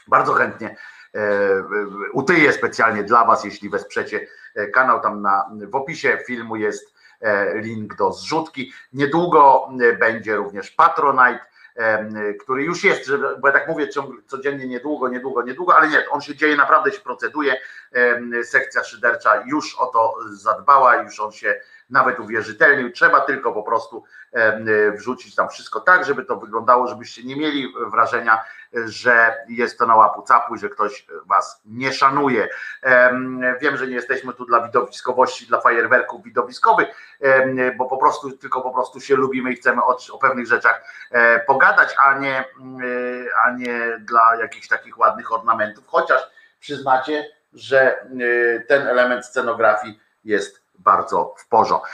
bardzo chętnie e, utyję specjalnie dla Was, jeśli wesprzecie e, kanał. Tam na, w opisie filmu jest e, link do zrzutki. Niedługo e, będzie również Patronite, e, który już jest, bo ja tak mówię codziennie niedługo, niedługo, niedługo, ale nie, on się dzieje, naprawdę się proceduje. E, Sekcja szydercza już o to zadbała, już on się nawet uwierzytelnił. Trzeba tylko po prostu em, wrzucić tam wszystko tak, żeby to wyglądało, żebyście nie mieli wrażenia, że jest to na łapu capu, że ktoś was nie szanuje. Em, Wiem, że nie jesteśmy tu dla widowiskowości, dla fajerwerków widowiskowych, bo po prostu, tylko po prostu się lubimy i chcemy o, o pewnych rzeczach e, pogadać, a nie, e, a nie dla jakichś takich ładnych ornamentów, chociaż przyznacie, że e, ten element scenografii jest bardzo w porządku.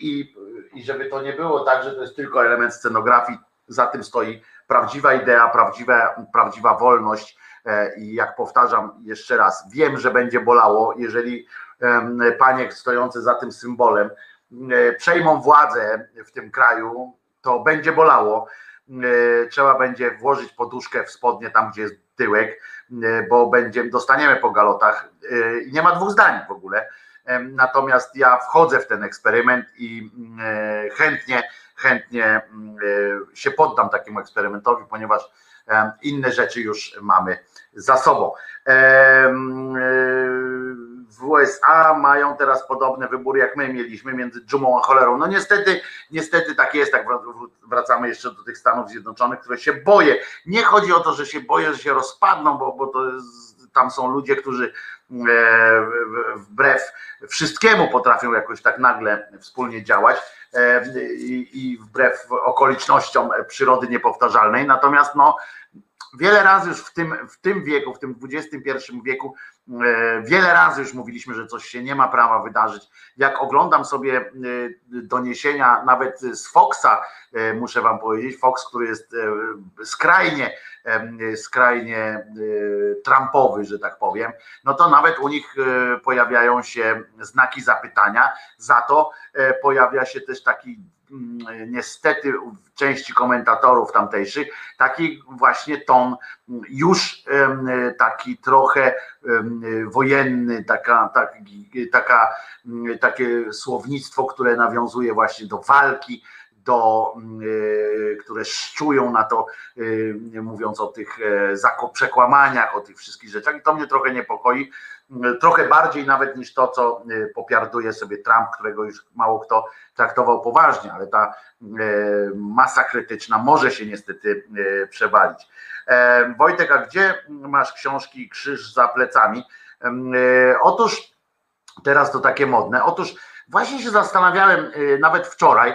I, I żeby to nie było tak, że to jest tylko element scenografii, za tym stoi prawdziwa idea, prawdziwa, prawdziwa wolność. E, I jak powtarzam jeszcze raz, wiem, że będzie bolało, jeżeli panie stojące za tym symbolem e, przejmą władzę w tym kraju, to będzie bolało, trzeba będzie włożyć poduszkę w spodnie tam, gdzie jest tyłek, bo będzie, dostaniemy po galotach i nie ma dwóch zdań w ogóle. Natomiast ja wchodzę w ten eksperyment i chętnie, chętnie się poddam takiemu eksperymentowi, ponieważ inne rzeczy już mamy za sobą. W USA mają teraz podobne wybory, jak my mieliśmy między dżumą a cholerą. No niestety, niestety tak jest, tak wracamy jeszcze do tych Stanów Zjednoczonych, które się boję. Nie chodzi o to, że się boję, że się rozpadną, bo, bo to jest, tam są ludzie, którzy wbrew wszystkiemu potrafią jakoś tak nagle wspólnie działać i wbrew okolicznościom przyrody niepowtarzalnej. Natomiast no, wiele razy już w tym, w tym wieku, w tym XXI wieku, e, wiele razy już mówiliśmy, że coś się nie ma prawa wydarzyć. Jak oglądam sobie e, doniesienia nawet z Foxa, e, muszę wam powiedzieć, Fox, który jest skrajnie, skrajnie Trumpowy, że tak powiem, no to nawet u nich pojawiają się znaki zapytania, za to pojawia się też taki niestety w części komentatorów tamtejszych taki właśnie ton już taki trochę wojenny, taka, tak, taka, mm, takie słownictwo, które nawiązuje właśnie do walki, do, e, które szczują na to, e, mówiąc o tych e, przekłamaniach, o tych wszystkich rzeczach i to mnie trochę niepokoi, trochę bardziej nawet niż to, co popiarduje sobie Trump, którego już mało kto traktował poważnie, ale ta masa krytyczna może się niestety przewalić. Wojtek, a gdzie masz książki Krzyż za plecami? Otóż teraz to takie modne. Otóż właśnie się zastanawiałem nawet wczoraj,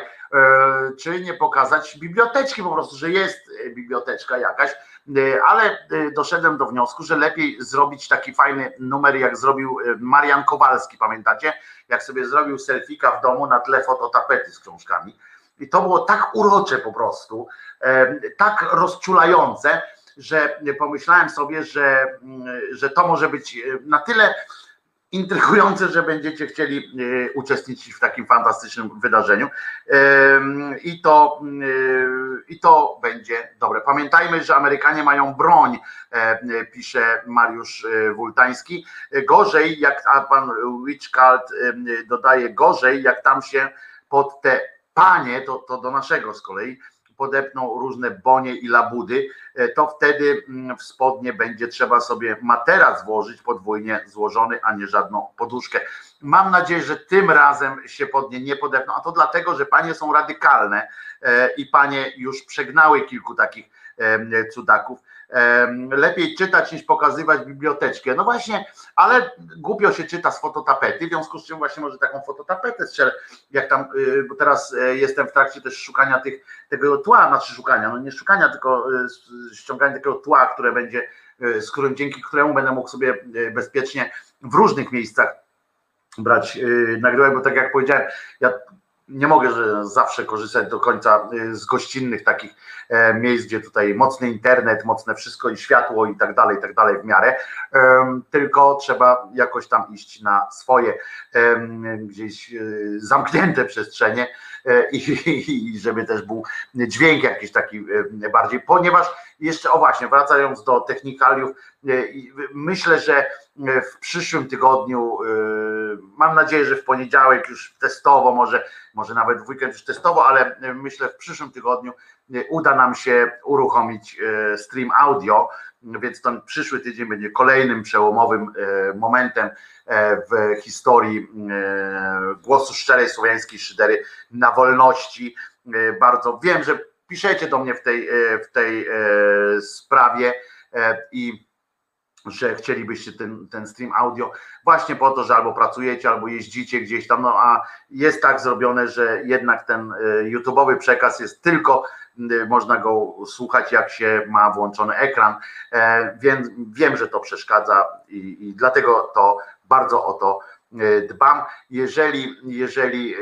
czy nie pokazać biblioteczki po prostu, że jest e, biblioteczka jakaś, e, ale doszedłem do wniosku, że lepiej zrobić taki fajny numer, jak zrobił Marian Kowalski, pamiętacie? Jak sobie zrobił selfika w domu na tle fototapety z książkami. I to było tak urocze po prostu, tak rozczulające, że pomyślałem sobie, że, mm, że to może być na tyle intrygujące, że będziecie chcieli e, uczestniczyć w takim fantastycznym wydarzeniu. I to, e, I to będzie dobre. Pamiętajmy, że Amerykanie mają broń, e, pisze Mariusz Wultański. Gorzej, jak a pan Witchcult dodaje, gorzej, jak tam się pod te panie, to, to do naszego z kolei, podepną różne bonie i labudy, e, to wtedy mm, w spodnie będzie trzeba sobie materac włożyć podwójnie złożony, a nie żadną poduszkę. Mam nadzieję, że tym razem się pod nie nie podepną, a to dlatego, że panie są radykalne e, i panie już przegnały kilku takich cudaków lepiej czytać niż pokazywać biblioteczkę. No właśnie, ale głupio się czyta z fototapety, w związku z czym właśnie może taką fototapetę strzelę, jak tam, y, bo teraz e, jestem w trakcie też szukania tych, tego tła, znaczy szukania, no nie szukania, tylko e, ściągania takiego tła, które będzie, e, z którym dzięki któremu będę mógł sobie bezpiecznie w różnych miejscach brać, nagrywać, bo tak jak powiedziałem, ja nie mogę zawsze korzystać do końca y, z gościnnych takich e, miejsc, gdzie tutaj mocny internet, mocne wszystko i światło i tak dalej, i tak dalej w miarę, tylko trzeba jakoś tam iść na swoje gdzieś y, zamknięte przestrzenie e, i, żeby też był dźwięk jakiś taki e, bardziej, ponieważ jeszcze, o właśnie, wracając do technikaliów, myślę, że w przyszłym tygodniu, mam nadzieję, że w poniedziałek już testowo może może nawet w weekend już testowo, ale e, myślę w przyszłym tygodniu e, uda nam się uruchomić e, stream audio, więc ten przyszły tydzień będzie kolejnym przełomowym momentem w historii głosu szczerej słowiańskiej szydery na wolności. Bardzo wiem, że piszecie do mnie w tej, w tej sprawie i że chcielibyście ten, ten stream audio właśnie po to, że albo pracujecie, albo jeździcie gdzieś tam, no a jest tak zrobione, że jednak ten e, YouTube'owy przekaz jest tylko, można go słuchać jak się ma włączony ekran, e, więc wiem, że to przeszkadza i, i dlatego to bardzo o to e, dbam. Jeżeli, jeżeli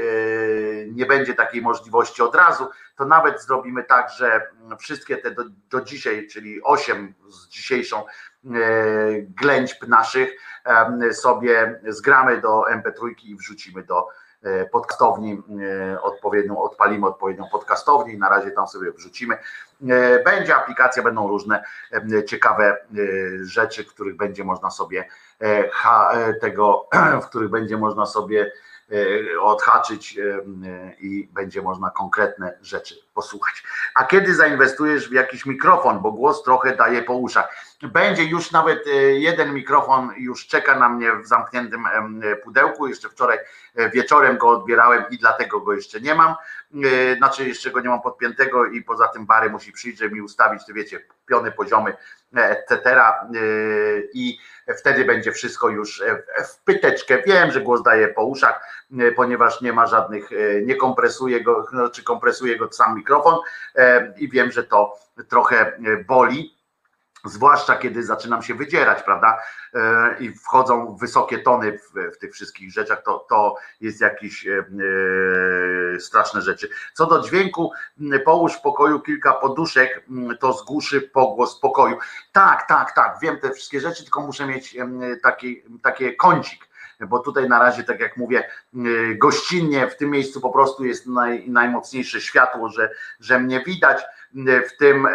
nie będzie takiej możliwości od razu, to nawet zrobimy tak, że wszystkie te do, do dzisiaj, czyli 8 z dzisiejszą E, ględźb naszych sobie zgramy do MP3 i wrzucimy do e, podcastowni e, odpowiednią, odpalimy odpowiednią podcastownię i na razie tam sobie wrzucimy. E, Będzie aplikacja, będą różne e, ciekawe e, rzeczy, w których będzie można sobie e, e, tego, w których będzie można sobie e, odhaczyć e, e, i będzie można konkretne rzeczy posłuchać. A kiedy zainwestujesz w jakiś mikrofon, bo głos trochę daje po uszach. Będzie już nawet e, jeden mikrofon już czeka na mnie w zamkniętym pudełku. Jeszcze wczoraj e, wieczorem go odbierałem i dlatego go jeszcze nie mam. E, Znaczy jeszcze go nie mam podpiętego i poza tym Bary musi przyjść, żeby mi ustawić, te wiecie, piony, poziomy, etc. I wtedy będzie wszystko już w- pyteczkę. Wiem, że głos daje po uszach, ponieważ nie ma żadnych, nie kompresuje go, znaczy kompresuje go sam mikrofon e, i wiem, że to trochę e, boli. Zwłaszcza kiedy zaczynam się wydzierać, prawda? E, I wchodzą wysokie tony w, w tych wszystkich rzeczach, to, to jest jakieś e, straszne rzeczy. Co do dźwięku, połóż w pokoju kilka poduszek, to zgłuszy pogłos pokoju. Tak, tak, tak, wiem te wszystkie rzeczy, tylko muszę mieć taki, takie kącik bo tutaj na razie, tak jak mówię, y, gościnnie w tym miejscu po prostu jest naj, najmocniejsze światło, że, że mnie widać. Y, W tym e,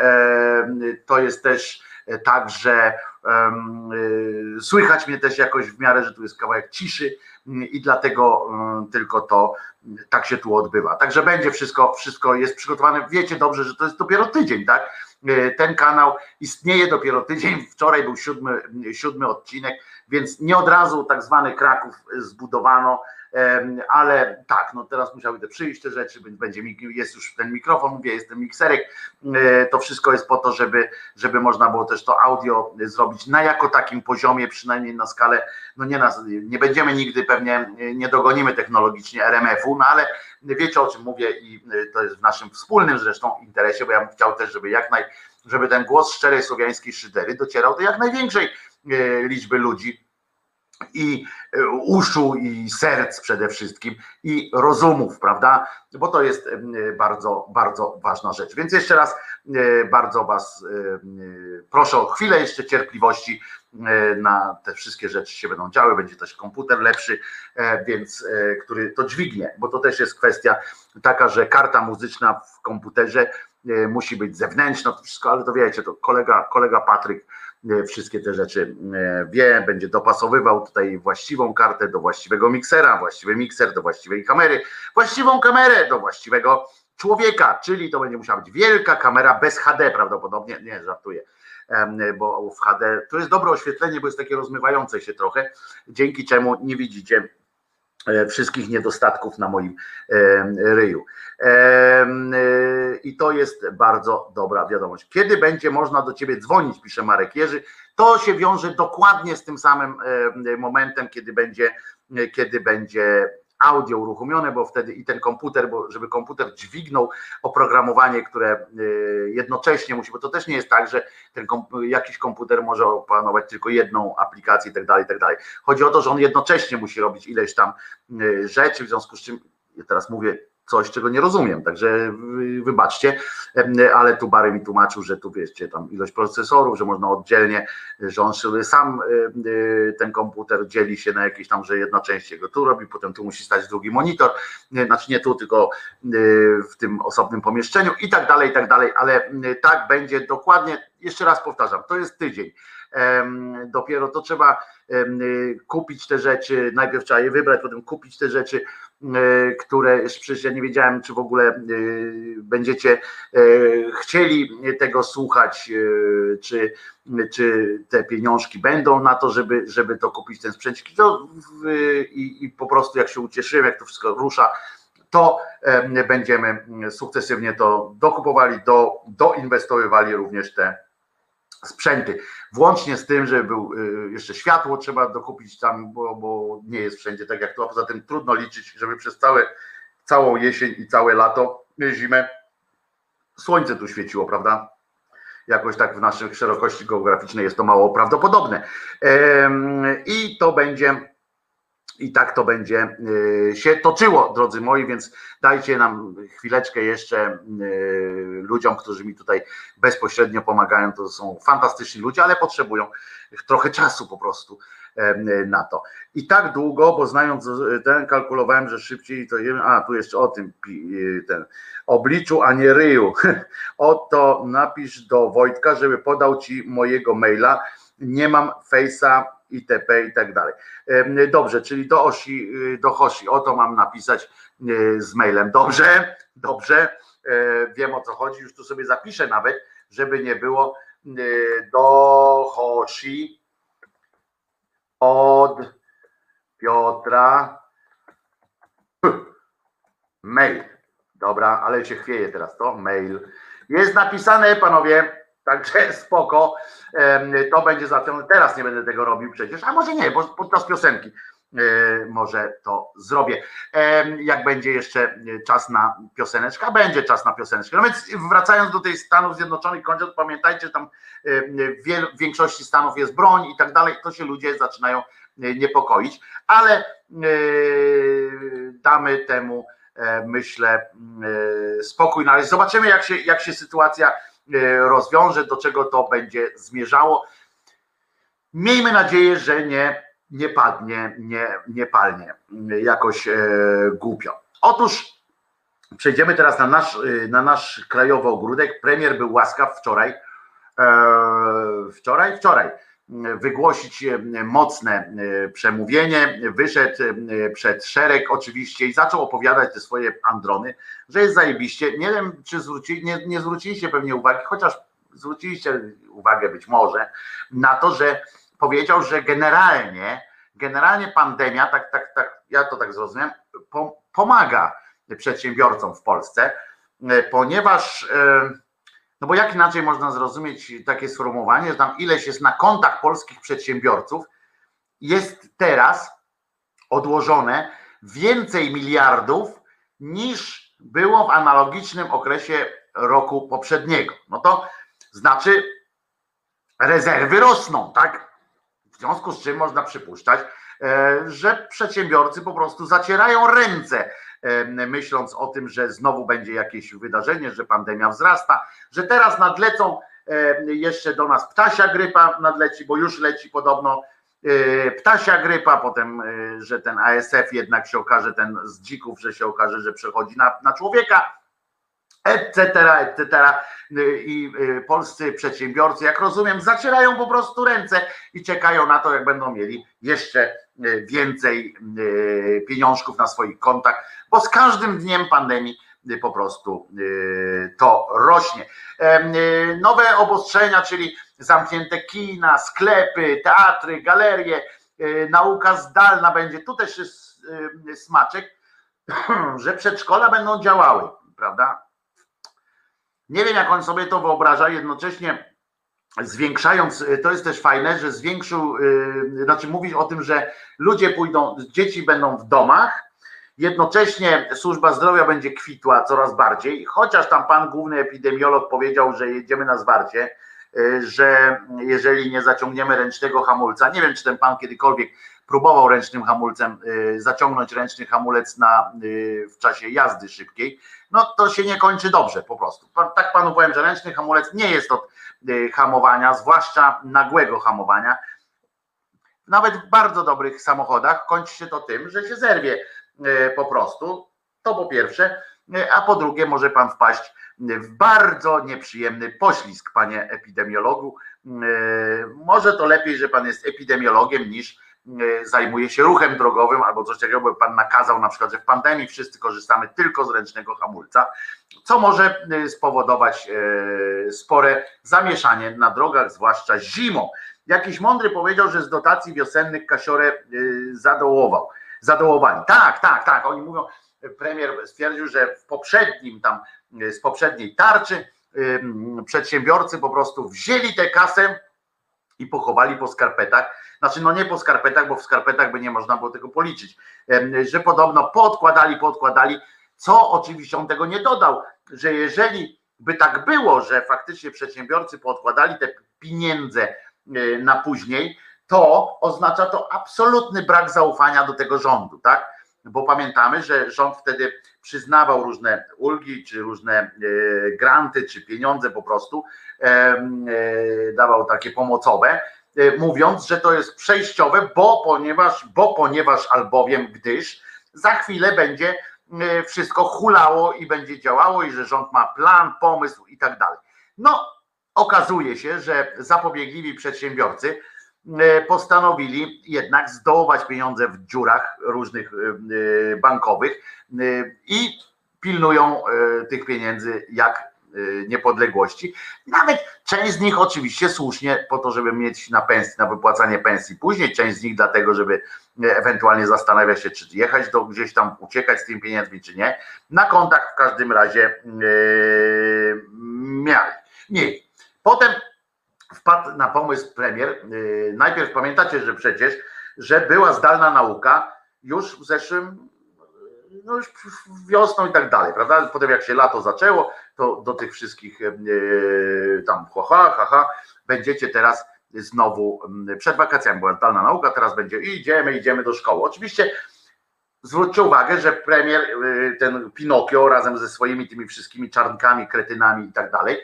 to jest też tak, że y, słychać mnie też jakoś w miarę, że tu jest kawałek ciszy i dlatego y, tylko to y, tak się tu odbywa. Także będzie wszystko, wszystko jest przygotowane. Wiecie dobrze, że to jest dopiero tydzień, tak? Y, Ten kanał istnieje dopiero tydzień. Wczoraj był siódmy, siódmy odcinek, więc nie od razu tak zwany Kraków zbudowano, ale tak, no teraz musiały te przyjść te rzeczy, będzie jest już ten mikrofon, mówię, jest ten mikserek. E, To wszystko jest po to, żeby, żeby można było też to audio zrobić na jako takim poziomie, przynajmniej na skalę, no nie, nie będziemy nigdy pewnie, e, nie dogonimy technologicznie RMF-u, no ale wiecie o czym mówię i e, to jest w naszym wspólnym zresztą interesie, bo ja bym chciał też, żeby jak naj, żeby ten głos szczerej słowiańskiej szydery docierał do jak największej liczby ludzi i e, uszu i serc przede wszystkim i rozumów, prawda? Bo to jest e, bardzo, bardzo ważna rzecz. Więc jeszcze raz e, bardzo Was proszę o chwilę jeszcze cierpliwości na te wszystkie rzeczy się będą działy, będzie też komputer lepszy, więc który to dźwignie, bo to też jest kwestia taka, że karta muzyczna w komputerze musi być zewnętrzna, to wszystko, ale to wiecie, to kolega, kolega Patryk wszystkie te rzeczy e, wie, będzie dopasowywał tutaj właściwą kartę do właściwego miksera, właściwy mikser do właściwej kamery, właściwą kamerę do właściwego człowieka, czyli to będzie musiała być wielka kamera bez HD prawdopodobnie, nie żartuję, bo w HD to jest dobre oświetlenie, bo jest takie rozmywające się trochę, dzięki czemu nie widzicie e, wszystkich niedostatków na moim em, ryju. E, I to jest bardzo dobra wiadomość. Kiedy będzie można do ciebie dzwonić, pisze Marek Jerzy, to się wiąże dokładnie z tym samym em, momentem, kiedy będzie, kiedy będzie audio uruchomione, bo wtedy i ten komputer, bo żeby komputer dźwignął oprogramowanie, które y, jednocześnie musi, bo to też nie jest tak, że ten jakiś komputer może opanować tylko jedną aplikację i tak dalej, i tak dalej. Chodzi o to, że on jednocześnie musi robić ileś tam y, rzeczy, w związku z czym ja teraz mówię coś, czego nie rozumiem, także wy- wybaczcie, ale tu Bary mi tłumaczył, że tu wiecie, tam ilość procesorów, że można oddzielnie, że on sam y, y, ten komputer dzieli się na jakieś tam, że jedna część jego tu robi, potem tu musi stać drugi monitor, znaczy nie tu, tylko y, w tym osobnym pomieszczeniu i tak dalej, i tak dalej, ale tak będzie dokładnie, jeszcze raz powtarzam, to jest tydzień. Dopiero to trzeba kupić te rzeczy, najpierw trzeba je wybrać, potem kupić te rzeczy, które przecież ja nie wiedziałem, czy w ogóle y, będziecie y, chcieli tego słuchać, czy, czy te pieniążki będą na to, żeby, żeby to kupić ten sprzęt. I, I po prostu jak się ucieszyłem, jak to wszystko rusza, to em, będziemy sukcesywnie to dokupowali, do, doinwestowywali również te sprzęty. Włącznie z tym, że był y, jeszcze światło trzeba dokupić tam, bo, bo nie jest wszędzie tak jak to, a poza tym trudno liczyć, żeby przez całe, całą jesień i całe lato, y, zimę słońce tu świeciło, prawda? Jakoś tak w naszych szerokości geograficznej jest to mało prawdopodobne. I to będzie i tak to będzie y, się toczyło, drodzy moi, więc dajcie nam chwileczkę jeszcze y, ludziom, którzy mi tutaj bezpośrednio pomagają. To są fantastyczni ludzie, ale potrzebują trochę czasu po prostu. na to. I tak długo, bo znając e, ten, kalkulowałem, że szybciej to jem. A, tu jeszcze o tym ten obliczu, a nie ryju. Oto napisz do Wojtka, żeby podał ci mojego maila. Nie mam face'a itp. i tak dalej. Dobrze, czyli do Osi, y, do Hosi, oto mam napisać y, z mailem. Dobrze, dobrze, e, wiem o co chodzi, już tu sobie zapiszę nawet, żeby nie było y, do Hosi od Piotra mail. Dobra, ale się chwieje teraz to, mail. Jest napisane, panowie, także spoko. To będzie za tym. Teraz nie będę tego robił przecież, a może nie, bo podczas piosenki e, może to zrobię. Jak będzie jeszcze e, czas na pioseneczkę, będzie czas na pioseneczkę. No więc wracając do tej Stanów Zjednoczonych, kończąc, pamiętajcie, tam e, w większości stanów jest broń i tak dalej, to się ludzie zaczynają niepokoić, ale damy temu myślę spokój na razie. Zobaczymy jak się, jak się sytuacja rozwiąże, do czego to będzie zmierzało. Miejmy nadzieję, że nie, nie padnie, nie, nie palnie e, jakoś e, głupio. Otóż przejdziemy teraz na nasz, e, na nasz krajowy ogródek. Premier był łaskaw wczoraj, e, wczoraj, wczoraj wygłosić e, mocne e, przemówienie, wyszedł e, przed szereg oczywiście i zaczął opowiadać te swoje androny, że jest zajebiście. Nie wiem, czy zwrócili, nie, nie zwróciliście pewnie uwagi, chociaż zwróciliście uwagę być może na to, że powiedział, że generalnie, generalnie pandemia, tak, tak, tak, ja to tak zrozumiałem, po, pomaga przedsiębiorcom w Polsce, ponieważ e, no bo jak inaczej można zrozumieć takie sformułowanie, że tam ileś jest na kontach polskich przedsiębiorców, jest teraz odłożone więcej miliardów niż było w analogicznym okresie roku poprzedniego. No to znaczy rezerwy rosną, tak? W związku z czym można przypuszczać, e, że przedsiębiorcy po prostu zacierają ręce, myśląc o tym, że znowu będzie jakieś wydarzenie, że pandemia wzrasta, że teraz nadlecą e, jeszcze do nas ptasia grypa nadleci, bo już leci podobno e, ptasia grypa, potem, e, że ten ASF jednak się okaże, ten z dzików, że się okaże, że przechodzi na, na człowieka, etc., etc. I y, polscy przedsiębiorcy, jak rozumiem, zacierają po prostu ręce i czekają na to, jak będą mieli jeszcze więcej y, pieniążków na swoich kontach, bo z każdym dniem pandemii y, po prostu to rośnie. Nowe obostrzenia, czyli zamknięte kina, sklepy, teatry, galerie, nauka zdalna będzie. Tu też jest smaczek, że przedszkola będą działały, prawda? Nie wiem, jak on sobie to wyobraża, jednocześnie zwiększając, to jest też fajne, że zwiększył, yy, znaczy mówić o tym, że ludzie pójdą, dzieci będą w domach, jednocześnie służba zdrowia będzie kwitła coraz bardziej, chociaż tam pan główny epidemiolog powiedział, że jedziemy na zwarcie, yy, że jeżeli nie zaciągniemy ręcznego hamulca, nie wiem, czy ten pan kiedykolwiek próbował ręcznym hamulcem zaciągnąć ręczny hamulec na, w czasie jazdy szybkiej, no to się nie kończy dobrze po prostu. Tak panu powiem, że ręczny hamulec nie jest od y, hamowania, zwłaszcza nagłego hamowania. Nawet w bardzo dobrych samochodach kończy się to tym, że się zerwie y, po prostu. To po pierwsze, y, a po drugie może pan wpaść w bardzo nieprzyjemny poślizg, panie epidemiologu. Może to lepiej, że pan jest epidemiologiem niż zajmuje się ruchem drogowym albo coś takiego, bo pan nakazał na przykład, że w pandemii wszyscy korzystamy tylko z ręcznego hamulca, co może y, spowodować y, spore zamieszanie na drogach, zwłaszcza zimą. Jakiś mądry powiedział, że z dotacji wiosennych kasiorę y, zadołował. Zadołowali. Tak, tak, tak. Oni mówią, premier stwierdził, że w poprzednim tam, y, z poprzedniej tarczy y, przedsiębiorcy po prostu wzięli tę kasę i pochowali po skarpetach. Znaczy, no nie po skarpetach, bo w skarpetach by nie można było tego policzyć. Że podobno podkładali, podkładali, co oczywiście on tego nie dodał, że jeżeli by tak było, że faktycznie przedsiębiorcy podkładali te pieniądze y, na później, to oznacza to absolutny brak zaufania do tego rządu, tak? Bo pamiętamy, że rząd wtedy przyznawał różne ulgi, czy różne y, granty, czy pieniądze po prostu, em, y, dawał takie pomocowe e, mówiąc, że to jest przejściowe, bo ponieważ, bo ponieważ albowiem gdyż za chwilę będzie e, wszystko hulało i będzie działało i że rząd ma plan, pomysł i tak dalej. No, okazuje się, że zapobiegliwi przedsiębiorcy e, postanowili jednak zdołować pieniądze w dziurach różnych e, e, bankowych e, i pilnują e, tych pieniędzy jak e, niepodległości. Nawet część z nich oczywiście słusznie po to, żeby mieć na pensji, na wypłacanie pensji później, część z nich dlatego, żeby e, ewentualnie zastanawia się, czy jechać do gdzieś tam, uciekać z tymi pieniędzmi, czy nie. Na kontach w każdym razie e, mieli. Mieli. Potem wpadł na pomysł premier. e, Najpierw pamiętacie, że przecież, że była zdalna nauka już w zeszłym no już wiosną i tak dalej, prawda? Potem jak się lato zaczęło, to do tych wszystkich e, tam ha, ha, ha, ha, będziecie teraz znowu m, przed wakacjami była zdalna nauka, teraz będzie idziemy, idziemy do szkoły. Oczywiście zwróćcie uwagę, że premier y, ten Pinokio razem ze swoimi tymi wszystkimi czarnkami, kretynami i tak dalej y,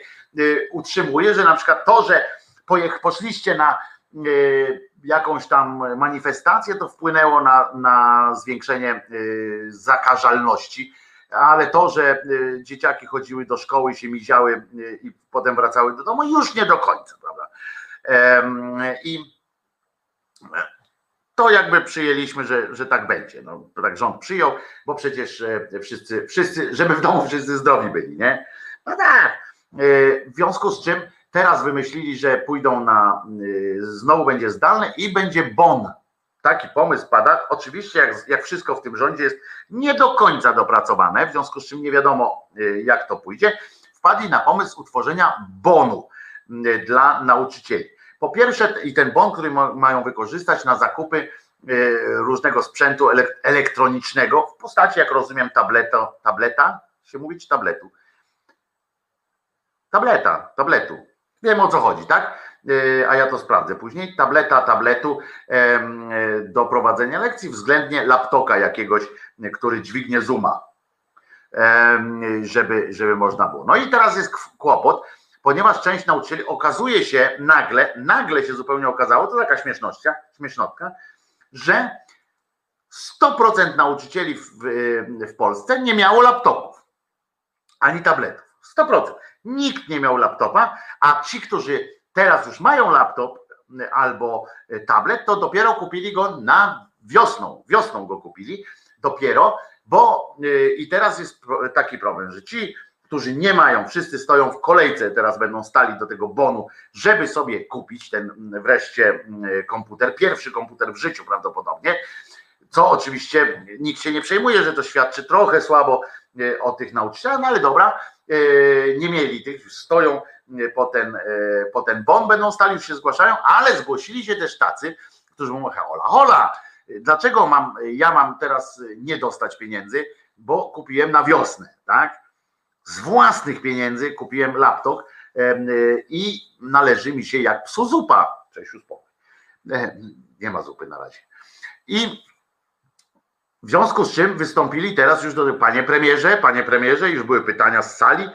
utrzymuje, że na przykład to, że poszliście na y, jakąś tam manifestację, to wpłynęło na, na zwiększenie y, zakażalności, ale to, że y, dzieciaki chodziły do szkoły się miziały y, i potem wracały do domu, już nie do końca, prawda? I to jakby przyjęliśmy, że, że tak będzie. No, tak rząd przyjął, bo przecież e, wszyscy, wszyscy, żeby w domu wszyscy zdrowi byli, nie? No tak. E, W związku z czym teraz wymyślili, że pójdą na, e, znowu będzie zdalne i będzie bon. Taki pomysł pada. Oczywiście, jak, jak wszystko w tym rządzie jest nie do końca dopracowane, w związku z czym nie wiadomo, e, jak to pójdzie, wpadli na pomysł utworzenia bonu dla nauczycieli. Po pierwsze, i ten bon, który ma, mają wykorzystać na zakupy różnego sprzętu elek- elektronicznego w postaci, jak rozumiem, tableto, tableta, się mówi, czy tabletu? Tableta, tabletu. Wiem o co chodzi, tak? E, A ja to sprawdzę później. Tableta, tabletu e, do prowadzenia lekcji, względnie laptopa jakiegoś, który dźwignie em, żeby, żeby można było. No i teraz jest kłopot, ponieważ część nauczycieli okazuje się nagle, nagle się zupełnie okazało, to taka śmiesznościa, śmiesznotka, że 100% nauczycieli w, w Polsce nie miało laptopów ani tabletów. 100%. Nikt nie miał laptopa, a ci, którzy teraz już mają laptop albo tablet, to dopiero kupili go na wiosną. Wiosną go kupili dopiero, bo y, i teraz jest taki problem, że ci, którzy nie mają, wszyscy stoją w kolejce, teraz będą stali do tego bonu, żeby sobie kupić ten mm, wreszcie mm, komputer, pierwszy komputer w życiu prawdopodobnie, co oczywiście nikt się nie przejmuje, że to świadczy trochę słabo o tych nauczycielach, no ale dobra, nie mieli tych, już stoją e, po ten, e, po ten bon, będą stali, już się zgłaszają, ale zgłosili się też tacy, którzy mówią, hola, hola, dlaczego mam, ja mam teraz nie dostać pieniędzy, bo kupiłem na wiosnę, tak? Z własnych pieniędzy kupiłem laptop y, i należy mi się jak psu zupa. Cześć, spokój. E, Nie ma zupy na razie. I w związku z czym wystąpili teraz już do panie premierze, panie premierze, już były pytania z sali,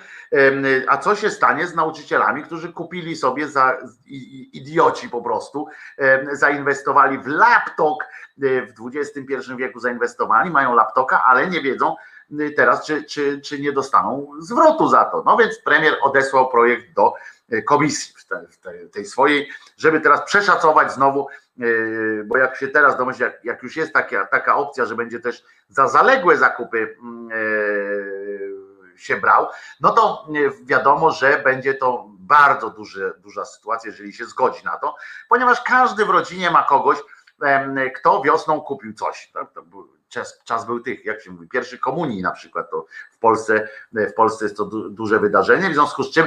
a co się stanie z nauczycielami, którzy kupili sobie za idioci po prostu, zainwestowali w laptop, e, w XXI wieku zainwestowali, mają laptopa, ale nie wiedzą y, teraz, czy, czy, czy nie dostaną zwrotu za to. No więc premier odesłał projekt do komisji w te- w tej, tej swojej, żeby teraz przeszacować znowu, y, bo jak się teraz domyśli, jak, jak już jest taka, taka opcja, że będzie też za zaległe zakupy mm, y, się brał, no to wiadomo, że będzie to bardzo duży, duża sytuacja, jeżeli się zgodzi na to, ponieważ każdy w rodzinie ma kogoś, kto wiosną kupił coś. Tak? Czas, czas był tych, jak się mówi, pierwszy komunii na przykład, to w Polsce, w Polsce jest to du, duże wydarzenie, w związku z czym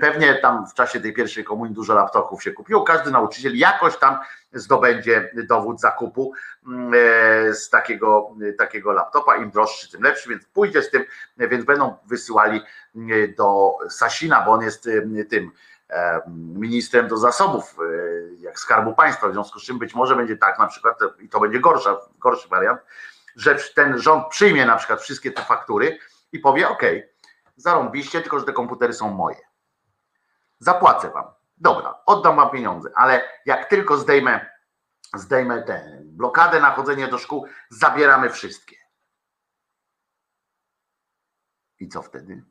pewnie tam w czasie tej pierwszej komunii dużo laptopów się kupiło, każdy nauczyciel jakoś tam zdobędzie dowód zakupu mm, e, z takiego, takiego laptopa, im droższy, tym lepszy, więc pójdzie z tym, więc będą wysyłali mm, do Sasina, bo on jest mm, tym e, ministrem do zasobów, e, jak Skarbu Państwa, w związku z czym być może będzie tak na przykład, i to będzie gorsza, gorszy wariant, że ten rząd przyjmie na przykład wszystkie te faktury i powie, ok, zarąbiście, tylko że te komputery są moje. Zapłacę wam. Dobra, oddam wam pieniądze, ale jak tylko zdejmę, zdejmę tę blokadę na chodzenie do szkół, zabieramy wszystkie. I co wtedy?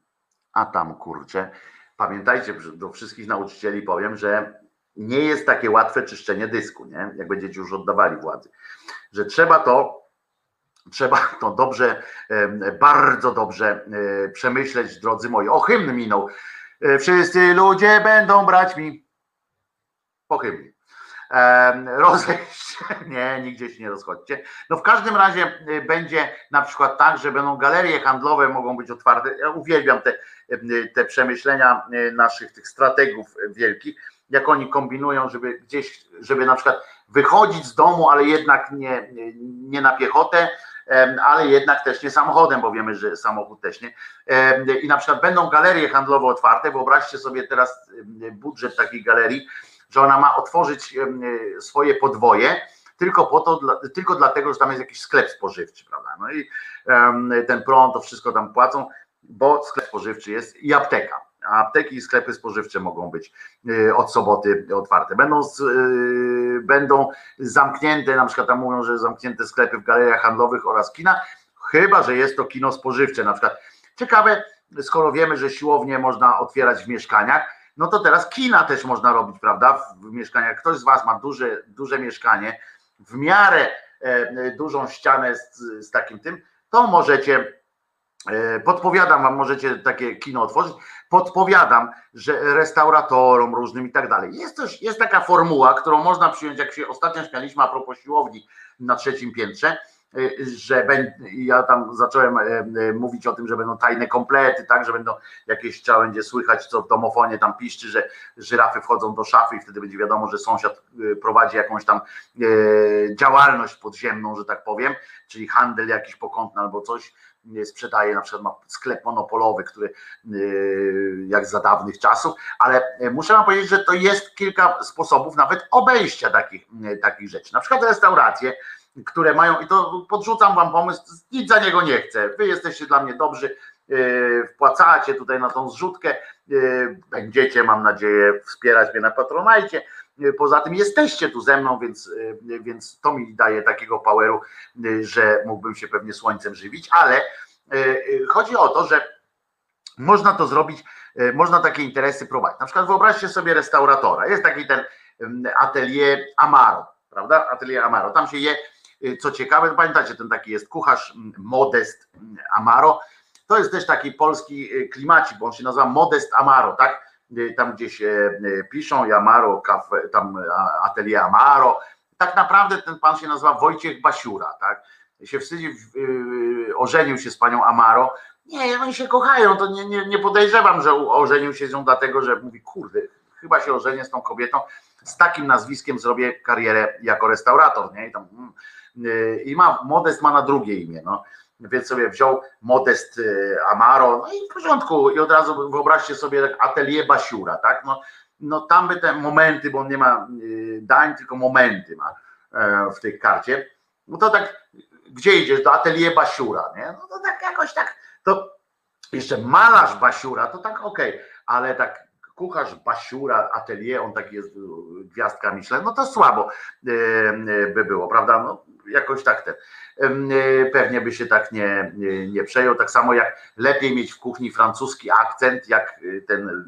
A tam kurczę, pamiętajcie, do wszystkich nauczycieli powiem, że nie jest takie łatwe czyszczenie dysku, nie? Jak będziecie już oddawali władzy. Że trzeba to, trzeba to dobrze, em, bardzo dobrze e, przemyśleć, drodzy moi. O, hymn minął. E, Wszyscy ludzie będą brać mi po hymnie. Rozejść się, nie, nigdzie się nie rozchodźcie. No w każdym razie będzie na przykład tak, że będą galerie handlowe, mogą być otwarte. Ja uwielbiam te, te przemyślenia naszych tych strategów wielkich, jak oni kombinują, żeby gdzieś, żeby na przykład wychodzić z domu, ale jednak nie, nie na piechotę, ale jednak też nie samochodem, bo wiemy, że samochód też nie. I na przykład będą galerie handlowe otwarte. Wyobraźcie sobie teraz budżet takiej galerii, że ona ma otworzyć swoje podwoje tylko po to, tylko dlatego, że tam jest jakiś sklep spożywczy, prawda? No i ten prąd, to wszystko tam płacą, bo sklep spożywczy jest i apteka. A apteki i sklepy spożywcze mogą być y, od soboty otwarte. Będą, z, y, będą zamknięte, na przykład tam mówią, że zamknięte sklepy w galeriach handlowych oraz kina, chyba że jest to kino spożywcze na przykład. Ciekawe, skoro wiemy, że siłownie można otwierać w mieszkaniach, no to teraz kina też można robić, prawda? W, mieszkaniach. Ktoś z Was ma duże, duże mieszkanie, w miarę e, dużą ścianę z, z takim tym, to możecie, podpowiadam Wam, możecie takie kino otworzyć. Podpowiadam, że restauratorom różnym i tak dalej. Jest też, jest taka formuła, którą można przyjąć, jak się ostatnio śmialiśmy a propos siłowni na trzecim piętrze, y, że ja tam zacząłem e, e, mówić o tym, że będą tajne komplety, tak, że będą jakieś trzeba będzie słychać, co w domofonie tam piszczy, że żyrafy wchodzą do szafy i wtedy będzie wiadomo, że sąsiad prowadzi jakąś tam e, działalność podziemną, że tak powiem, czyli handel jakiś pokątny albo coś, sprzedaje, na przykład ma sklep monopolowy, który y, jak za dawnych czasów, ale e, muszę wam powiedzieć, że to jest kilka sposobów nawet obejścia takich, e, takich rzeczy. Na przykład restauracje, które mają, i to podrzucam wam pomysł, nic za niego nie chcę. Wy jesteście dla mnie dobrzy, e, wpłacacie tutaj na tą zrzutkę, będziecie, mam nadzieję, wspierać mnie na Patronajcie. E, Poza tym jesteście tu ze mną, więc, e, więc to mi daje takiego poweru, e, że mógłbym się pewnie słońcem żywić, ale chodzi o to, że można to zrobić, można takie interesy prowadzić. Na przykład wyobraźcie sobie restauratora. Jest taki ten atelier Amaro, prawda? Atelier Amaro. Tam się je, co ciekawe, pamiętacie, ten taki jest kucharz Modest Amaro. To jest też taki polski klimacik, bo on się nazywa Modest Amaro, tak? E, Tam gdzieś e, e, piszą i Amaro, kafe, tam atelier Amaro. Tak naprawdę ten pan się nazywa Wojciech Basiura, tak? Się wstydzi, y, ożenił się z panią Amaro, nie, oni się kochają, to nie, nie, nie podejrzewam, że ożenił się z nią dlatego, że mówi, kurde, chyba się ożenię z tą kobietą, z takim nazwiskiem zrobię karierę jako restaurator, nie? I, tam, mm, y, i ma, Modest ma na drugie imię, no. Więc sobie wziął Modest y, Amaro, no i w porządku, i od razu wyobraźcie sobie tak atelier Basiura, tak? No, no tam by te momenty, bo on nie ma y, dań, tylko momenty ma e, w tej karcie, no to tak, gdzie idziesz? Do atelier Basiura, nie? No to tak jakoś tak, to jeszcze malarz Basiura, to tak okej, ale tak kucharz Basiura, atelier, on taki jest y, gwiazdka Michelin, no to słabo y, y, by było, prawda? No jakoś tak ten. Pewnie by się tak nie, nie, przejął, tak samo jak lepiej mieć w kuchni francuski akcent, jak ten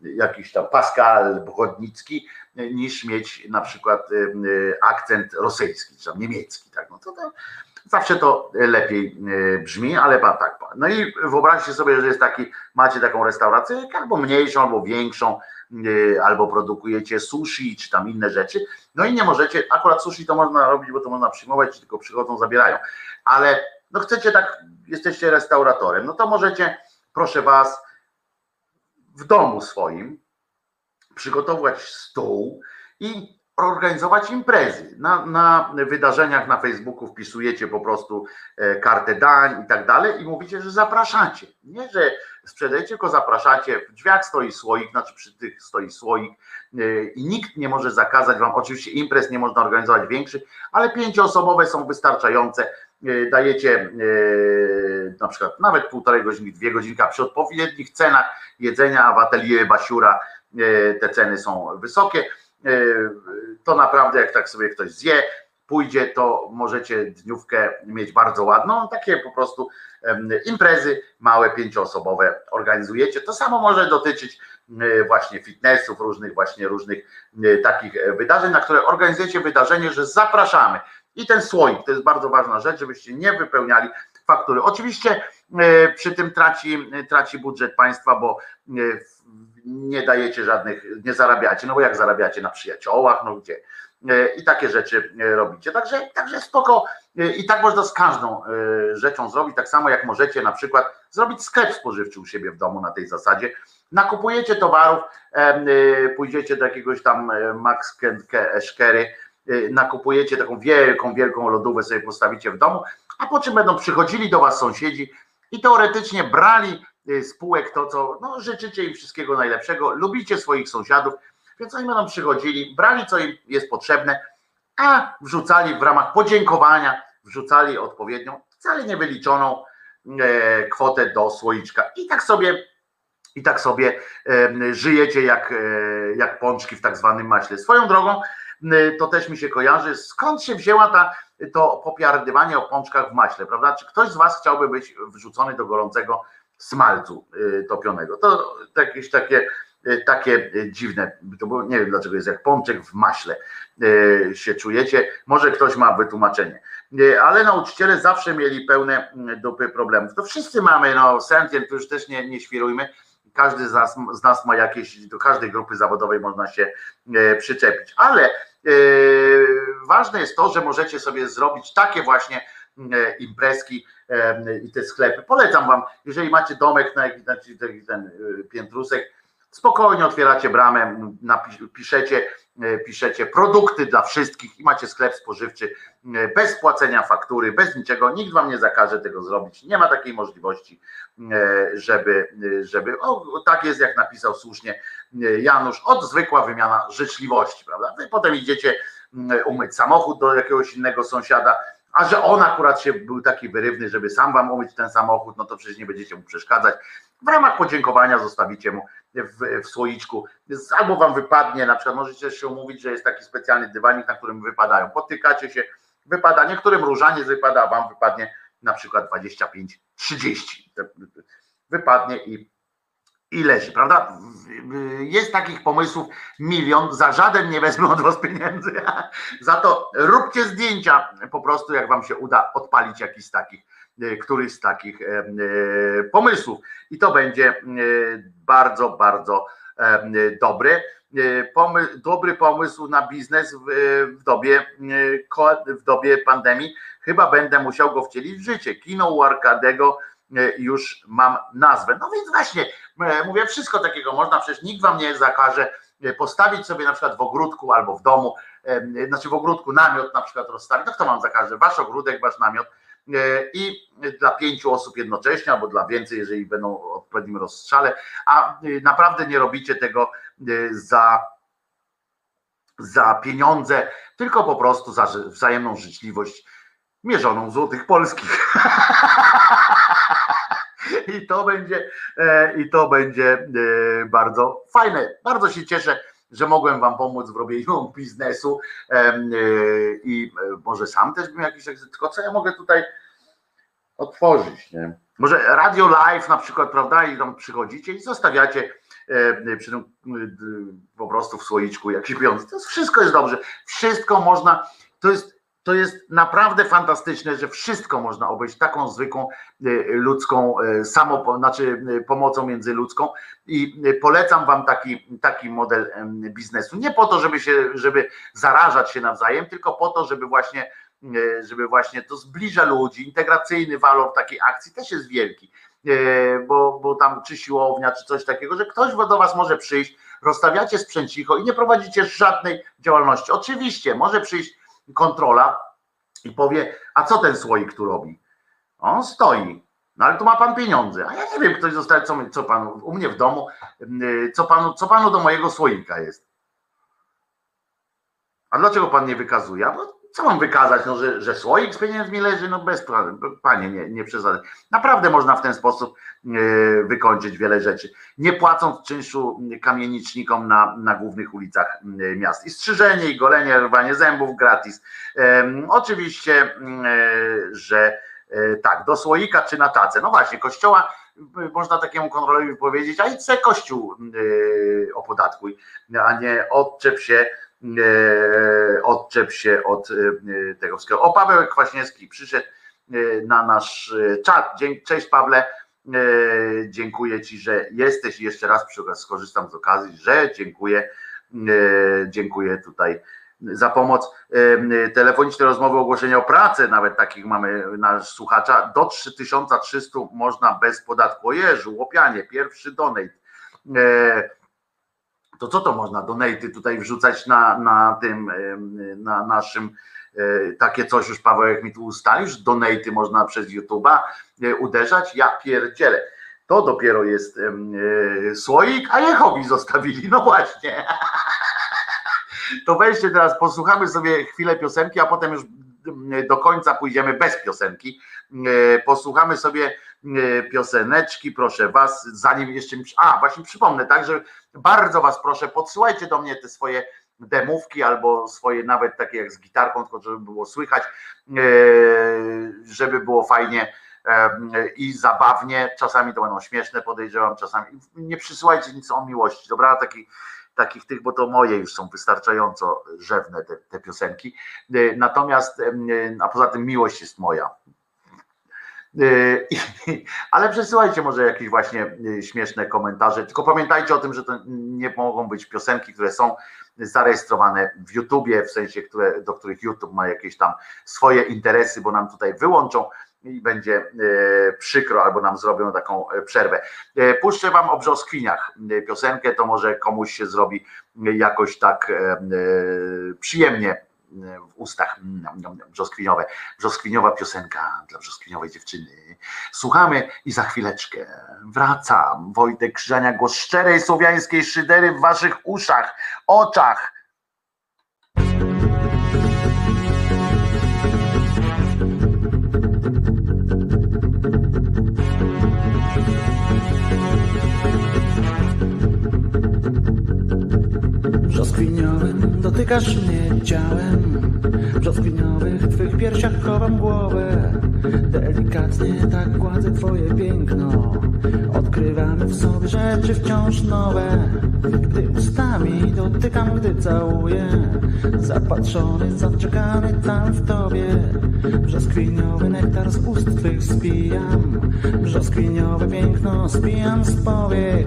jakiś tam Pascal Brodnicki, y, niż mieć na przykład y, y, akcent rosyjski, czy tam niemiecki, tak? No to, zawsze to lepiej y, brzmi, ale pa- tak. No i wyobraźcie sobie, że jest taki, macie taką restaurację, albo mniejszą, albo większą, y, albo produkujecie sushi, czy tam inne rzeczy, no i nie możecie, akurat sushi to można robić, bo to można przyjmować, tylko przychodzą, zabierają, ale no chcecie tak, jesteście restauratorem, no to możecie, proszę was, w domu swoim przygotować stół i organizować imprezy. Na, na wydarzeniach na Facebooku wpisujecie po prostu e, kartę dań i tak dalej i mówicie, że zapraszacie. Nie, że sprzedajecie, tylko zapraszacie. W drzwiach stoi słoik, znaczy przy tych stoi słoik e, i nikt nie może zakazać wam. Oczywiście imprez nie można organizować większych, ale pięcioosobowe są wystarczające. E, Dajecie na przykład nawet półtorej godzinki, dwie godzinki, a przy odpowiednich cenach jedzenia, a w atelier Basiura te ceny są wysokie to naprawdę jak tak sobie ktoś zje, pójdzie, to możecie dniówkę mieć bardzo ładną. Takie po prostu imprezy małe, pięcioosobowe organizujecie. To samo może dotyczyć właśnie fitnessów, różnych właśnie różnych takich wydarzeń, na które organizujecie wydarzenie, że zapraszamy. I ten słoik, to jest bardzo ważna rzecz, żebyście nie wypełniali faktury. Oczywiście przy tym traci, traci budżet państwa, bo nie dajecie żadnych, nie zarabiacie, no bo jak zarabiacie na przyjaciołach, no gdzie? I takie rzeczy robicie. Także, także spoko. I tak można z każdą rzeczą zrobić, tak samo jak możecie na przykład zrobić sklep spożywczy u siebie w domu na tej zasadzie. Nakupujecie towarów, pójdziecie do jakiegoś tam Max Szkery, nakupujecie taką wielką, wielką lodówkę sobie postawicie w domu, a po czym będą przychodzili do was sąsiedzi i teoretycznie brali spółek to, co no, życzycie im wszystkiego najlepszego, lubicie swoich sąsiadów, więc oni będą przychodzili, brali co im jest potrzebne, a wrzucali w ramach podziękowania, wrzucali odpowiednią, wcale niewyliczoną e, kwotę do słoiczka. I tak sobie, i tak sobie e, żyjecie jak, e, jak pączki w tak zwanym maśle. Swoją drogą, to też mi się kojarzy, skąd się wzięła ta, to popiardywanie o pączkach w maśle, prawda? Czy ktoś z Was chciałby być wrzucony do gorącego smalcu topionego? To jakieś takie takie dziwne, to było, nie wiem dlaczego jest jak pączek w maśle się czujecie, może ktoś ma wytłumaczenie, ale nauczyciele zawsze mieli pełne dupy problemów, to wszyscy mamy, no sentient, to już też nie, nie świrujmy, każdy z nas, z nas ma jakieś, do każdej grupy zawodowej można się przyczepić, ale ważne jest to, że możecie sobie zrobić takie właśnie imprezki i te sklepy. Polecam wam, jeżeli macie domek na jakiś ten piętrusek, spokojnie otwieracie bramę, piszecie, piszecie produkty dla wszystkich i macie sklep spożywczy bez płacenia faktury, bez niczego, nikt wam nie zakaże tego zrobić, nie ma takiej możliwości, żeby, żeby o, tak jest jak napisał słusznie Janusz, od zwykła wymiana życzliwości, prawda? Wy potem idziecie umyć samochód do jakiegoś innego sąsiada, a że on akurat się był taki wyrywny, żeby sam wam umyć ten samochód, no to przecież nie będziecie mu przeszkadzać. W ramach podziękowania zostawicie mu w, w słoiczku, albo wam wypadnie, na przykład możecie się umówić, że jest taki specjalny dywanik, na którym wypadają. Potykacie się, wypada, niektórym różaniec wypada, a wam wypadnie na przykład 25-30. Wypadnie i i leży, prawda? Jest takich pomysłów milion, za żaden nie wezmę od was pieniędzy. Za to róbcie zdjęcia po prostu, jak wam się uda odpalić jakiś z takich, któryś z takich pomysłów. I to będzie bardzo, bardzo dobry. Pomy, dobry pomysł na biznes w, w, dobie, w dobie pandemii. Chyba będę musiał go wcielić w życie. Kino u Arkadego już mam nazwę. No więc właśnie, mówię, wszystko takiego można, przecież nikt wam nie zakaże postawić sobie na przykład w ogródku albo w domu, znaczy w ogródku namiot na przykład rozstawić, no kto wam zakaże, wasz ogródek, wasz namiot i dla pięciu osób jednocześnie, albo dla więcej, jeżeli będą w odpowiednim rozstrzale, a naprawdę nie robicie tego za za pieniądze, tylko po prostu za wzajemną życzliwość mierzoną w złotych polskich. I to będzie, i to będzie bardzo fajne. Bardzo się cieszę, że mogłem Wam pomóc w robieniu biznesu i może sam też bym jakiś, tylko co ja mogę tutaj otworzyć, nie? Może radio live na przykład, prawda, i tam przychodzicie i zostawiacie przy tym po prostu w słoiczku jakieś pieniądze. To jest, wszystko jest dobrze, wszystko można, to jest to jest naprawdę fantastyczne, że wszystko można obejść taką zwykłą ludzką samo, znaczy pomocą międzyludzką i polecam wam taki, taki model biznesu. Nie po to, żeby się, żeby zarażać się nawzajem, tylko po to, żeby właśnie, żeby właśnie to zbliża ludzi. Integracyjny walor takiej akcji też jest wielki. Bo, bo tam czy siłownia, czy coś takiego, że ktoś do was może przyjść, rozstawiacie sprzęcicho i nie prowadzicie żadnej działalności. Oczywiście może przyjść kontrola i powie, a co ten słoik tu robi? On stoi. No ale tu ma pan pieniądze. A ja nie wiem, ktoś zostaje, co, co panu, u mnie w domu, yy, co panu, co panu do mojego słoika jest. A dlaczego pan nie wykazuje? No, co mam wykazać? No, że, że słoik z pieniędzmi leży? No bez panie, nie, nie przesadzaj. Naprawdę można w ten sposób yy, wykończyć wiele rzeczy. Nie płacąc czynszu kamienicznikom na, na głównych ulicach yy, miast. I strzyżenie, i golenie, rwanie zębów gratis. Oczywiście, yy, że tak, do słoika czy na tacę. No właśnie, kościoła można takiemu kontrolerowi powiedzieć, a idź se kościół opodatkuj, a nie odczep się e, odczep się od e, tego wszystkiego. O, Paweł Kwaśniewski przyszedł e, na nasz e, czat. Cześć Pawle, E, dziękuję Ci, że jesteś jeszcze raz skorzystam z okazji, że dziękuję, e, dziękuję tutaj za pomoc. E, Telefoniczne rozmowy, ogłoszenia o pracę, nawet takich mamy nasz słuchacza, do 3300 można bez podatku. O Jezu, łopianie, pierwszy donate. To co to można donaty tutaj wrzucać na, na tym, na naszym e, takie coś już Pawełek mi tu ustalił, że donaty można przez YouTube'a e, uderzać, ja pierdzielę. To dopiero jest e, słoik, a Jehowi zostawili, no właśnie. To weźcie teraz, posłuchamy sobie chwilę piosenki, a potem już do końca pójdziemy bez piosenki. Posłuchamy sobie pioseneczki, proszę Was, zanim jeszcze A, właśnie przypomnę, tak, że bardzo Was proszę, podsyłajcie do mnie te swoje demówki albo swoje nawet takie jak z gitarką, tylko żeby było słychać, e, żeby było fajnie e, i zabawnie. Czasami to będą śmieszne, podejrzewam, czasami. Nie przysyłajcie nic o miłości, dobra? Taki, takich tych, bo to moje już są wystarczająco rzewne te, te piosenki. E, Natomiast, e, a poza tym miłość jest moja. I- Ale przesyłajcie może jakieś właśnie yy, śmieszne komentarze. Tylko pamiętajcie o tym, że to nie mogą być piosenki, które są zarejestrowane w YouTubie, w sensie, które, do których YouTube ma jakieś tam swoje interesy, bo nam tutaj wyłączą i będzie yy, przykro, albo nam zrobią taką przerwę. Puszczę wam o brzoskwiniach piosenkę, to może komuś się zrobi jakoś tak przyjemnie w ustach mm, brzoskwiniowe brzoskwiniowa piosenka dla brzoskwiniowej dziewczyny. Słuchamy i za chwileczkę wracam. Wojtek Krzyżania, głos szczerej słowiańskiej szydery w waszych uszach, oczach. Dotykasz mnie ciałem W brzoskwiniowych twych piersiach chowam głowę. Delikatnie tak gładzę twoje piękno. Odkrywamy w sobie rzeczy wciąż nowe. Gdy ustami dotykam, gdy całuję Zapatrzony, zaczekany tam w tobie. Brzoskwiniowy nektar z ust twych spijam Brzoskwiniowe piękno spijam z powiek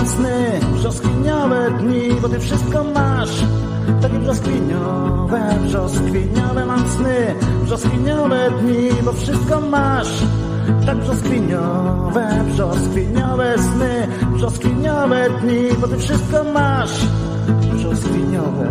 brzoskwiniowe mam sny, brzoskwiniowe dni, bo ty wszystko masz. Takie brzoskwiniowe, brzoskwiniowe mam sny, brzoskwiniowe dni, bo wszystko masz. tak brzoskwiniowe, brzoskwiniowe sny, brzoskwiniowe dni, bo ty wszystko masz brzoskwiniowe.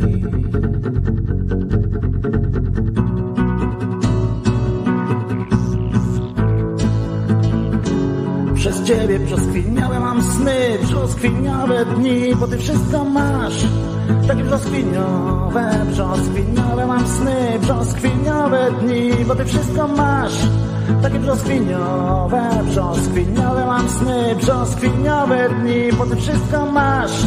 brzoskwiniałe mam sny, brzoskwiniałe dni, bo ty wszystko masz. Takie brzoskwiniowe, brzoskwiniowe mam sny, brzoskwiniowe dni, bo ty wszystko masz. Takie brzoskwiniowe, brzoskwiniowe mam sny, brzoskwiniowe dni, bo ty wszystko masz.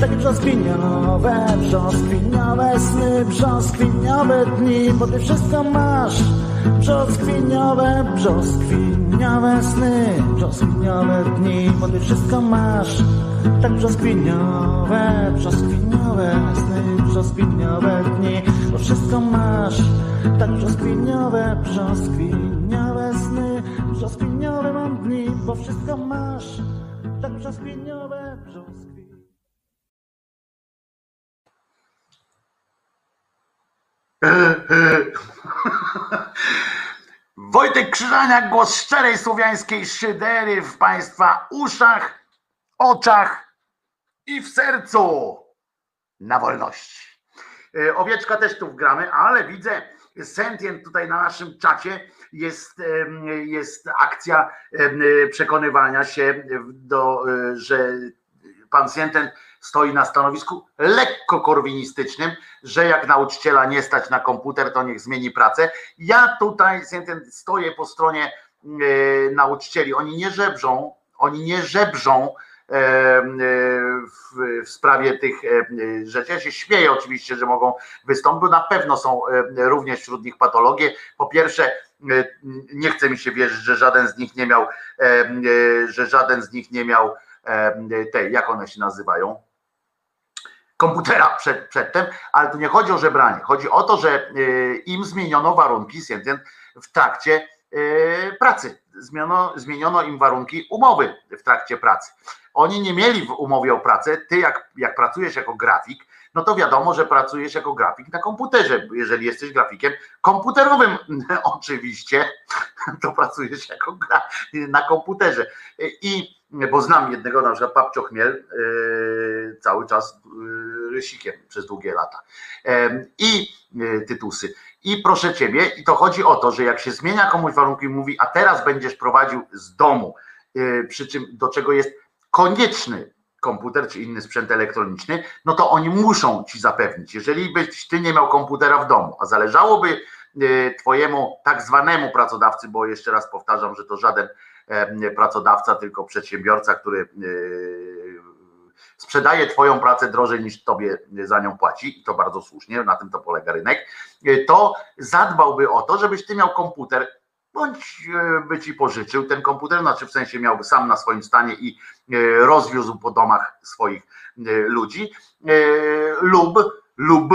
Takie brzoskwiniowe, brzoskwiniowe sny, brzoskwiniowe dni, bo ty wszystko masz. Brzoskwiniowe, brzoskwiniowe sny, brzoskwiniowe dni, bo ty wszystko masz. Tak brzoskwiniowe, brzoskwiniowe sny, brzoskwiniowe dni, bo wszystko masz. Tak brzoskwiniowe, brzoskwiniowe sny, brzoskwiniowe mam dni, bo wszystko masz. Tak brzoskwiniowe, brzoskwiniowe. Wojtek Krzyżaniak, głos szczerej słowiańskiej szydery w Państwa uszach, oczach i w sercu na wolności. E, Owieczka też tu wgramy, ale widzę sentient tutaj na naszym czacie jest, jest akcja przekonywania się do, e, że pan Sentient stoi na stanowisku lekko korwinistycznym, że jak nauczyciela nie stać na komputer, to niech zmieni pracę. Ja tutaj stoję po stronie e, nauczycieli. Oni nie żebrzą, oni nie żebrzą e, w, sprawie tych e, rzeczy. Ja się śmieję oczywiście, że mogą wystąpić, bo na pewno są również wśród nich patologie. Po pierwsze, nie chce mi się wierzyć, że żaden z nich nie miał, że żaden z nich nie miał tej, jak one się nazywają, komputera przed, przedtem, ale tu nie chodzi o żebranie. Chodzi o to, że e, im zmieniono warunki Sentient, w trakcie e, pracy. Zmieniono, zmieniono im warunki umowy w trakcie pracy. Oni nie mieli w umowie o pracę, ty jak, jak pracujesz jako grafik, no to wiadomo, że pracujesz jako grafik na komputerze. Jeżeli jesteś grafikiem komputerowym, oczywiście, to pracujesz jako gra na komputerze. I bo znam jednego, na przykład Papcio Chmiel, yy, cały czas yy, rysikiem przez długie lata. Em, I yy, tytusy. I proszę ciebie, i to chodzi o to, że jak się zmienia komuś warunki mówi, a teraz będziesz prowadził z domu, przy czym do czego jest konieczny komputer czy inny sprzęt elektroniczny, no to oni muszą ci zapewnić. Jeżeli byś ty nie miał komputera w domu, a zależałoby yy, twojemu tak zwanemu pracodawcy, bo jeszcze raz powtarzam, że to żaden pracodawca, tylko przedsiębiorca, który yy, sprzedaje twoją pracę drożej niż tobie za nią płaci i to bardzo słusznie, na tym to polega rynek, yy, to zadbałby o to, żebyś ty miał komputer bądź yy, by ci pożyczył ten komputer, znaczy w sensie miałby sam na swoim stanie i yy, rozwiózł po domach swoich yy, ludzi lub lub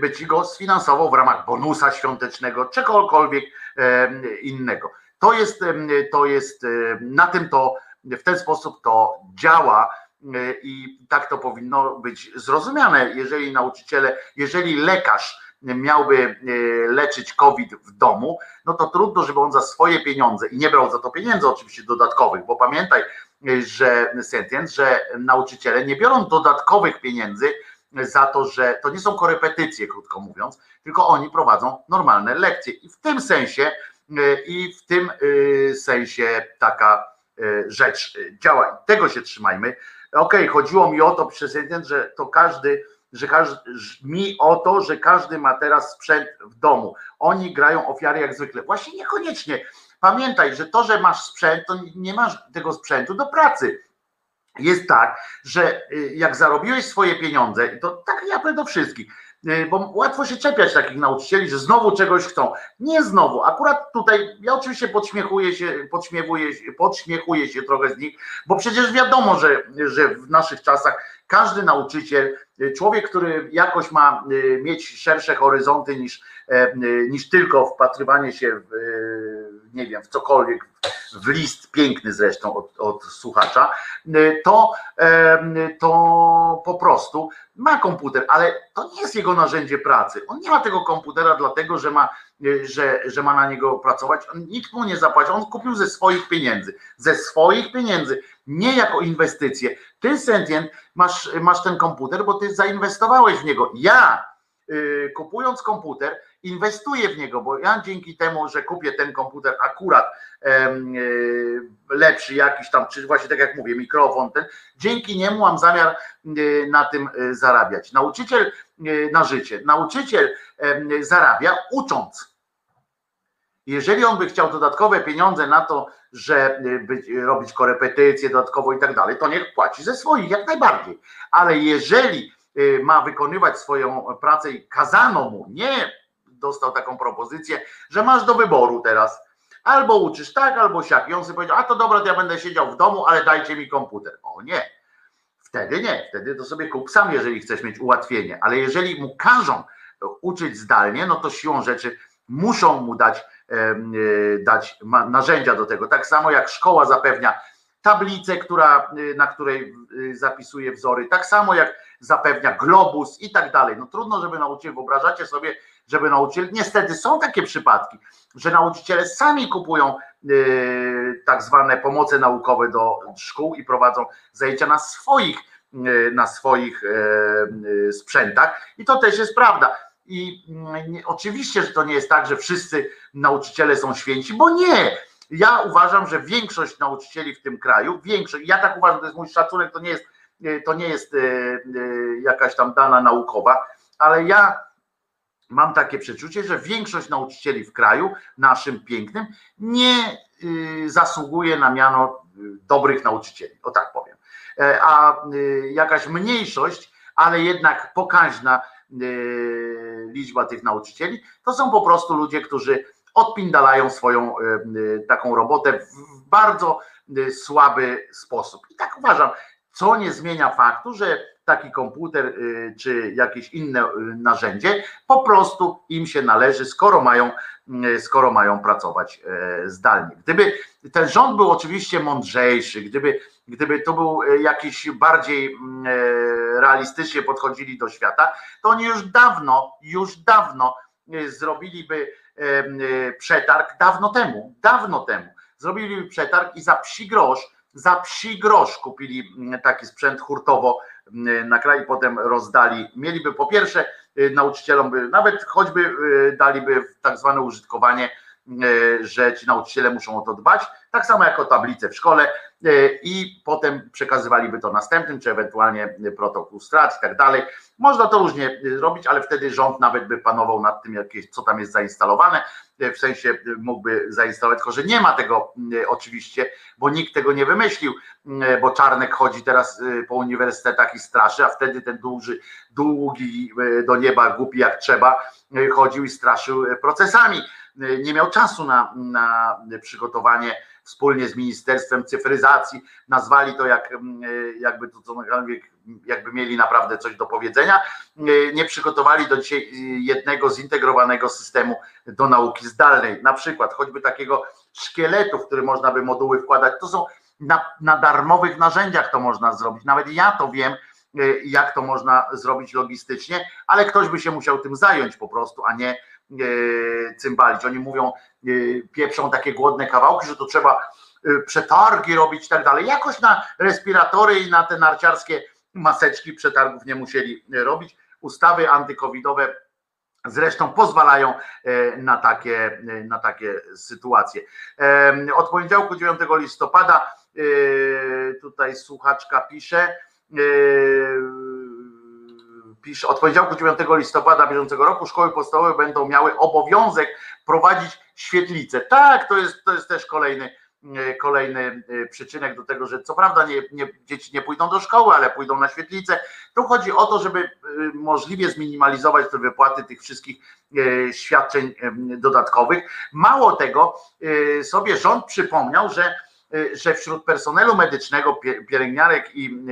by ci go sfinansował w ramach bonusa świątecznego, czegokolwiek innego. To jest, to jest na tym to w ten sposób to działa i tak to powinno być zrozumiane. Jeżeli nauczyciele, jeżeli lekarz miałby yy, leczyć COVID w domu, no to trudno, żeby on za swoje pieniądze i nie brał za to pieniędzy oczywiście dodatkowych, bo pamiętaj, yy, że Sentient, że nauczyciele nie biorą dodatkowych pieniędzy za to, że to nie są korepetycje, krótko mówiąc, tylko oni prowadzą normalne lekcje i w tym sensie yy, i w tym sensie taka rzecz działa tego się trzymajmy. Okej, chodziło mi o to że to każdy że każdy, mi o to, że każdy ma teraz sprzęt w domu. Oni grają ofiary jak zwykle. Właśnie niekoniecznie. Pamiętaj, że to, że masz sprzęt, to nie masz tego sprzętu do pracy. jest tak, że y, jak zarobiłeś swoje pieniądze, to tak ja do wszystkich, bo łatwo się czepiać takich nauczycieli, że znowu czegoś chcą. Nie znowu, akurat tutaj ja oczywiście podśmiechuję się, podśmiewuję, podśmiechuję się trochę z nich, bo przecież wiadomo, że, że w naszych czasach każdy nauczyciel, y, człowiek, który jakoś ma y, mieć szersze horyzonty niż, e, y, niż tylko wpatrywanie się w, y, nie wiem, w cokolwiek, w list piękny zresztą od, od słuchacza, y, to, to po prostu ma komputer, ale to nie jest jego narzędzie pracy. On nie ma tego komputera dlatego, że ma, y, że, że ma na niego pracować. Nikt mu nie zapłaci. On kupił ze swoich pieniędzy. Ze swoich pieniędzy, nie jako inwestycję. Ty, Sentient, masz, masz ten komputer, bo ty zainwestowałeś w niego. Ja, y, kupując komputer, inwestuję w niego, bo ja dzięki temu, że kupię ten komputer akurat y, lepszy jakiś tam, czy właśnie tak jak mówię, mikrofon ten, dzięki niemu mam zamiar y, na tym y, zarabiać. Nauczyciel na życie, nauczyciel zarabia ucząc. Jeżeli on by chciał dodatkowe pieniądze na to, że być, robić korepetycje dodatkowo i tak dalej, to niech płaci ze swoich, jak najbardziej. Ale jeżeli ma wykonywać swoją pracę i kazano mu, nie dostał taką propozycję, że masz do wyboru teraz, albo uczysz tak, albo siak. I on sobie powiedział, a to dobra, to ja będę siedział w domu, ale dajcie mi komputer. O nie, wtedy nie, wtedy to sobie kup sam, jeżeli chcesz mieć ułatwienie, ale jeżeli mu każą uczyć zdalnie, no to siłą rzeczy muszą mu dać, e, dać narzędzia do tego. Tak samo jak szkoła zapewnia tablicę, która, y, na której y, zapisuje wzory, tak samo jak zapewnia globus i tak dalej. No trudno, żeby nauczyciel, wyobrażacie sobie, żeby nauczyciel, niestety są takie przypadki, że nauczyciele sami kupują y, tak zwane pomoce naukowe do szkół i prowadzą zajęcia na swoich, y, na swoich e, y, sprzętach i to też jest prawda. I mm, oczywiście, że to nie jest tak, że wszyscy nauczyciele są święci, bo nie. Ja uważam, że większość nauczycieli w tym kraju, większość, ja tak uważam, to jest mój szacunek, to nie jest, y, to nie jest y, y, jakaś tam dana naukowa, ale ja mam takie przeczucie, że większość nauczycieli w kraju, naszym pięknym, nie y, zasługuje na miano y, dobrych nauczycieli, o tak powiem. E, A y, jakaś mniejszość, ale jednak pokaźna liczba tych nauczycieli, to są po prostu ludzie, którzy odpindalają swoją y, y, taką robotę w bardzo y, słaby sposób. I tak uważam, co nie zmienia faktu, że taki komputer czy jakieś inne narzędzie po prostu im się należy, skoro mają, skoro mają pracować e, zdalnie. Gdyby ten rząd był oczywiście mądrzejszy, gdyby, gdyby to był e, jakiś bardziej mm, e, realistycznie podchodzili do świata, to oni już dawno, już dawno e, zrobiliby e, e, przetarg dawno temu, dawno temu. Zrobiliby przetarg i za psi grosz, za psi grosz kupili taki sprzęt hurtowo na kraj potem rozdali. Mieliby po pierwsze nauczycielom nawet choćby daliby w tak zwane użytkowanie, że ci nauczyciele muszą o to dbać, tak samo jak o tablice w szkole y, i potem przekazywaliby to następnym, czy ewentualnie protokół strat i tak dalej. Można to różnie y, robić, ale wtedy rząd nawet by panował nad tym, co tam jest zainstalowane, w sensie mógłby zainstalować, tylko że nie ma tego oczywiście, bo nikt tego nie wymyślił, bo Czarnek chodzi teraz po uniwersytetach i straszy, a wtedy ten duży, długi do nieba, głupi jak trzeba, chodził i straszył procesami. Nie miał czasu na, na przygotowanie wspólnie z Ministerstwem Cyfryzacji, nazwali to jak, mm, y, jakby to cokolwiek, jakby mieli naprawdę coś do powiedzenia, Y, nie przygotowali do dzisiaj y, jednego zintegrowanego systemu do nauki zdalnej, na przykład choćby takiego szkieletu, w który można by moduły wkładać, to są na, na darmowych narzędziach to można zrobić, nawet ja to wiem, jak to można zrobić logistycznie, ale ktoś by się musiał tym zająć po prostu, a nie cymbalić. Oni mówią, y, pieprzą takie głodne kawałki, że to trzeba y, przetargi robić i tak dalej. Jakoś na respiratory i na te narciarskie maseczki przetargów nie musieli robić. Ustawy antykowidowe zresztą pozwalają e, na takie, e, na takie sytuacje. Od poniedziałku 9 listopada e, tutaj słuchaczka pisze, e, pisze, od poniedziałku 9 listopada bieżącego roku szkoły podstawowe będą miały obowiązek prowadzić świetlice. Tak, to jest, to jest też kolejny, kolejny przyczynek do tego, że co prawda nie, nie, dzieci nie pójdą do szkoły, ale pójdą na świetlicę. Tu chodzi o to, żeby możliwie zminimalizować te wypłaty tych wszystkich świadczeń dodatkowych. Mało tego, sobie rząd przypomniał, że że wśród personelu medycznego, pielęgniarek i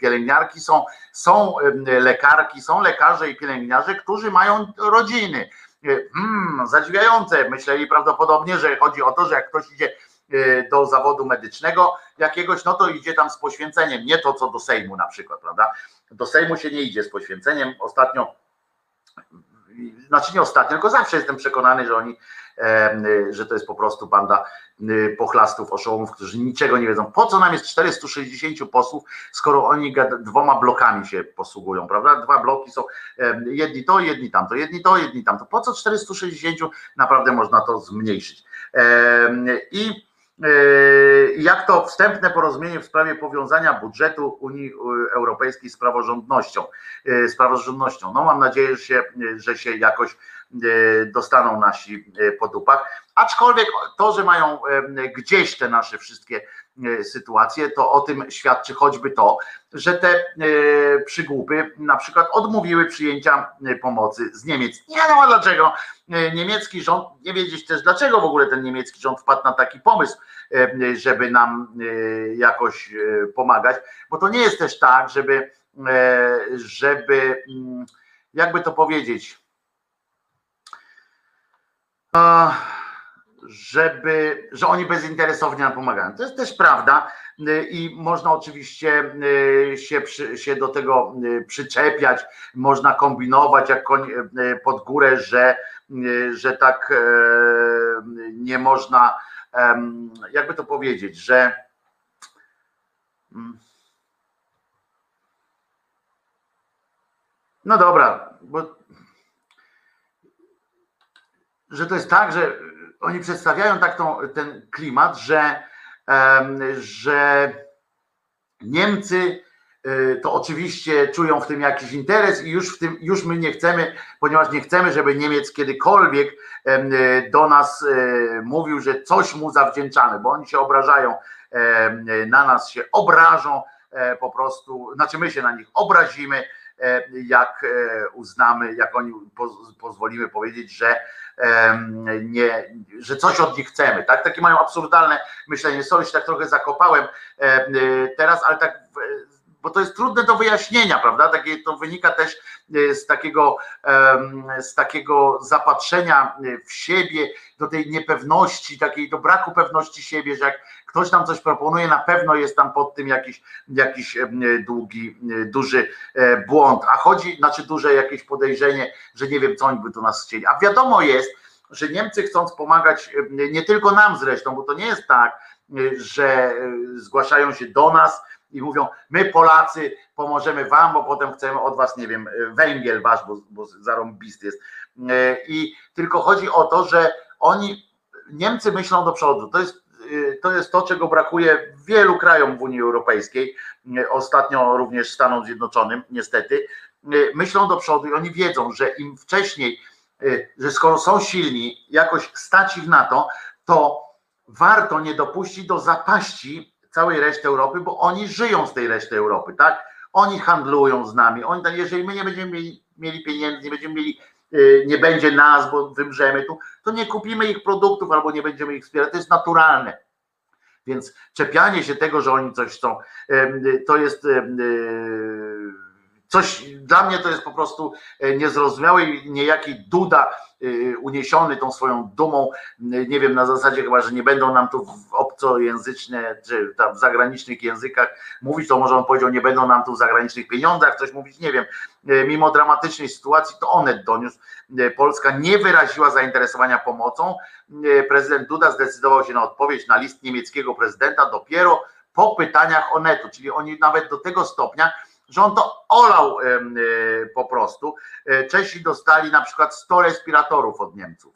pielęgniarki są, są lekarki, są lekarze i pielęgniarze, którzy mają rodziny. Hmm, zadziwiające. Myśleli prawdopodobnie, że chodzi o to, że jak ktoś idzie do zawodu medycznego jakiegoś, no to idzie tam z poświęceniem, nie to co do Sejmu na przykład, prawda? Do Sejmu się nie idzie z poświęceniem. Ostatnio, znaczy nie ostatnio, tylko zawsze jestem przekonany, że oni, że to jest po prostu banda pochlastów, oszołomów, którzy niczego nie wiedzą. Po co nam jest 460 posłów, skoro oni dwoma blokami się posługują, prawda? Dwa bloki są, jedni to, jedni tamto, jedni to, jedni tamto. Po co 460? Naprawdę można to zmniejszyć. I jak to wstępne porozumienie w sprawie powiązania budżetu Unii Europejskiej z praworządnością. Z praworządnością. No mam nadzieję, że się, że się jakoś dostaną nasi po dupach. Aczkolwiek to, że mają gdzieś te nasze wszystkie sytuacje, to o tym świadczy choćby to, że te przygłupy na przykład odmówiły przyjęcia pomocy z Niemiec. Nie wiadomo dlaczego. Niemiecki rząd, nie wiedzieć też dlaczego w ogóle ten niemiecki rząd wpadł na taki pomysł, żeby nam jakoś pomagać, bo to nie jest też tak, żeby, żeby jakby to powiedzieć, żeby, że oni bezinteresownie nam pomagają. To jest też prawda i można oczywiście się, przy, się do tego przyczepiać, można kombinować jak koń pod górę, że, że tak nie można, jakby to powiedzieć, że no dobra, bo że to jest tak, że oni przedstawiają tak tą, ten klimat, że, że Niemcy y, to oczywiście czują w tym jakiś interes i już w tym już my nie chcemy, ponieważ nie chcemy, żeby Niemiec kiedykolwiek do nas y, mówił, że coś mu zawdzięczamy, bo oni się obrażają na nas, się obrażą e, po prostu, znaczy my się na nich obrazimy, jak e, uznamy, jak oni pozwolimy powiedzieć, że nie, że coś od nich chcemy, tak? Takie mają absurdalne myślenie. Sorry, się tak trochę zakopałem teraz, ale tak, bo to jest trudne do wyjaśnienia, prawda? Takie, to wynika też z takiego, z takiego zapatrzenia w siebie, do tej niepewności, takiej do braku pewności siebie, że jak ktoś tam coś proponuje, na pewno jest tam pod tym jakiś, jakiś długi, duży e, błąd, a chodzi, znaczy duże jakieś podejrzenie, że nie wiem, co oni by do nas chcieli. A wiadomo jest, że Niemcy chcąc pomagać, nie tylko nam zresztą, bo to nie jest tak, że e, zgłaszają się do nas i mówią, my Polacy pomożemy wam, bo potem chcemy od was, nie wiem, węgiel wasz, bo, bo zarąbist jest. E, I tylko chodzi o to, że oni, Niemcy myślą do przodu. To jest to jest to, czego brakuje wielu krajom w Unii Europejskiej, y, ostatnio również Stanom Zjednoczonym, niestety. Y, myślą do przodu i oni wiedzą, że im wcześniej, że skoro są silni, jakoś stać ich na to, to warto nie dopuścić do zapaści całej reszty Europy, bo oni żyją z tej reszty Europy, tak? Oni handlują z nami. Oni, jeżeli my nie będziemy mieli, mieli pieniędzy, nie będziemy mieli Y, nie będzie nas, bo wymrzemy tu, to nie kupimy ich produktów albo nie będziemy ich wspierać. To jest naturalne. Więc czepianie się tego, że oni coś chcą, to jest y, coś, dla mnie to jest po prostu e, niezrozumiałe i niejaki Duda e, uniesiony tą swoją dumą, nie wiem, na zasadzie chyba, że nie będą nam tu w obcojęzyczne, czy tam w zagranicznych językach mówić, to może on powiedział, nie będą nam tu w zagranicznych pieniądzach coś mówić, nie wiem. E, mimo dramatycznej sytuacji to Onet doniósł, Polska nie wyraziła zainteresowania pomocą. Prezydent Duda zdecydował się na odpowiedź na list niemieckiego prezydenta dopiero po pytaniach Onetu, czyli oni nawet do tego stopnia, że on to olał e, po prostu. E, Czesi dostali na przykład 100 respiratorów od Niemców.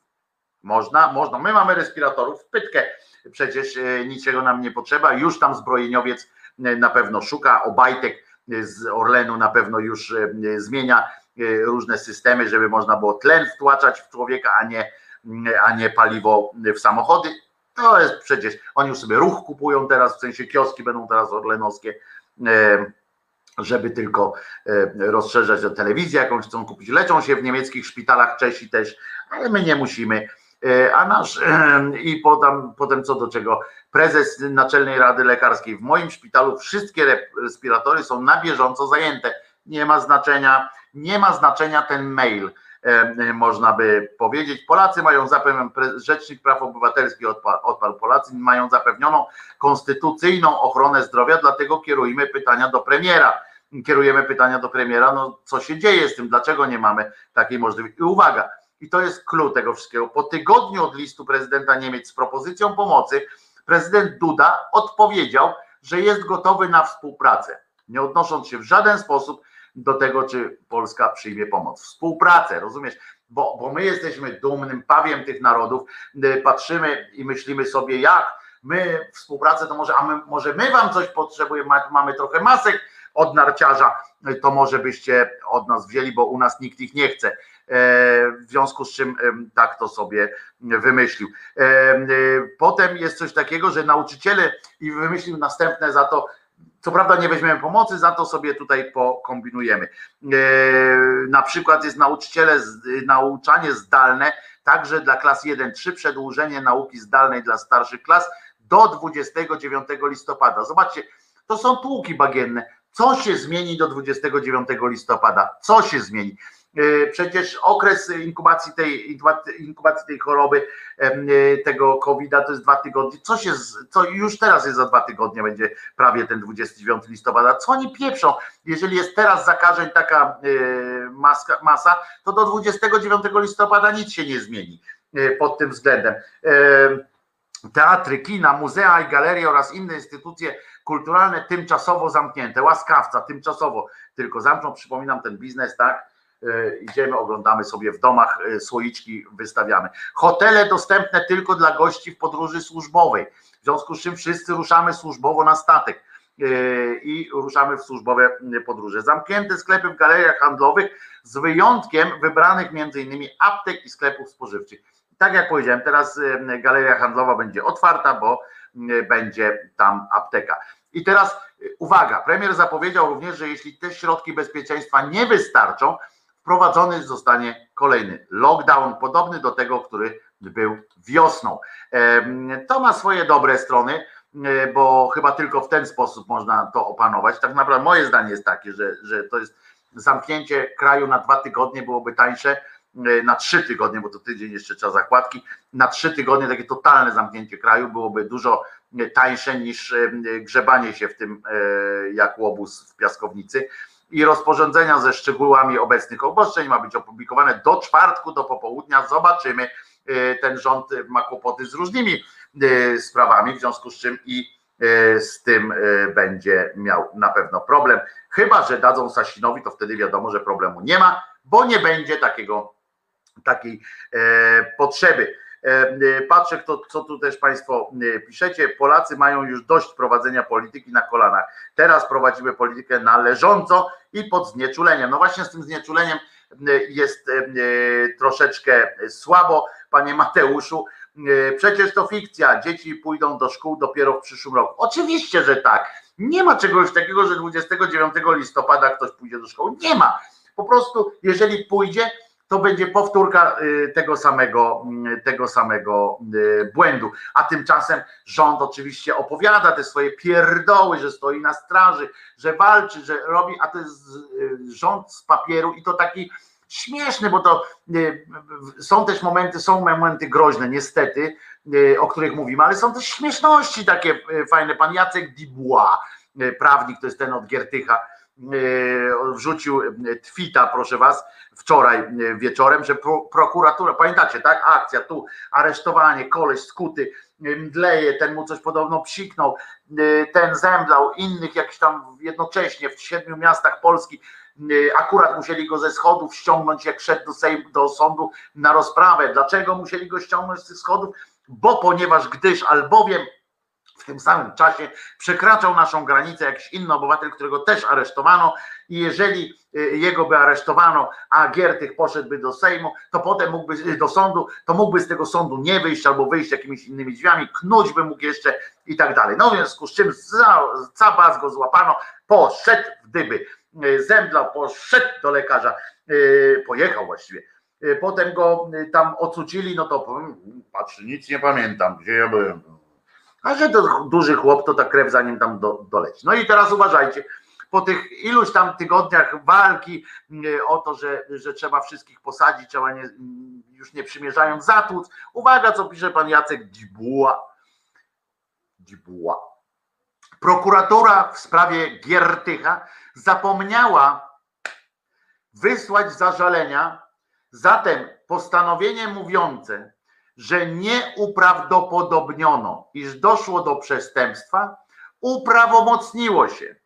Można, można. My mamy respiratorów w pytkę. Przecież e, niczego nam nie potrzeba. Już tam zbrojeniowiec na pewno szuka. Obajtek z Orlenu na pewno już zmienia różne systemy, żeby można było tlen wtłaczać w człowieka, a nie, a nie paliwo w samochody. To jest przecież, oni już sobie ruch kupują teraz, w sensie kioski będą teraz orlenowskie, żeby tylko e, rozszerzać o telewizję, jakąś chcą kupić. Leczą się w niemieckich szpitalach Czesi też, ale my nie musimy. E, A nasz i potem, potem co do czego, prezes Naczelnej Rady Lekarskiej w moim szpitalu wszystkie re- respiratory są na bieżąco zajęte. Nie ma znaczenia, nie ma znaczenia ten mail, e, można by powiedzieć. Polacy mają zapewnione, Rzecznik Praw Obywatelskich odpa- odparł, Polacy mają zapewnioną konstytucyjną ochronę zdrowia, dlatego kierujemy pytania do premiera. Kierujemy pytania do premiera, no co się dzieje z tym, dlaczego nie mamy takiej możliwości. I uwaga, i to jest klucz tego wszystkiego. Po tygodniu od listu prezydenta Niemiec z propozycją pomocy, prezydent Duda odpowiedział, że jest gotowy na współpracę, nie odnosząc się w żaden sposób do tego, czy Polska przyjmie pomoc. Współpracę, rozumiesz? Bo, bo my jesteśmy dumnym pawiem tych narodów, patrzymy i myślimy sobie, jak my współpracę, to może, a my, może my wam coś potrzebujemy, ma- mamy trochę masek od narciarza, to może byście od nas wzięli, bo u nas nikt ich nie chce. E, W związku z czym tak to sobie wymyślił. E, y, Potem jest coś takiego, że nauczyciele i wymyślił następne za to, co prawda nie weźmiemy pomocy, za to sobie tutaj pokombinujemy. E, Na przykład jest nauczyciele, nauczanie zdalne, także dla klas 1-3, przedłużenie nauki zdalnej dla starszych klas do 29 listopada. Zobaczcie, to są tłuki bagienne. Co się zmieni do 29 listopada? Co się zmieni? E, Przecież okres inkubacji tej, inkubacji tej choroby, e, tego COVID-a to jest dwa tygodnie. Co się, co już teraz jest za dwa tygodnie, będzie prawie ten 29 listopada. Co oni pieprzą? Jeżeli jest teraz zakażeń taka e, maska, masa, to do 29 listopada nic się nie zmieni pod tym względem. Teatry, kina, muzea i galerie oraz inne instytucje kulturalne tymczasowo zamknięte. Łaskawca, tymczasowo tylko zamkną. Przypominam ten biznes, tak? E, Idziemy, oglądamy sobie w domach, e, słoiczki wystawiamy. Hotele dostępne tylko dla gości w podróży służbowej. W związku z czym wszyscy ruszamy służbowo na statek e, i ruszamy w służbowe podróże. Zamknięte sklepy w galeriach handlowych z wyjątkiem wybranych między innymi aptek i sklepów spożywczych. Tak jak powiedziałem, teraz e, galeria handlowa będzie otwarta, bo m, będzie tam apteka. I teraz e, uwaga, premier zapowiedział również, że jeśli te środki bezpieczeństwa nie wystarczą, wprowadzony zostanie kolejny lockdown, podobny do tego, który był wiosną. To ma swoje dobre strony, bo chyba tylko w ten sposób można to opanować. Tak naprawdę moje zdanie jest takie, że, że to jest zamknięcie kraju na dwa tygodnie byłoby tańsze, na trzy tygodnie, bo to tydzień jeszcze trzeba zakładki, na trzy tygodnie takie totalne zamknięcie kraju byłoby dużo e, tańsze niż e, grzebanie się w tym e, jak łobuz w piaskownicy i rozporządzenia ze szczegółami obecnych obostrzeń ma być opublikowane do czwartku, do popołudnia. Zobaczymy. E, Ten rząd e, ma kłopoty z różnymi e, sprawami, w związku z czym i e, z tym e, będzie miał na pewno problem. Chyba, że dadzą Sasinowi, to wtedy wiadomo, że problemu nie ma, bo nie będzie takiego, takiej e, potrzeby. E, e, Patrzę, kto, co tu też Państwo piszecie. Polacy mają już dość prowadzenia polityki na kolanach. Teraz prowadzimy politykę na leżąco i pod znieczuleniem. No właśnie z tym znieczuleniem jest troszeczkę słabo, panie Mateuszu. Przecież to fikcja. Dzieci pójdą do szkół dopiero w przyszłym roku. Oczywiście, że tak. Nie ma czegoś takiego, że 29 listopada ktoś pójdzie do szkoły. Nie ma. Po prostu, jeżeli pójdzie, to będzie powtórka y, tego samego, y, tego samego y, błędu. A tymczasem rząd oczywiście opowiada te swoje pierdoły, że stoi na straży, że walczy, że robi, a to jest rząd z papieru i to taki śmieszny, bo to są też momenty, są momenty groźne, niestety, o których mówimy, ale są też śmieszności takie fajne. Pan Jacek y, prawnik, to jest ten od Giertycha, wrzucił y, twita, proszę was, wczoraj y, wieczorem, że pro, prokuratura, pamiętacie, tak? Akcja tu, aresztowanie, koleś skuty, mdleje, ten mu coś podobno psiknął, ten zemdlał, innych jakiś tam jednocześnie w siedmiu miastach Polski akurat musieli go ze schodów ściągnąć, jak szedł do, Sejm, do sądu na rozprawę. Dlaczego musieli go ściągnąć z tych schodów? Bo ponieważ gdyż albowiem w tym samym czasie przekraczał naszą granicę jakiś inny obywatel, którego też aresztowano i jeżeli y, jego by aresztowano, a Giertych poszedłby do Sejmu, to potem mógłby y, do sądu, to mógłby z tego sądu nie wyjść albo wyjść jakimiś innymi drzwiami, knuć by mógł jeszcze i tak dalej. No w związku z czym cabas go złapano, poszedł w dyby, y, zemdlał, poszedł do lekarza, pojechał właściwie. Potem go tam ocucili, no to powiem, patrzy, nic nie pamiętam, gdzie ja byłem. A że to duży chłop, to ta krew za nim tam do, doleci. No i teraz uważajcie, po tych iluś tam tygodniach walki y, o to, że, że trzeba wszystkich posadzić, trzeba nie, już nie przymierzając zatłuc. Uwaga, co pisze pan Jacek Dzibuła. Dzibuła. Prokuratura w sprawie Giertycha zapomniała wysłać zażalenia, zatem postanowienie mówiące, że nie uprawdopodobniono, iż doszło do przestępstwa, uprawomocniło się.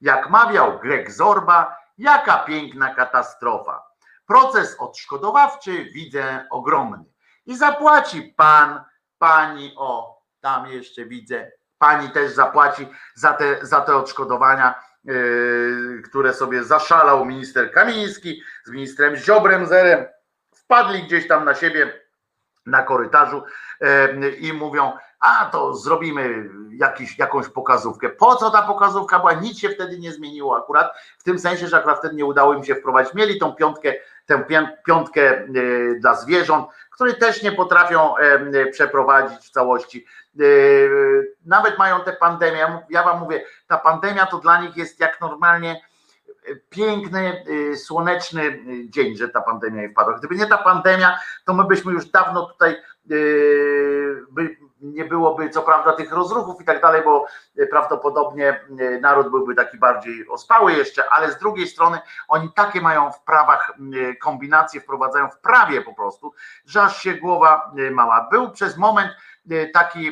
Jak mawiał Greg Zorba, jaka piękna katastrofa. Proces odszkodowawczy widzę ogromny. I zapłaci pan, pani, o, tam jeszcze widzę, pani też zapłaci za te, za te odszkodowania, yy, które sobie zaszalał minister Kamiński z ministrem Ziobrem Zerem. Wpadli gdzieś tam na siebie na korytarzu e, i mówią, a to zrobimy jakiś, jakąś pokazówkę. Po co ta pokazówka była? Nic się wtedy nie zmieniło akurat, w tym sensie, że akurat wtedy nie udało im się wprowadzić. Mieli tą piątkę, tę piątkę e, dla zwierząt, której też nie potrafią e, przeprowadzić w całości. Nawet mają tę pandemię. Ja wam mówię, ta pandemia to dla nich jest jak normalnie piękny, y, słoneczny y, dzień, że ta pandemia nie wpadła. Gdyby nie ta pandemia, to my byśmy już dawno tutaj y, by nie byłoby co prawda tych rozruchów i tak dalej, bo prawdopodobnie naród byłby taki bardziej ospały jeszcze, ale z drugiej strony oni takie mają w prawach kombinacje, wprowadzają w prawie po prostu, że aż się głowa mała. Był przez moment taki,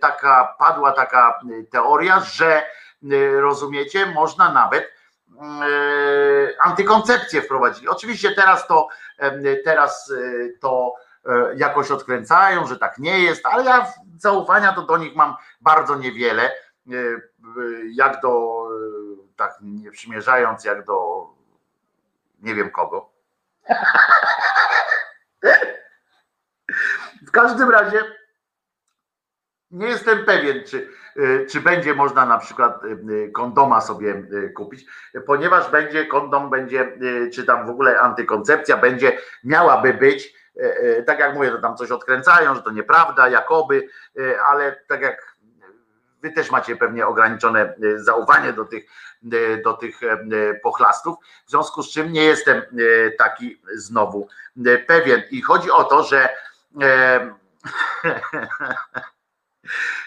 taka, padła taka teoria, że rozumiecie, można nawet antykoncepcję wprowadzili. Oczywiście teraz to, em, teraz e, to e, jakoś odkręcają, że tak nie jest, ale ja zaufania to do nich mam bardzo niewiele, e, e, jak do, e, tak nie przymierzając, jak do nie wiem kogo. W każdym razie nie jestem pewien, czy, y, czy będzie można na przykład y, y, kondoma sobie kupić, ponieważ będzie kondom, będzie, czy tam w ogóle antykoncepcja będzie, miałaby być, tak jak mówię, to tam coś odkręcają, że to nieprawda, jakoby, ale tak jak wy też macie pewnie ograniczone zaufanie do tych, do tych pochlastów, w związku z czym nie jestem taki znowu pewien. I chodzi o to, że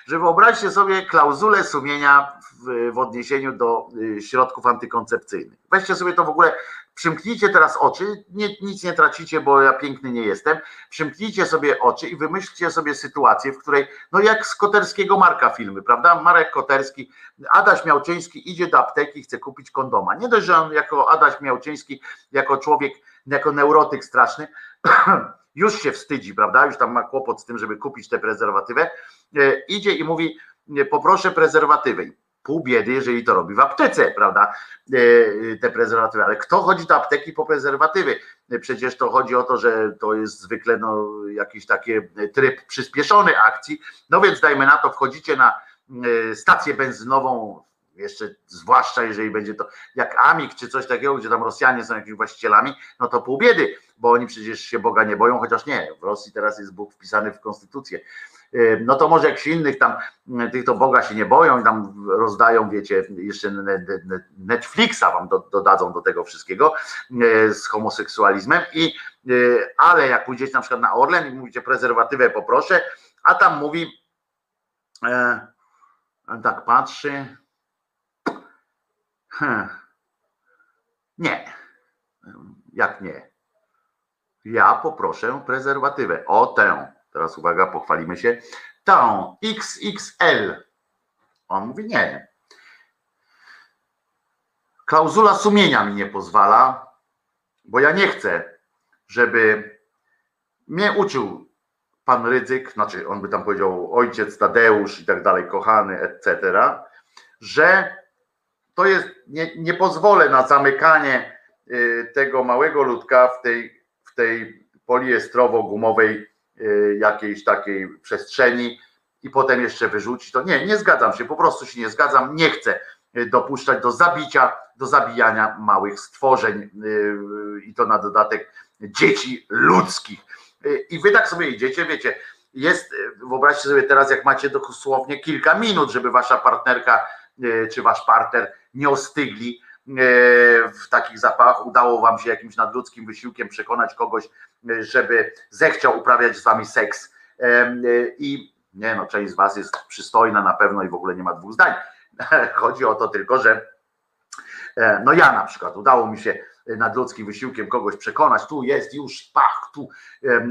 że wyobraźcie sobie klauzulę sumienia w, w odniesieniu do y, środków antykoncepcyjnych. Weźcie sobie to w ogóle, przymknijcie teraz oczy, nie, nic nie tracicie, bo ja piękny nie jestem, przymknijcie sobie oczy i wymyślcie sobie sytuację, w której, no jak z Koterskiego Marka filmy, prawda? Marek Koterski, Adaś Miałczyński idzie do apteki, chce kupić kondoma. Nie dość, że on jako Adaś Miałczyński, jako człowiek, jako neurotyk straszny, już się wstydzi, prawda? Już tam ma kłopot z tym, żeby kupić tę prezerwatywę. E, Idzie i mówi: e, Poproszę prezerwatywę. Pół biedy, jeżeli to robi w aptece, prawda? E, Te prezerwatywy. Ale kto chodzi do apteki po prezerwatywy? Przecież to chodzi o to, że to jest zwykle no, jakiś taki tryb przyspieszony akcji. No więc dajmy na to, wchodzicie na stację benzynową, jeszcze zwłaszcza jeżeli będzie to jak Amik czy coś takiego, gdzie tam Rosjanie są jakimiś właścicielami, no to pół biedy, bo oni przecież się Boga nie boją, chociaż nie, w Rosji teraz jest Bóg wpisany w konstytucję. No to może jakichś innych tam, m, tych to Boga się nie boją i tam rozdają, wiecie, jeszcze ne- ne- ne- Netflixa wam do, dodadzą do tego wszystkiego e, z homoseksualizmem i e, ale jak pójdziecie na przykład na Orlen i mówicie prezerwatywę poproszę, a tam mówi e, tak patrzy Hmm. Nie. Jak nie? Ja poproszę prezerwatywę. O tę. Teraz uwaga, pochwalimy się. Tą XXL. On mówi nie. Klauzula sumienia mi nie pozwala, bo ja nie chcę, żeby mnie uczył pan Rydzyk, znaczy on by tam powiedział ojciec Tadeusz i tak dalej, kochany, etc., że to jest, nie, nie pozwolę na zamykanie y, tego małego ludka w tej, w tej poliestrowo-gumowej y, jakiejś takiej przestrzeni i potem jeszcze wyrzucić to. Nie, nie zgadzam się, po prostu się nie zgadzam, nie chcę y, dopuszczać do zabicia, do zabijania małych stworzeń i to na dodatek dzieci ludzkich. I wy tak sobie idziecie, wiecie, jest, wyobraźcie sobie teraz, jak macie dosłownie kilka minut, żeby wasza partnerka czy wasz partner nie ostygli y, w takich zapachach. Udało wam się jakimś nadludzkim wysiłkiem przekonać kogoś, y, żeby zechciał uprawiać z wami seks. I nie no, część z was jest przystojna na pewno i w ogóle nie ma dwóch zdań. Chodzi o to tylko, że e, no ja na przykład udało mi się nadludzkim wysiłkiem kogoś przekonać, tu jest już pach, tu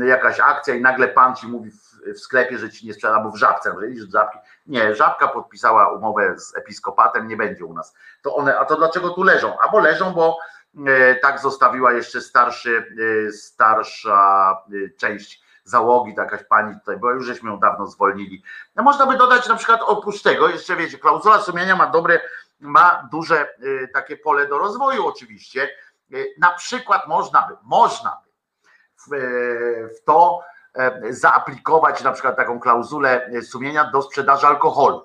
jakaś akcja i nagle pan ci mówi w, sklepie, że ci nie sprzeda, albo w żabce, że idziesz żabki. Nie, żabka podpisała umowę z episkopatem, nie będzie u nas. To one, a to dlaczego tu leżą? Albo leżą, bo e, tak zostawiła jeszcze starszy, e, starsza e, część załogi, to jakaś pani tutaj była, już żeśmy ją dawno zwolnili. No można by dodać na przykład oprócz tego, jeszcze wiecie, klauzula sumienia ma dobre, ma duże takie pole do rozwoju oczywiście. E, Na przykład można by, można by w, e, to e, zaaplikować na przykład taką klauzulę sumienia do sprzedaży alkoholu.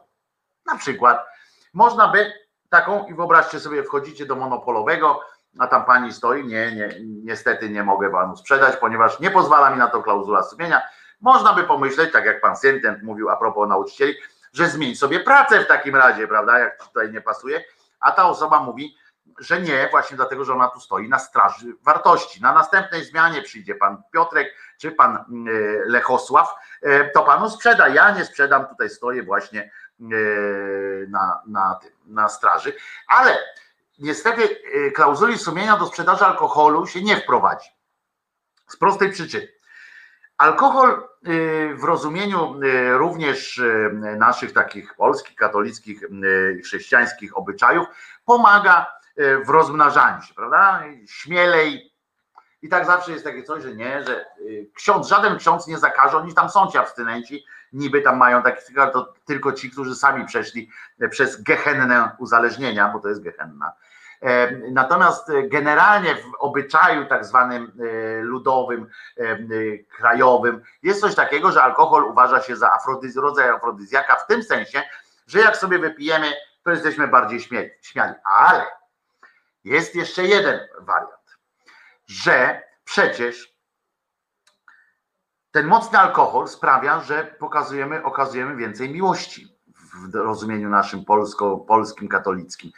Na przykład można by taką i wyobraźcie sobie, wchodzicie do monopolowego, a tam pani stoi, nie, nie, niestety nie mogę panu sprzedać, ponieważ nie pozwala mi na to klauzula sumienia. Można by pomyśleć, tak jak pan Sentent mówił a propos nauczycieli, że zmień sobie pracę w takim razie, prawda, jak tutaj nie pasuje, a ta osoba mówi, że nie, właśnie dlatego, że ona tu stoi na straży wartości. Na następnej zmianie przyjdzie pan Piotrek czy pan e, Lechosław, e, to panu sprzeda. Ja nie sprzedam, tutaj stoję właśnie e, na, na, na straży, ale niestety klauzuli sumienia do sprzedaży alkoholu się nie wprowadzi. Z prostej przyczyny. Alkohol w rozumieniu również naszych takich polskich, katolickich, chrześcijańskich obyczajów pomaga w rozmnażaniu się, prawda? Śmielej. I tak zawsze jest takie coś, że nie, że y, ksiądz, żaden ksiądz nie zakaże, oni tam są ci abstynenci, niby tam mają ale to tylko ci, którzy sami przeszli e, przez gehennę uzależnienia, bo to jest gehenna. E, Natomiast e, generalnie w obyczaju tak zwanym e, ludowym, e, e, krajowym jest coś takiego, że alkohol uważa się za afrodyz, rodzaj afrodyzjaka w tym sensie, że jak sobie wypijemy, to jesteśmy bardziej śmie- śmiali. Ale jest jeszcze jeden wariant, że przecież ten mocny alkohol sprawia, że pokazujemy, okazujemy więcej miłości w rozumieniu naszym polsko, polskim, katolickim.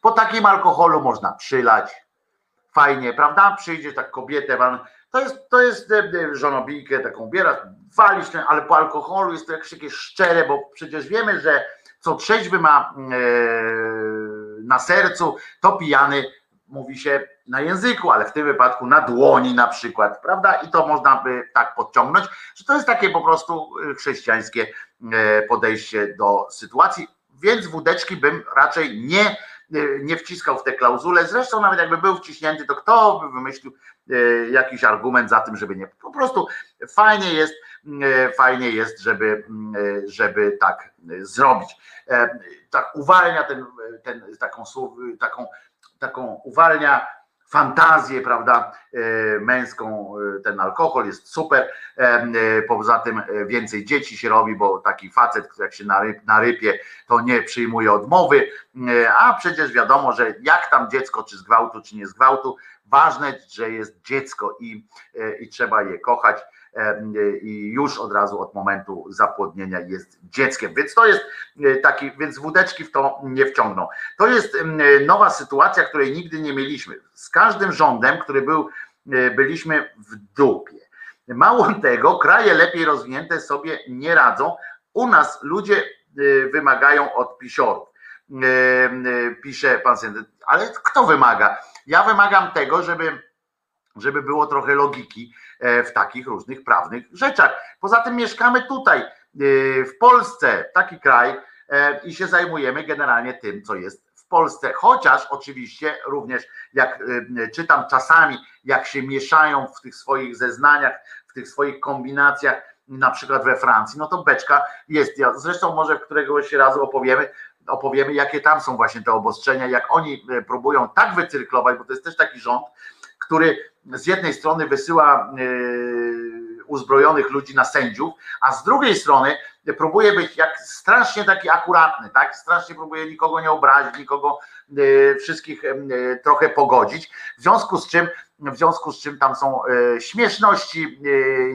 Po takim alkoholu można przylać, fajnie, prawda? Przyjdzie tak kobietę, wam- to jest, to jest e, e, żonobijkę taką bierasz, walisz ale po alkoholu jest to jakieś takie szczere, bo przecież wiemy, że co trzeźwy ma e, na sercu, to pijany mówi się na języku, ale w tym wypadku na dłoni na przykład, prawda? I to można by tak podciągnąć, że to jest takie po prostu e, chrześcijańskie e, podejście do sytuacji, więc wódeczki bym raczej nie, nie wciskał w te klauzule. Zresztą nawet jakby był wciśnięty, to kto by wymyślił e, jakiś argument za tym, żeby nie. Po prostu fajnie jest, e, fajnie jest, żeby, żeby tak zrobić. E, Tak uwalnia ten, ten taką, taką, taką uwalnia fantazję, prawda, e, męską, e, ten alkohol jest super, E, poza tym więcej dzieci się robi, bo taki facet, który jak się naryp, narypie, to nie przyjmuje odmowy, a przecież wiadomo, że jak tam dziecko, czy z gwałtu, czy nie z gwałtu, ważne, że jest dziecko i, i trzeba je kochać i już od razu od momentu zapłodnienia jest dzieckiem, więc to jest e, taki, więc wódeczki w to nie wciągną. To jest em, nowa sytuacja, której nigdy nie mieliśmy. Z każdym rządem, który był, e, byliśmy w dupie. Mało tego, kraje lepiej rozwinięte sobie nie radzą. U nas ludzie e, wymagają od pisiorów. E, e, Pisze pan Sendek, ale kto wymaga? Ja wymagam tego, żeby, żeby było trochę logiki e, w takich różnych prawnych rzeczach. Poza tym mieszkamy tutaj, e, w Polsce, taki kraj, e, i się zajmujemy generalnie tym, co jest w Polsce. Chociaż oczywiście również, jak e, czytam czasami, jak się mieszają w tych swoich zeznaniach, w tych swoich kombinacjach na przykład we Francji, no to beczka jest. Zresztą może któregoś razu opowiemy, opowiemy, jakie tam są właśnie te obostrzenia, jak oni e, próbują tak wycyrklować, bo to jest też taki rząd, który z jednej strony wysyła e, uzbrojonych ludzi na sędziów, a z drugiej strony próbuje być jak strasznie taki akuratny, tak? Strasznie próbuje nikogo nie obrazić, nikogo e, wszystkich e, trochę pogodzić. W związku z czym, w związku z czym tam są śmieszności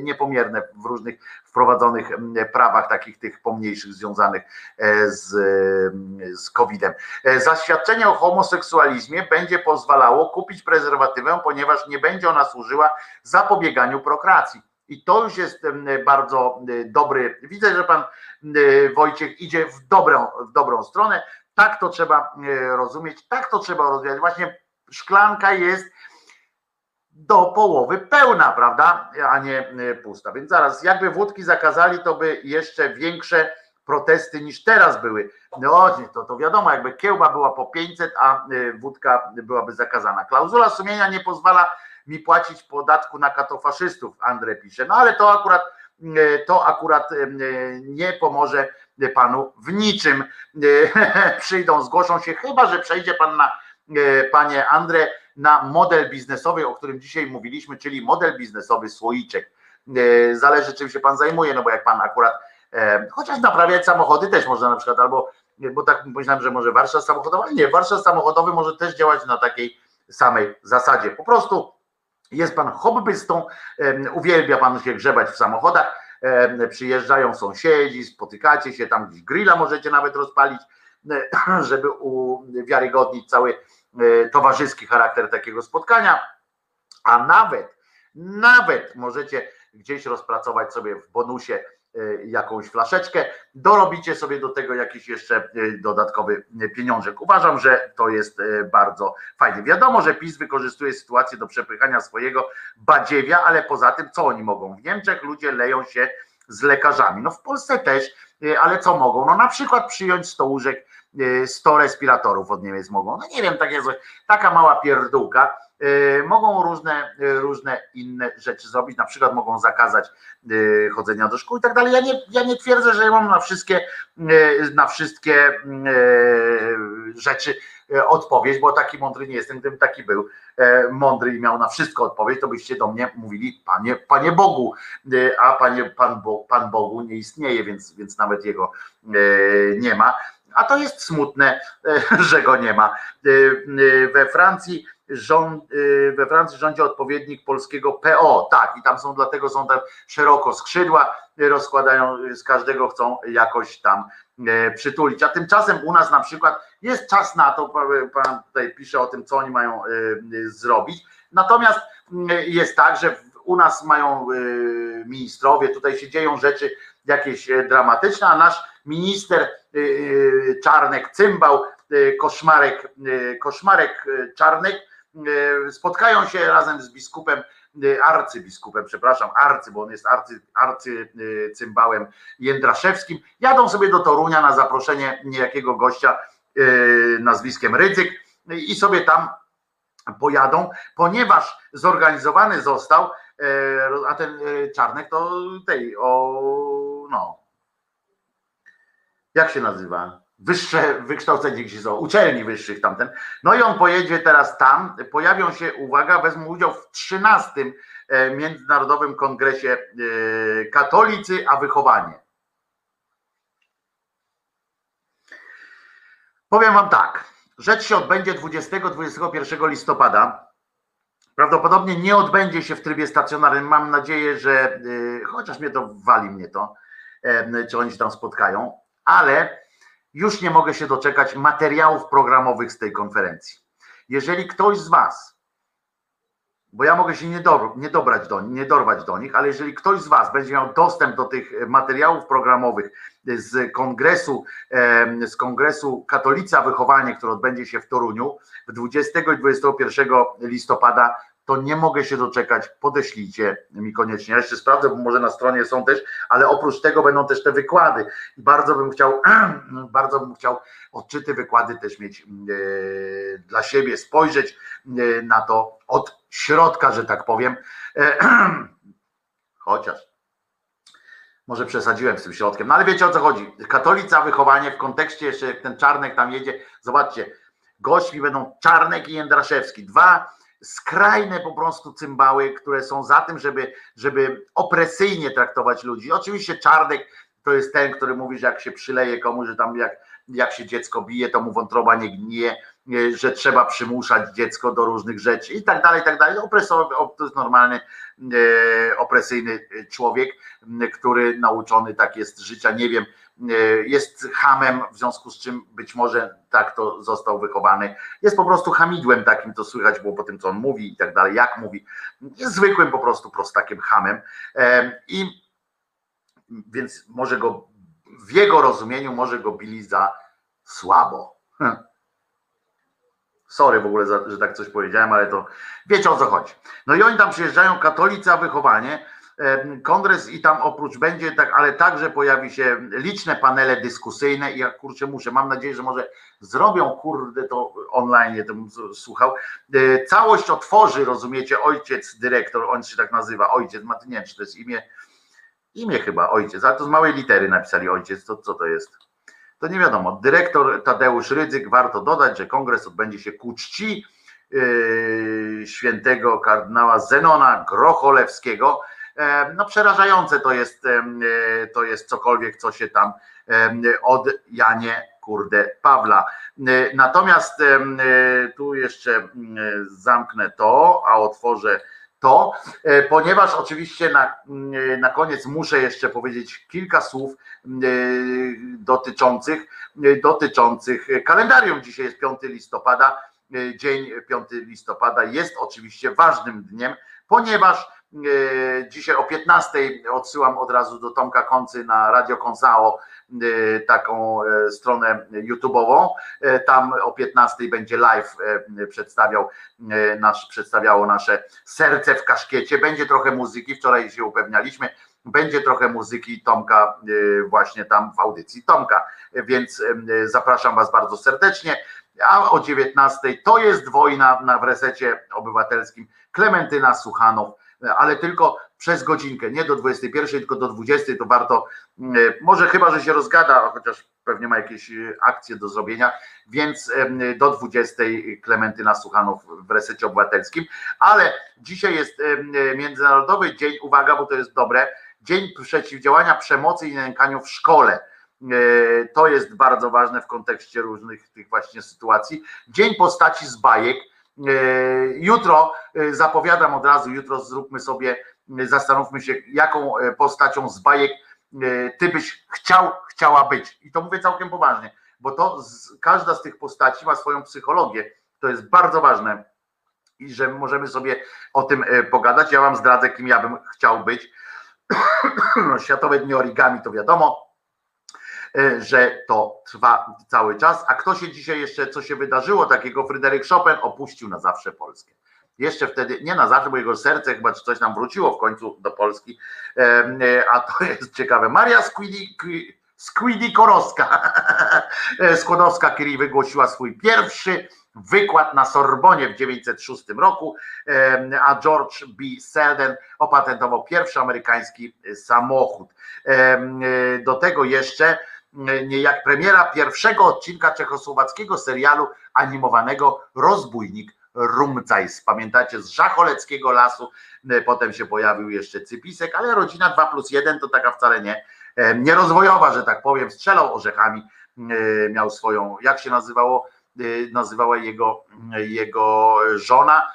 niepomierne w różnych wprowadzonych m, prawach takich tych pomniejszych związanych e, z, e, z COVID-em. E, Zaświadczenie o homoseksualizmie będzie pozwalało kupić prezerwatywę, ponieważ nie będzie ona służyła zapobieganiu prokreacji. I to już jest em, bardzo e, dobry. Widzę, że pan e, Wojciech idzie w dobrą, w dobrą stronę. Tak to trzeba e, rozumieć, tak to trzeba rozwijać. Właśnie szklanka jest do połowy pełna, prawda? A nie e, pusta. Więc zaraz, jakby wódki zakazali, to by jeszcze większe protesty niż teraz były. No to, to wiadomo, jakby kiełba była po 500, a e, wódka byłaby zakazana. Klauzula sumienia nie pozwala mi płacić podatku na katofaszystów, Andrzej pisze. No ale to akurat e, to akurat nie pomoże panu w niczym. Przyjdą, zgłoszą się, chyba że przejdzie pan na, panie Andrze, na model biznesowy, o którym dzisiaj mówiliśmy, czyli model biznesowy słoiczek. E, Zależy czym się pan zajmuje, no bo jak pan akurat, e, chociaż naprawiać samochody też można na przykład, albo, bo tak myślałem, że może warsztat samochodowy, ale nie, warsztat samochodowy może też działać na takiej samej zasadzie. Po prostu jest pan hobbystą, uwielbia pan się grzebać w samochodach, przyjeżdżają sąsiedzi, spotykacie się, tam gdzieś grilla możecie nawet rozpalić, e, żeby uwiarygodnić cały e, towarzyski charakter takiego spotkania, a nawet, nawet możecie gdzieś rozpracować sobie w bonusie e, jakąś flaszeczkę, dorobicie sobie do tego jakiś jeszcze e, dodatkowy pieniążek. Uważam, że to jest bardzo fajnie. Wiadomo, że PiS wykorzystuje sytuację do przepychania swojego badziewia, ale poza tym co oni mogą? W Niemczech ludzie leją się z lekarzami. No w Polsce też, ale co mogą? No na przykład przyjąć 100 łóżek, e, 100 respiratorów od Niemiec mogą. No nie wiem, takie taka mała pierdółka. E, Mogą różne, e, różne inne rzeczy zrobić, na przykład mogą zakazać chodzenia do szkół i tak dalej. Ja nie, ja nie twierdzę, że mam na wszystkie, na wszystkie rzeczy odpowiedź, bo taki mądry nie jestem, gdybym taki był mądry i miał na wszystko odpowiedź, to byście do mnie mówili, panie, panie Bogu, a panie, pan, Bo, pan Bogu nie istnieje, więc, więc nawet jego nie ma. A to jest smutne, e, że go nie ma. E, e, We Francji rząd, we Francji rządzi odpowiednik polskiego PO, tak, i tam są, dlatego są tam szeroko skrzydła, rozkładają, z każdego chcą jakoś tam przytulić. A tymczasem u nas na przykład jest czas na to, pa- pan tutaj pisze o tym, co oni mają zrobić. Natomiast jest tak, że u nas mają ministrowie, tutaj się dzieją rzeczy jakieś dramatyczne, a nasz minister Czarnek, cymbał, e, koszmarek, koszmarek Czarnek spotkają się razem z biskupem, arcybiskupem, przepraszam, arcy, bo on jest arcy, arcy e, cymbałem Jędraszewskim. Jadą sobie do Torunia na zaproszenie niejakiego gościa nazwiskiem Rydzyk i sobie tam pojadą, ponieważ zorganizowany został, e, a ten e, Czarnek to tej, o, no, jak się nazywa? Wyższe wykształcenie gdzieś są, uczelni wyższych tamten. No i on pojedzie teraz tam, pojawią się, uwaga, wezmą udział w 13 e, Międzynarodowym Kongresie e, Katolicy, a wychowanie. Powiem wam tak, rzecz się odbędzie 20-21 listopada. Prawdopodobnie nie odbędzie się w trybie stacjonarnym. Mam nadzieję, że y, chociaż mnie to wali mnie to, czy oni się tam spotkają, ale już nie mogę się doczekać materiałów programowych z tej konferencji. Jeżeli ktoś z Was, bo ja mogę się nie, do, nie dobrać do nich, nie dorwać do nich, ale jeżeli ktoś z Was będzie miał dostęp do tych materiałów programowych z kongresu, z kongresu Katolica Wychowanie, który odbędzie się w Toruniu w 20 i 21 listopada, to nie mogę się doczekać, podeślijcie mi koniecznie. Ja jeszcze sprawdzę, bo może na stronie są też, ale oprócz tego będą też te wykłady. I bardzo bym chciał, bardzo bym chciał odczyty, wykłady też mieć e, dla siebie, spojrzeć e, na to od środka, że tak powiem. E, chociaż Może przesadziłem z tym środkiem, no ale wiecie o co chodzi. Katolica wychowanie w kontekście jeszcze jak ten Czarnek tam jedzie, zobaczcie, gośćmi będą Czarnek i Jędraszewski. Dwa skrajne po prostu cymbały, które są za tym, żeby, żeby opresyjnie traktować ludzi. Oczywiście Czarnek to jest ten, który mówi, że jak się przyleje komuś, że tam jak, jak się dziecko bije, to mu wątroba nie gnije, że trzeba przymuszać dziecko do różnych rzeczy i tak dalej, i tak dalej. Opresowy, op- to jest normalny, e, opresyjny człowiek, który nauczony tak jest życia, nie wiem, jest hamem, w związku z czym być może tak to został wychowany. Jest po prostu hamidłem takim, to słychać było po tym, co on mówi i tak dalej, jak mówi. Jest zwykłym po prostu prostakiem hamem. E, I więc może go w jego rozumieniu może go bili za słabo. Hm. Sorry w ogóle, że tak coś powiedziałem, ale to wiecie o co chodzi. No i oni tam przyjeżdżają, katolica wychowanie, em, kongres i tam oprócz będzie tak, ale także pojawi się liczne panele dyskusyjne i ja kurczę muszę, mam nadzieję, że może zrobią kurde to online, ja bym słuchał. E, Całość otworzy, rozumiecie, ojciec dyrektor, on się tak nazywa, ojciec, nie wiem, czy to jest imię, imię chyba ojciec, ale to z małej litery napisali ojciec, to co to jest? To nie wiadomo. Dyrektor Tadeusz Rydzyk, warto dodać, że kongres odbędzie się ku czci yy, świętego kardynała Zenona Grocholewskiego. No przerażające to jest, e, to jest cokolwiek, co się tam od Janie kurde Pawla. Natomiast e, tu jeszcze zamknę to, a otworzę to, e, ponieważ oczywiście na, na koniec muszę jeszcze powiedzieć kilka słów dotyczących, dotyczących kalendarium. Dzisiaj jest 5 listopada. Dzień 5 listopada jest oczywiście ważnym dniem, ponieważ dzisiaj o 15 odsyłam od razu do Tomka Koncy na Radio Konsao e, taką e, stronę YouTube'ową. E, Tam o 15 będzie live e, przedstawiał e, nasz, przedstawiało nasze serce w kaszkiecie. Będzie trochę muzyki, wczoraj się upewnialiśmy. Będzie trochę muzyki Tomka e, właśnie tam w audycji Tomka, więc e, zapraszam Was bardzo serdecznie. A o 19 to jest wojna na w resecie obywatelskim Klementyna Suchanow, e, ale tylko przez godzinkę, nie do 21, tylko do 20 to warto, e, może chyba, że się rozgada, chociaż pewnie ma jakieś e, akcje do zrobienia, więc em, do 20 Klementyna Suchanow w resecie obywatelskim, ale dzisiaj jest Międzynarodowy Dzień, uwaga, bo to jest dobre, Dzień Przeciwdziałania Przemocy i Nękaniu w Szkole. E, To jest bardzo ważne w kontekście różnych tych właśnie sytuacji. Dzień postaci z bajek. E, Jutro e, zapowiadam od razu, jutro zróbmy sobie, e, zastanówmy się, jaką postacią z bajek ty byś chciał, chciała być. I to mówię całkiem poważnie, bo to z, każda z tych postaci ma swoją psychologię. To jest bardzo ważne i że możemy sobie o tym pogadać. Ja wam zdradzę, kim ja bym chciał być. No, Światowe Dni Origami to wiadomo, że to trwa cały czas. A kto się dzisiaj jeszcze, co się wydarzyło takiego, Fryderyk Chopin opuścił na zawsze Polskę. Jeszcze wtedy, nie na zawsze, bo jego serce chyba czy coś nam wróciło w końcu do Polski, E, e, a to jest ciekawe. Maria Squidi, Squidi Korowska, e, Skłodowska, Curie wygłosiła swój pierwszy wykład na Sorbonie w 1906 roku, e, a George B. Selden opatentował pierwszy amerykański samochód. E, e, Do tego jeszcze e, niejak premiera pierwszego odcinka czechosłowackiego serialu animowanego Rozbójnik Rumcajs. Pamiętacie z Żacholeckiego Lasu, e, potem się pojawił jeszcze Cypisek, ale rodzina 2 plus 1 to taka wcale nie, e, nierozwojowa, że tak powiem, strzelał orzechami, miał swoją, jak się nazywało, nazywała jego, jego żona,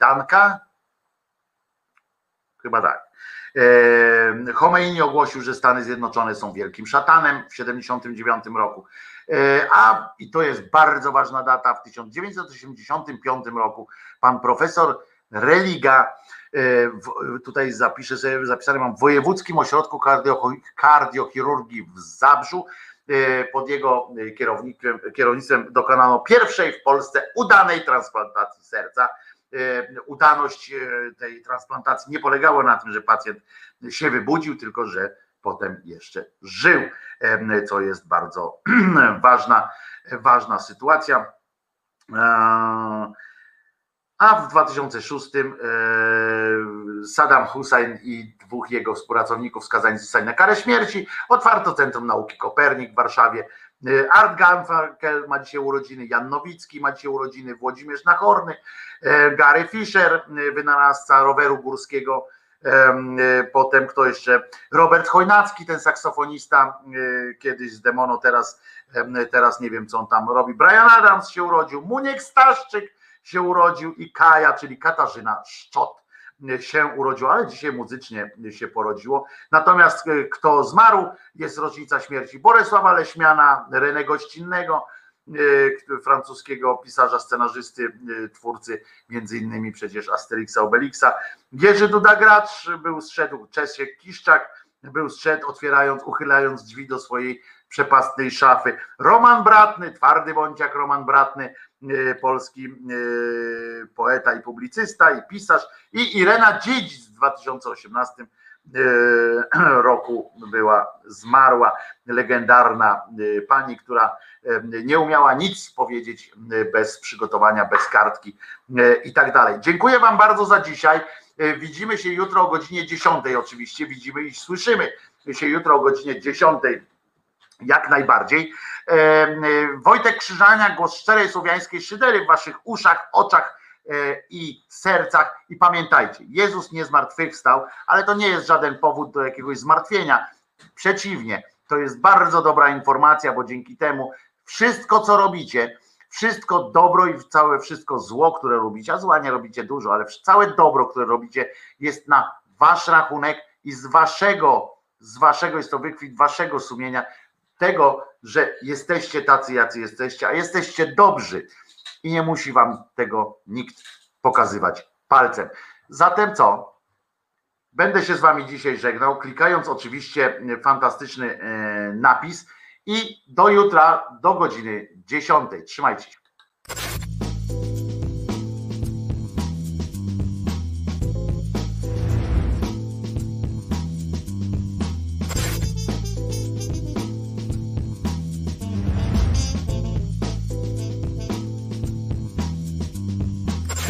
Danka, chyba tak. E, Khomeini ogłosił, że Stany Zjednoczone są wielkim szatanem w 1979 roku. E, A i to jest bardzo ważna data, w 1985 roku pan profesor Religa, e, tutaj zapiszę sobie, zapisane mam w Wojewódzkim Ośrodku Kardio, Kardiochirurgii w Zabrzu, pod jego kierownictwem dokonano pierwszej w Polsce udanej transplantacji serca. E, Udaność e, tej transplantacji nie polegała na tym, że pacjent się wybudził, tylko że potem jeszcze żył, em, co jest bardzo ważna, ważna sytuacja. E, a w 2006 e, Saddam Hussein i dwóch jego współpracowników skazani zostali na karę śmierci. Otwarto Centrum Nauki Kopernik w Warszawie. E, Art Garfunkel ma dzisiaj urodziny, Jan Nowicki ma dzisiaj urodziny, Włodzimierz Nachorny, e, Gary Fisher, e, wynalazca roweru górskiego, Em, Potem kto jeszcze? Robert Chojnacki, ten saksofonista, kiedyś z Demono, teraz, teraz nie wiem co on tam robi. Brian Adams się urodził, Muniek Staszczyk się urodził i Kaja, czyli Katarzyna Szczot się urodziła, ale dzisiaj muzycznie się porodziło. Natomiast e, kto zmarł, jest rocznica śmierci Bolesława Leśmiana, René Gościnnego, e, francuskiego pisarza, scenarzysty, e, twórcy między innymi przecież Asterixa Obelixa. Jerzy Duda Gracz był zszedł, Czesiek Kiszczak był zszedł, otwierając, uchylając drzwi do swojej przepastnej szafy. Roman Bratny, twardy bądź Roman Bratny, e, polski e, poeta i publicysta i pisarz i Irena Dziedzic w 2018 e, roku była zmarła, legendarna e, pani, która nie umiała nic powiedzieć bez przygotowania, bez kartki i tak dalej. Dziękuję Wam bardzo za dzisiaj. Widzimy się jutro o godzinie 10 oczywiście, widzimy i słyszymy się jutro o godzinie 10 jak najbardziej. E, e, Wojtek Krzyżania, głos szczerej słowiańskiej szydery w waszych uszach, oczach e, i sercach. I pamiętajcie, Jezus nie zmartwychwstał, ale to nie jest żaden powód do jakiegoś zmartwienia. Przeciwnie, to jest bardzo dobra informacja, bo dzięki temu wszystko, co robicie, wszystko dobro i całe wszystko zło, które robicie, a zła nie robicie dużo, ale całe dobro, które robicie, jest na wasz rachunek i z waszego, z waszego jest to wykwit waszego sumienia, tego, że jesteście tacy, jacy jesteście, a jesteście dobrzy i nie musi wam tego nikt pokazywać palcem. Zatem co? Będę się z wami dzisiaj żegnał, klikając oczywiście fantastyczny e, napis i do jutra, do godziny 10. Trzymajcie się.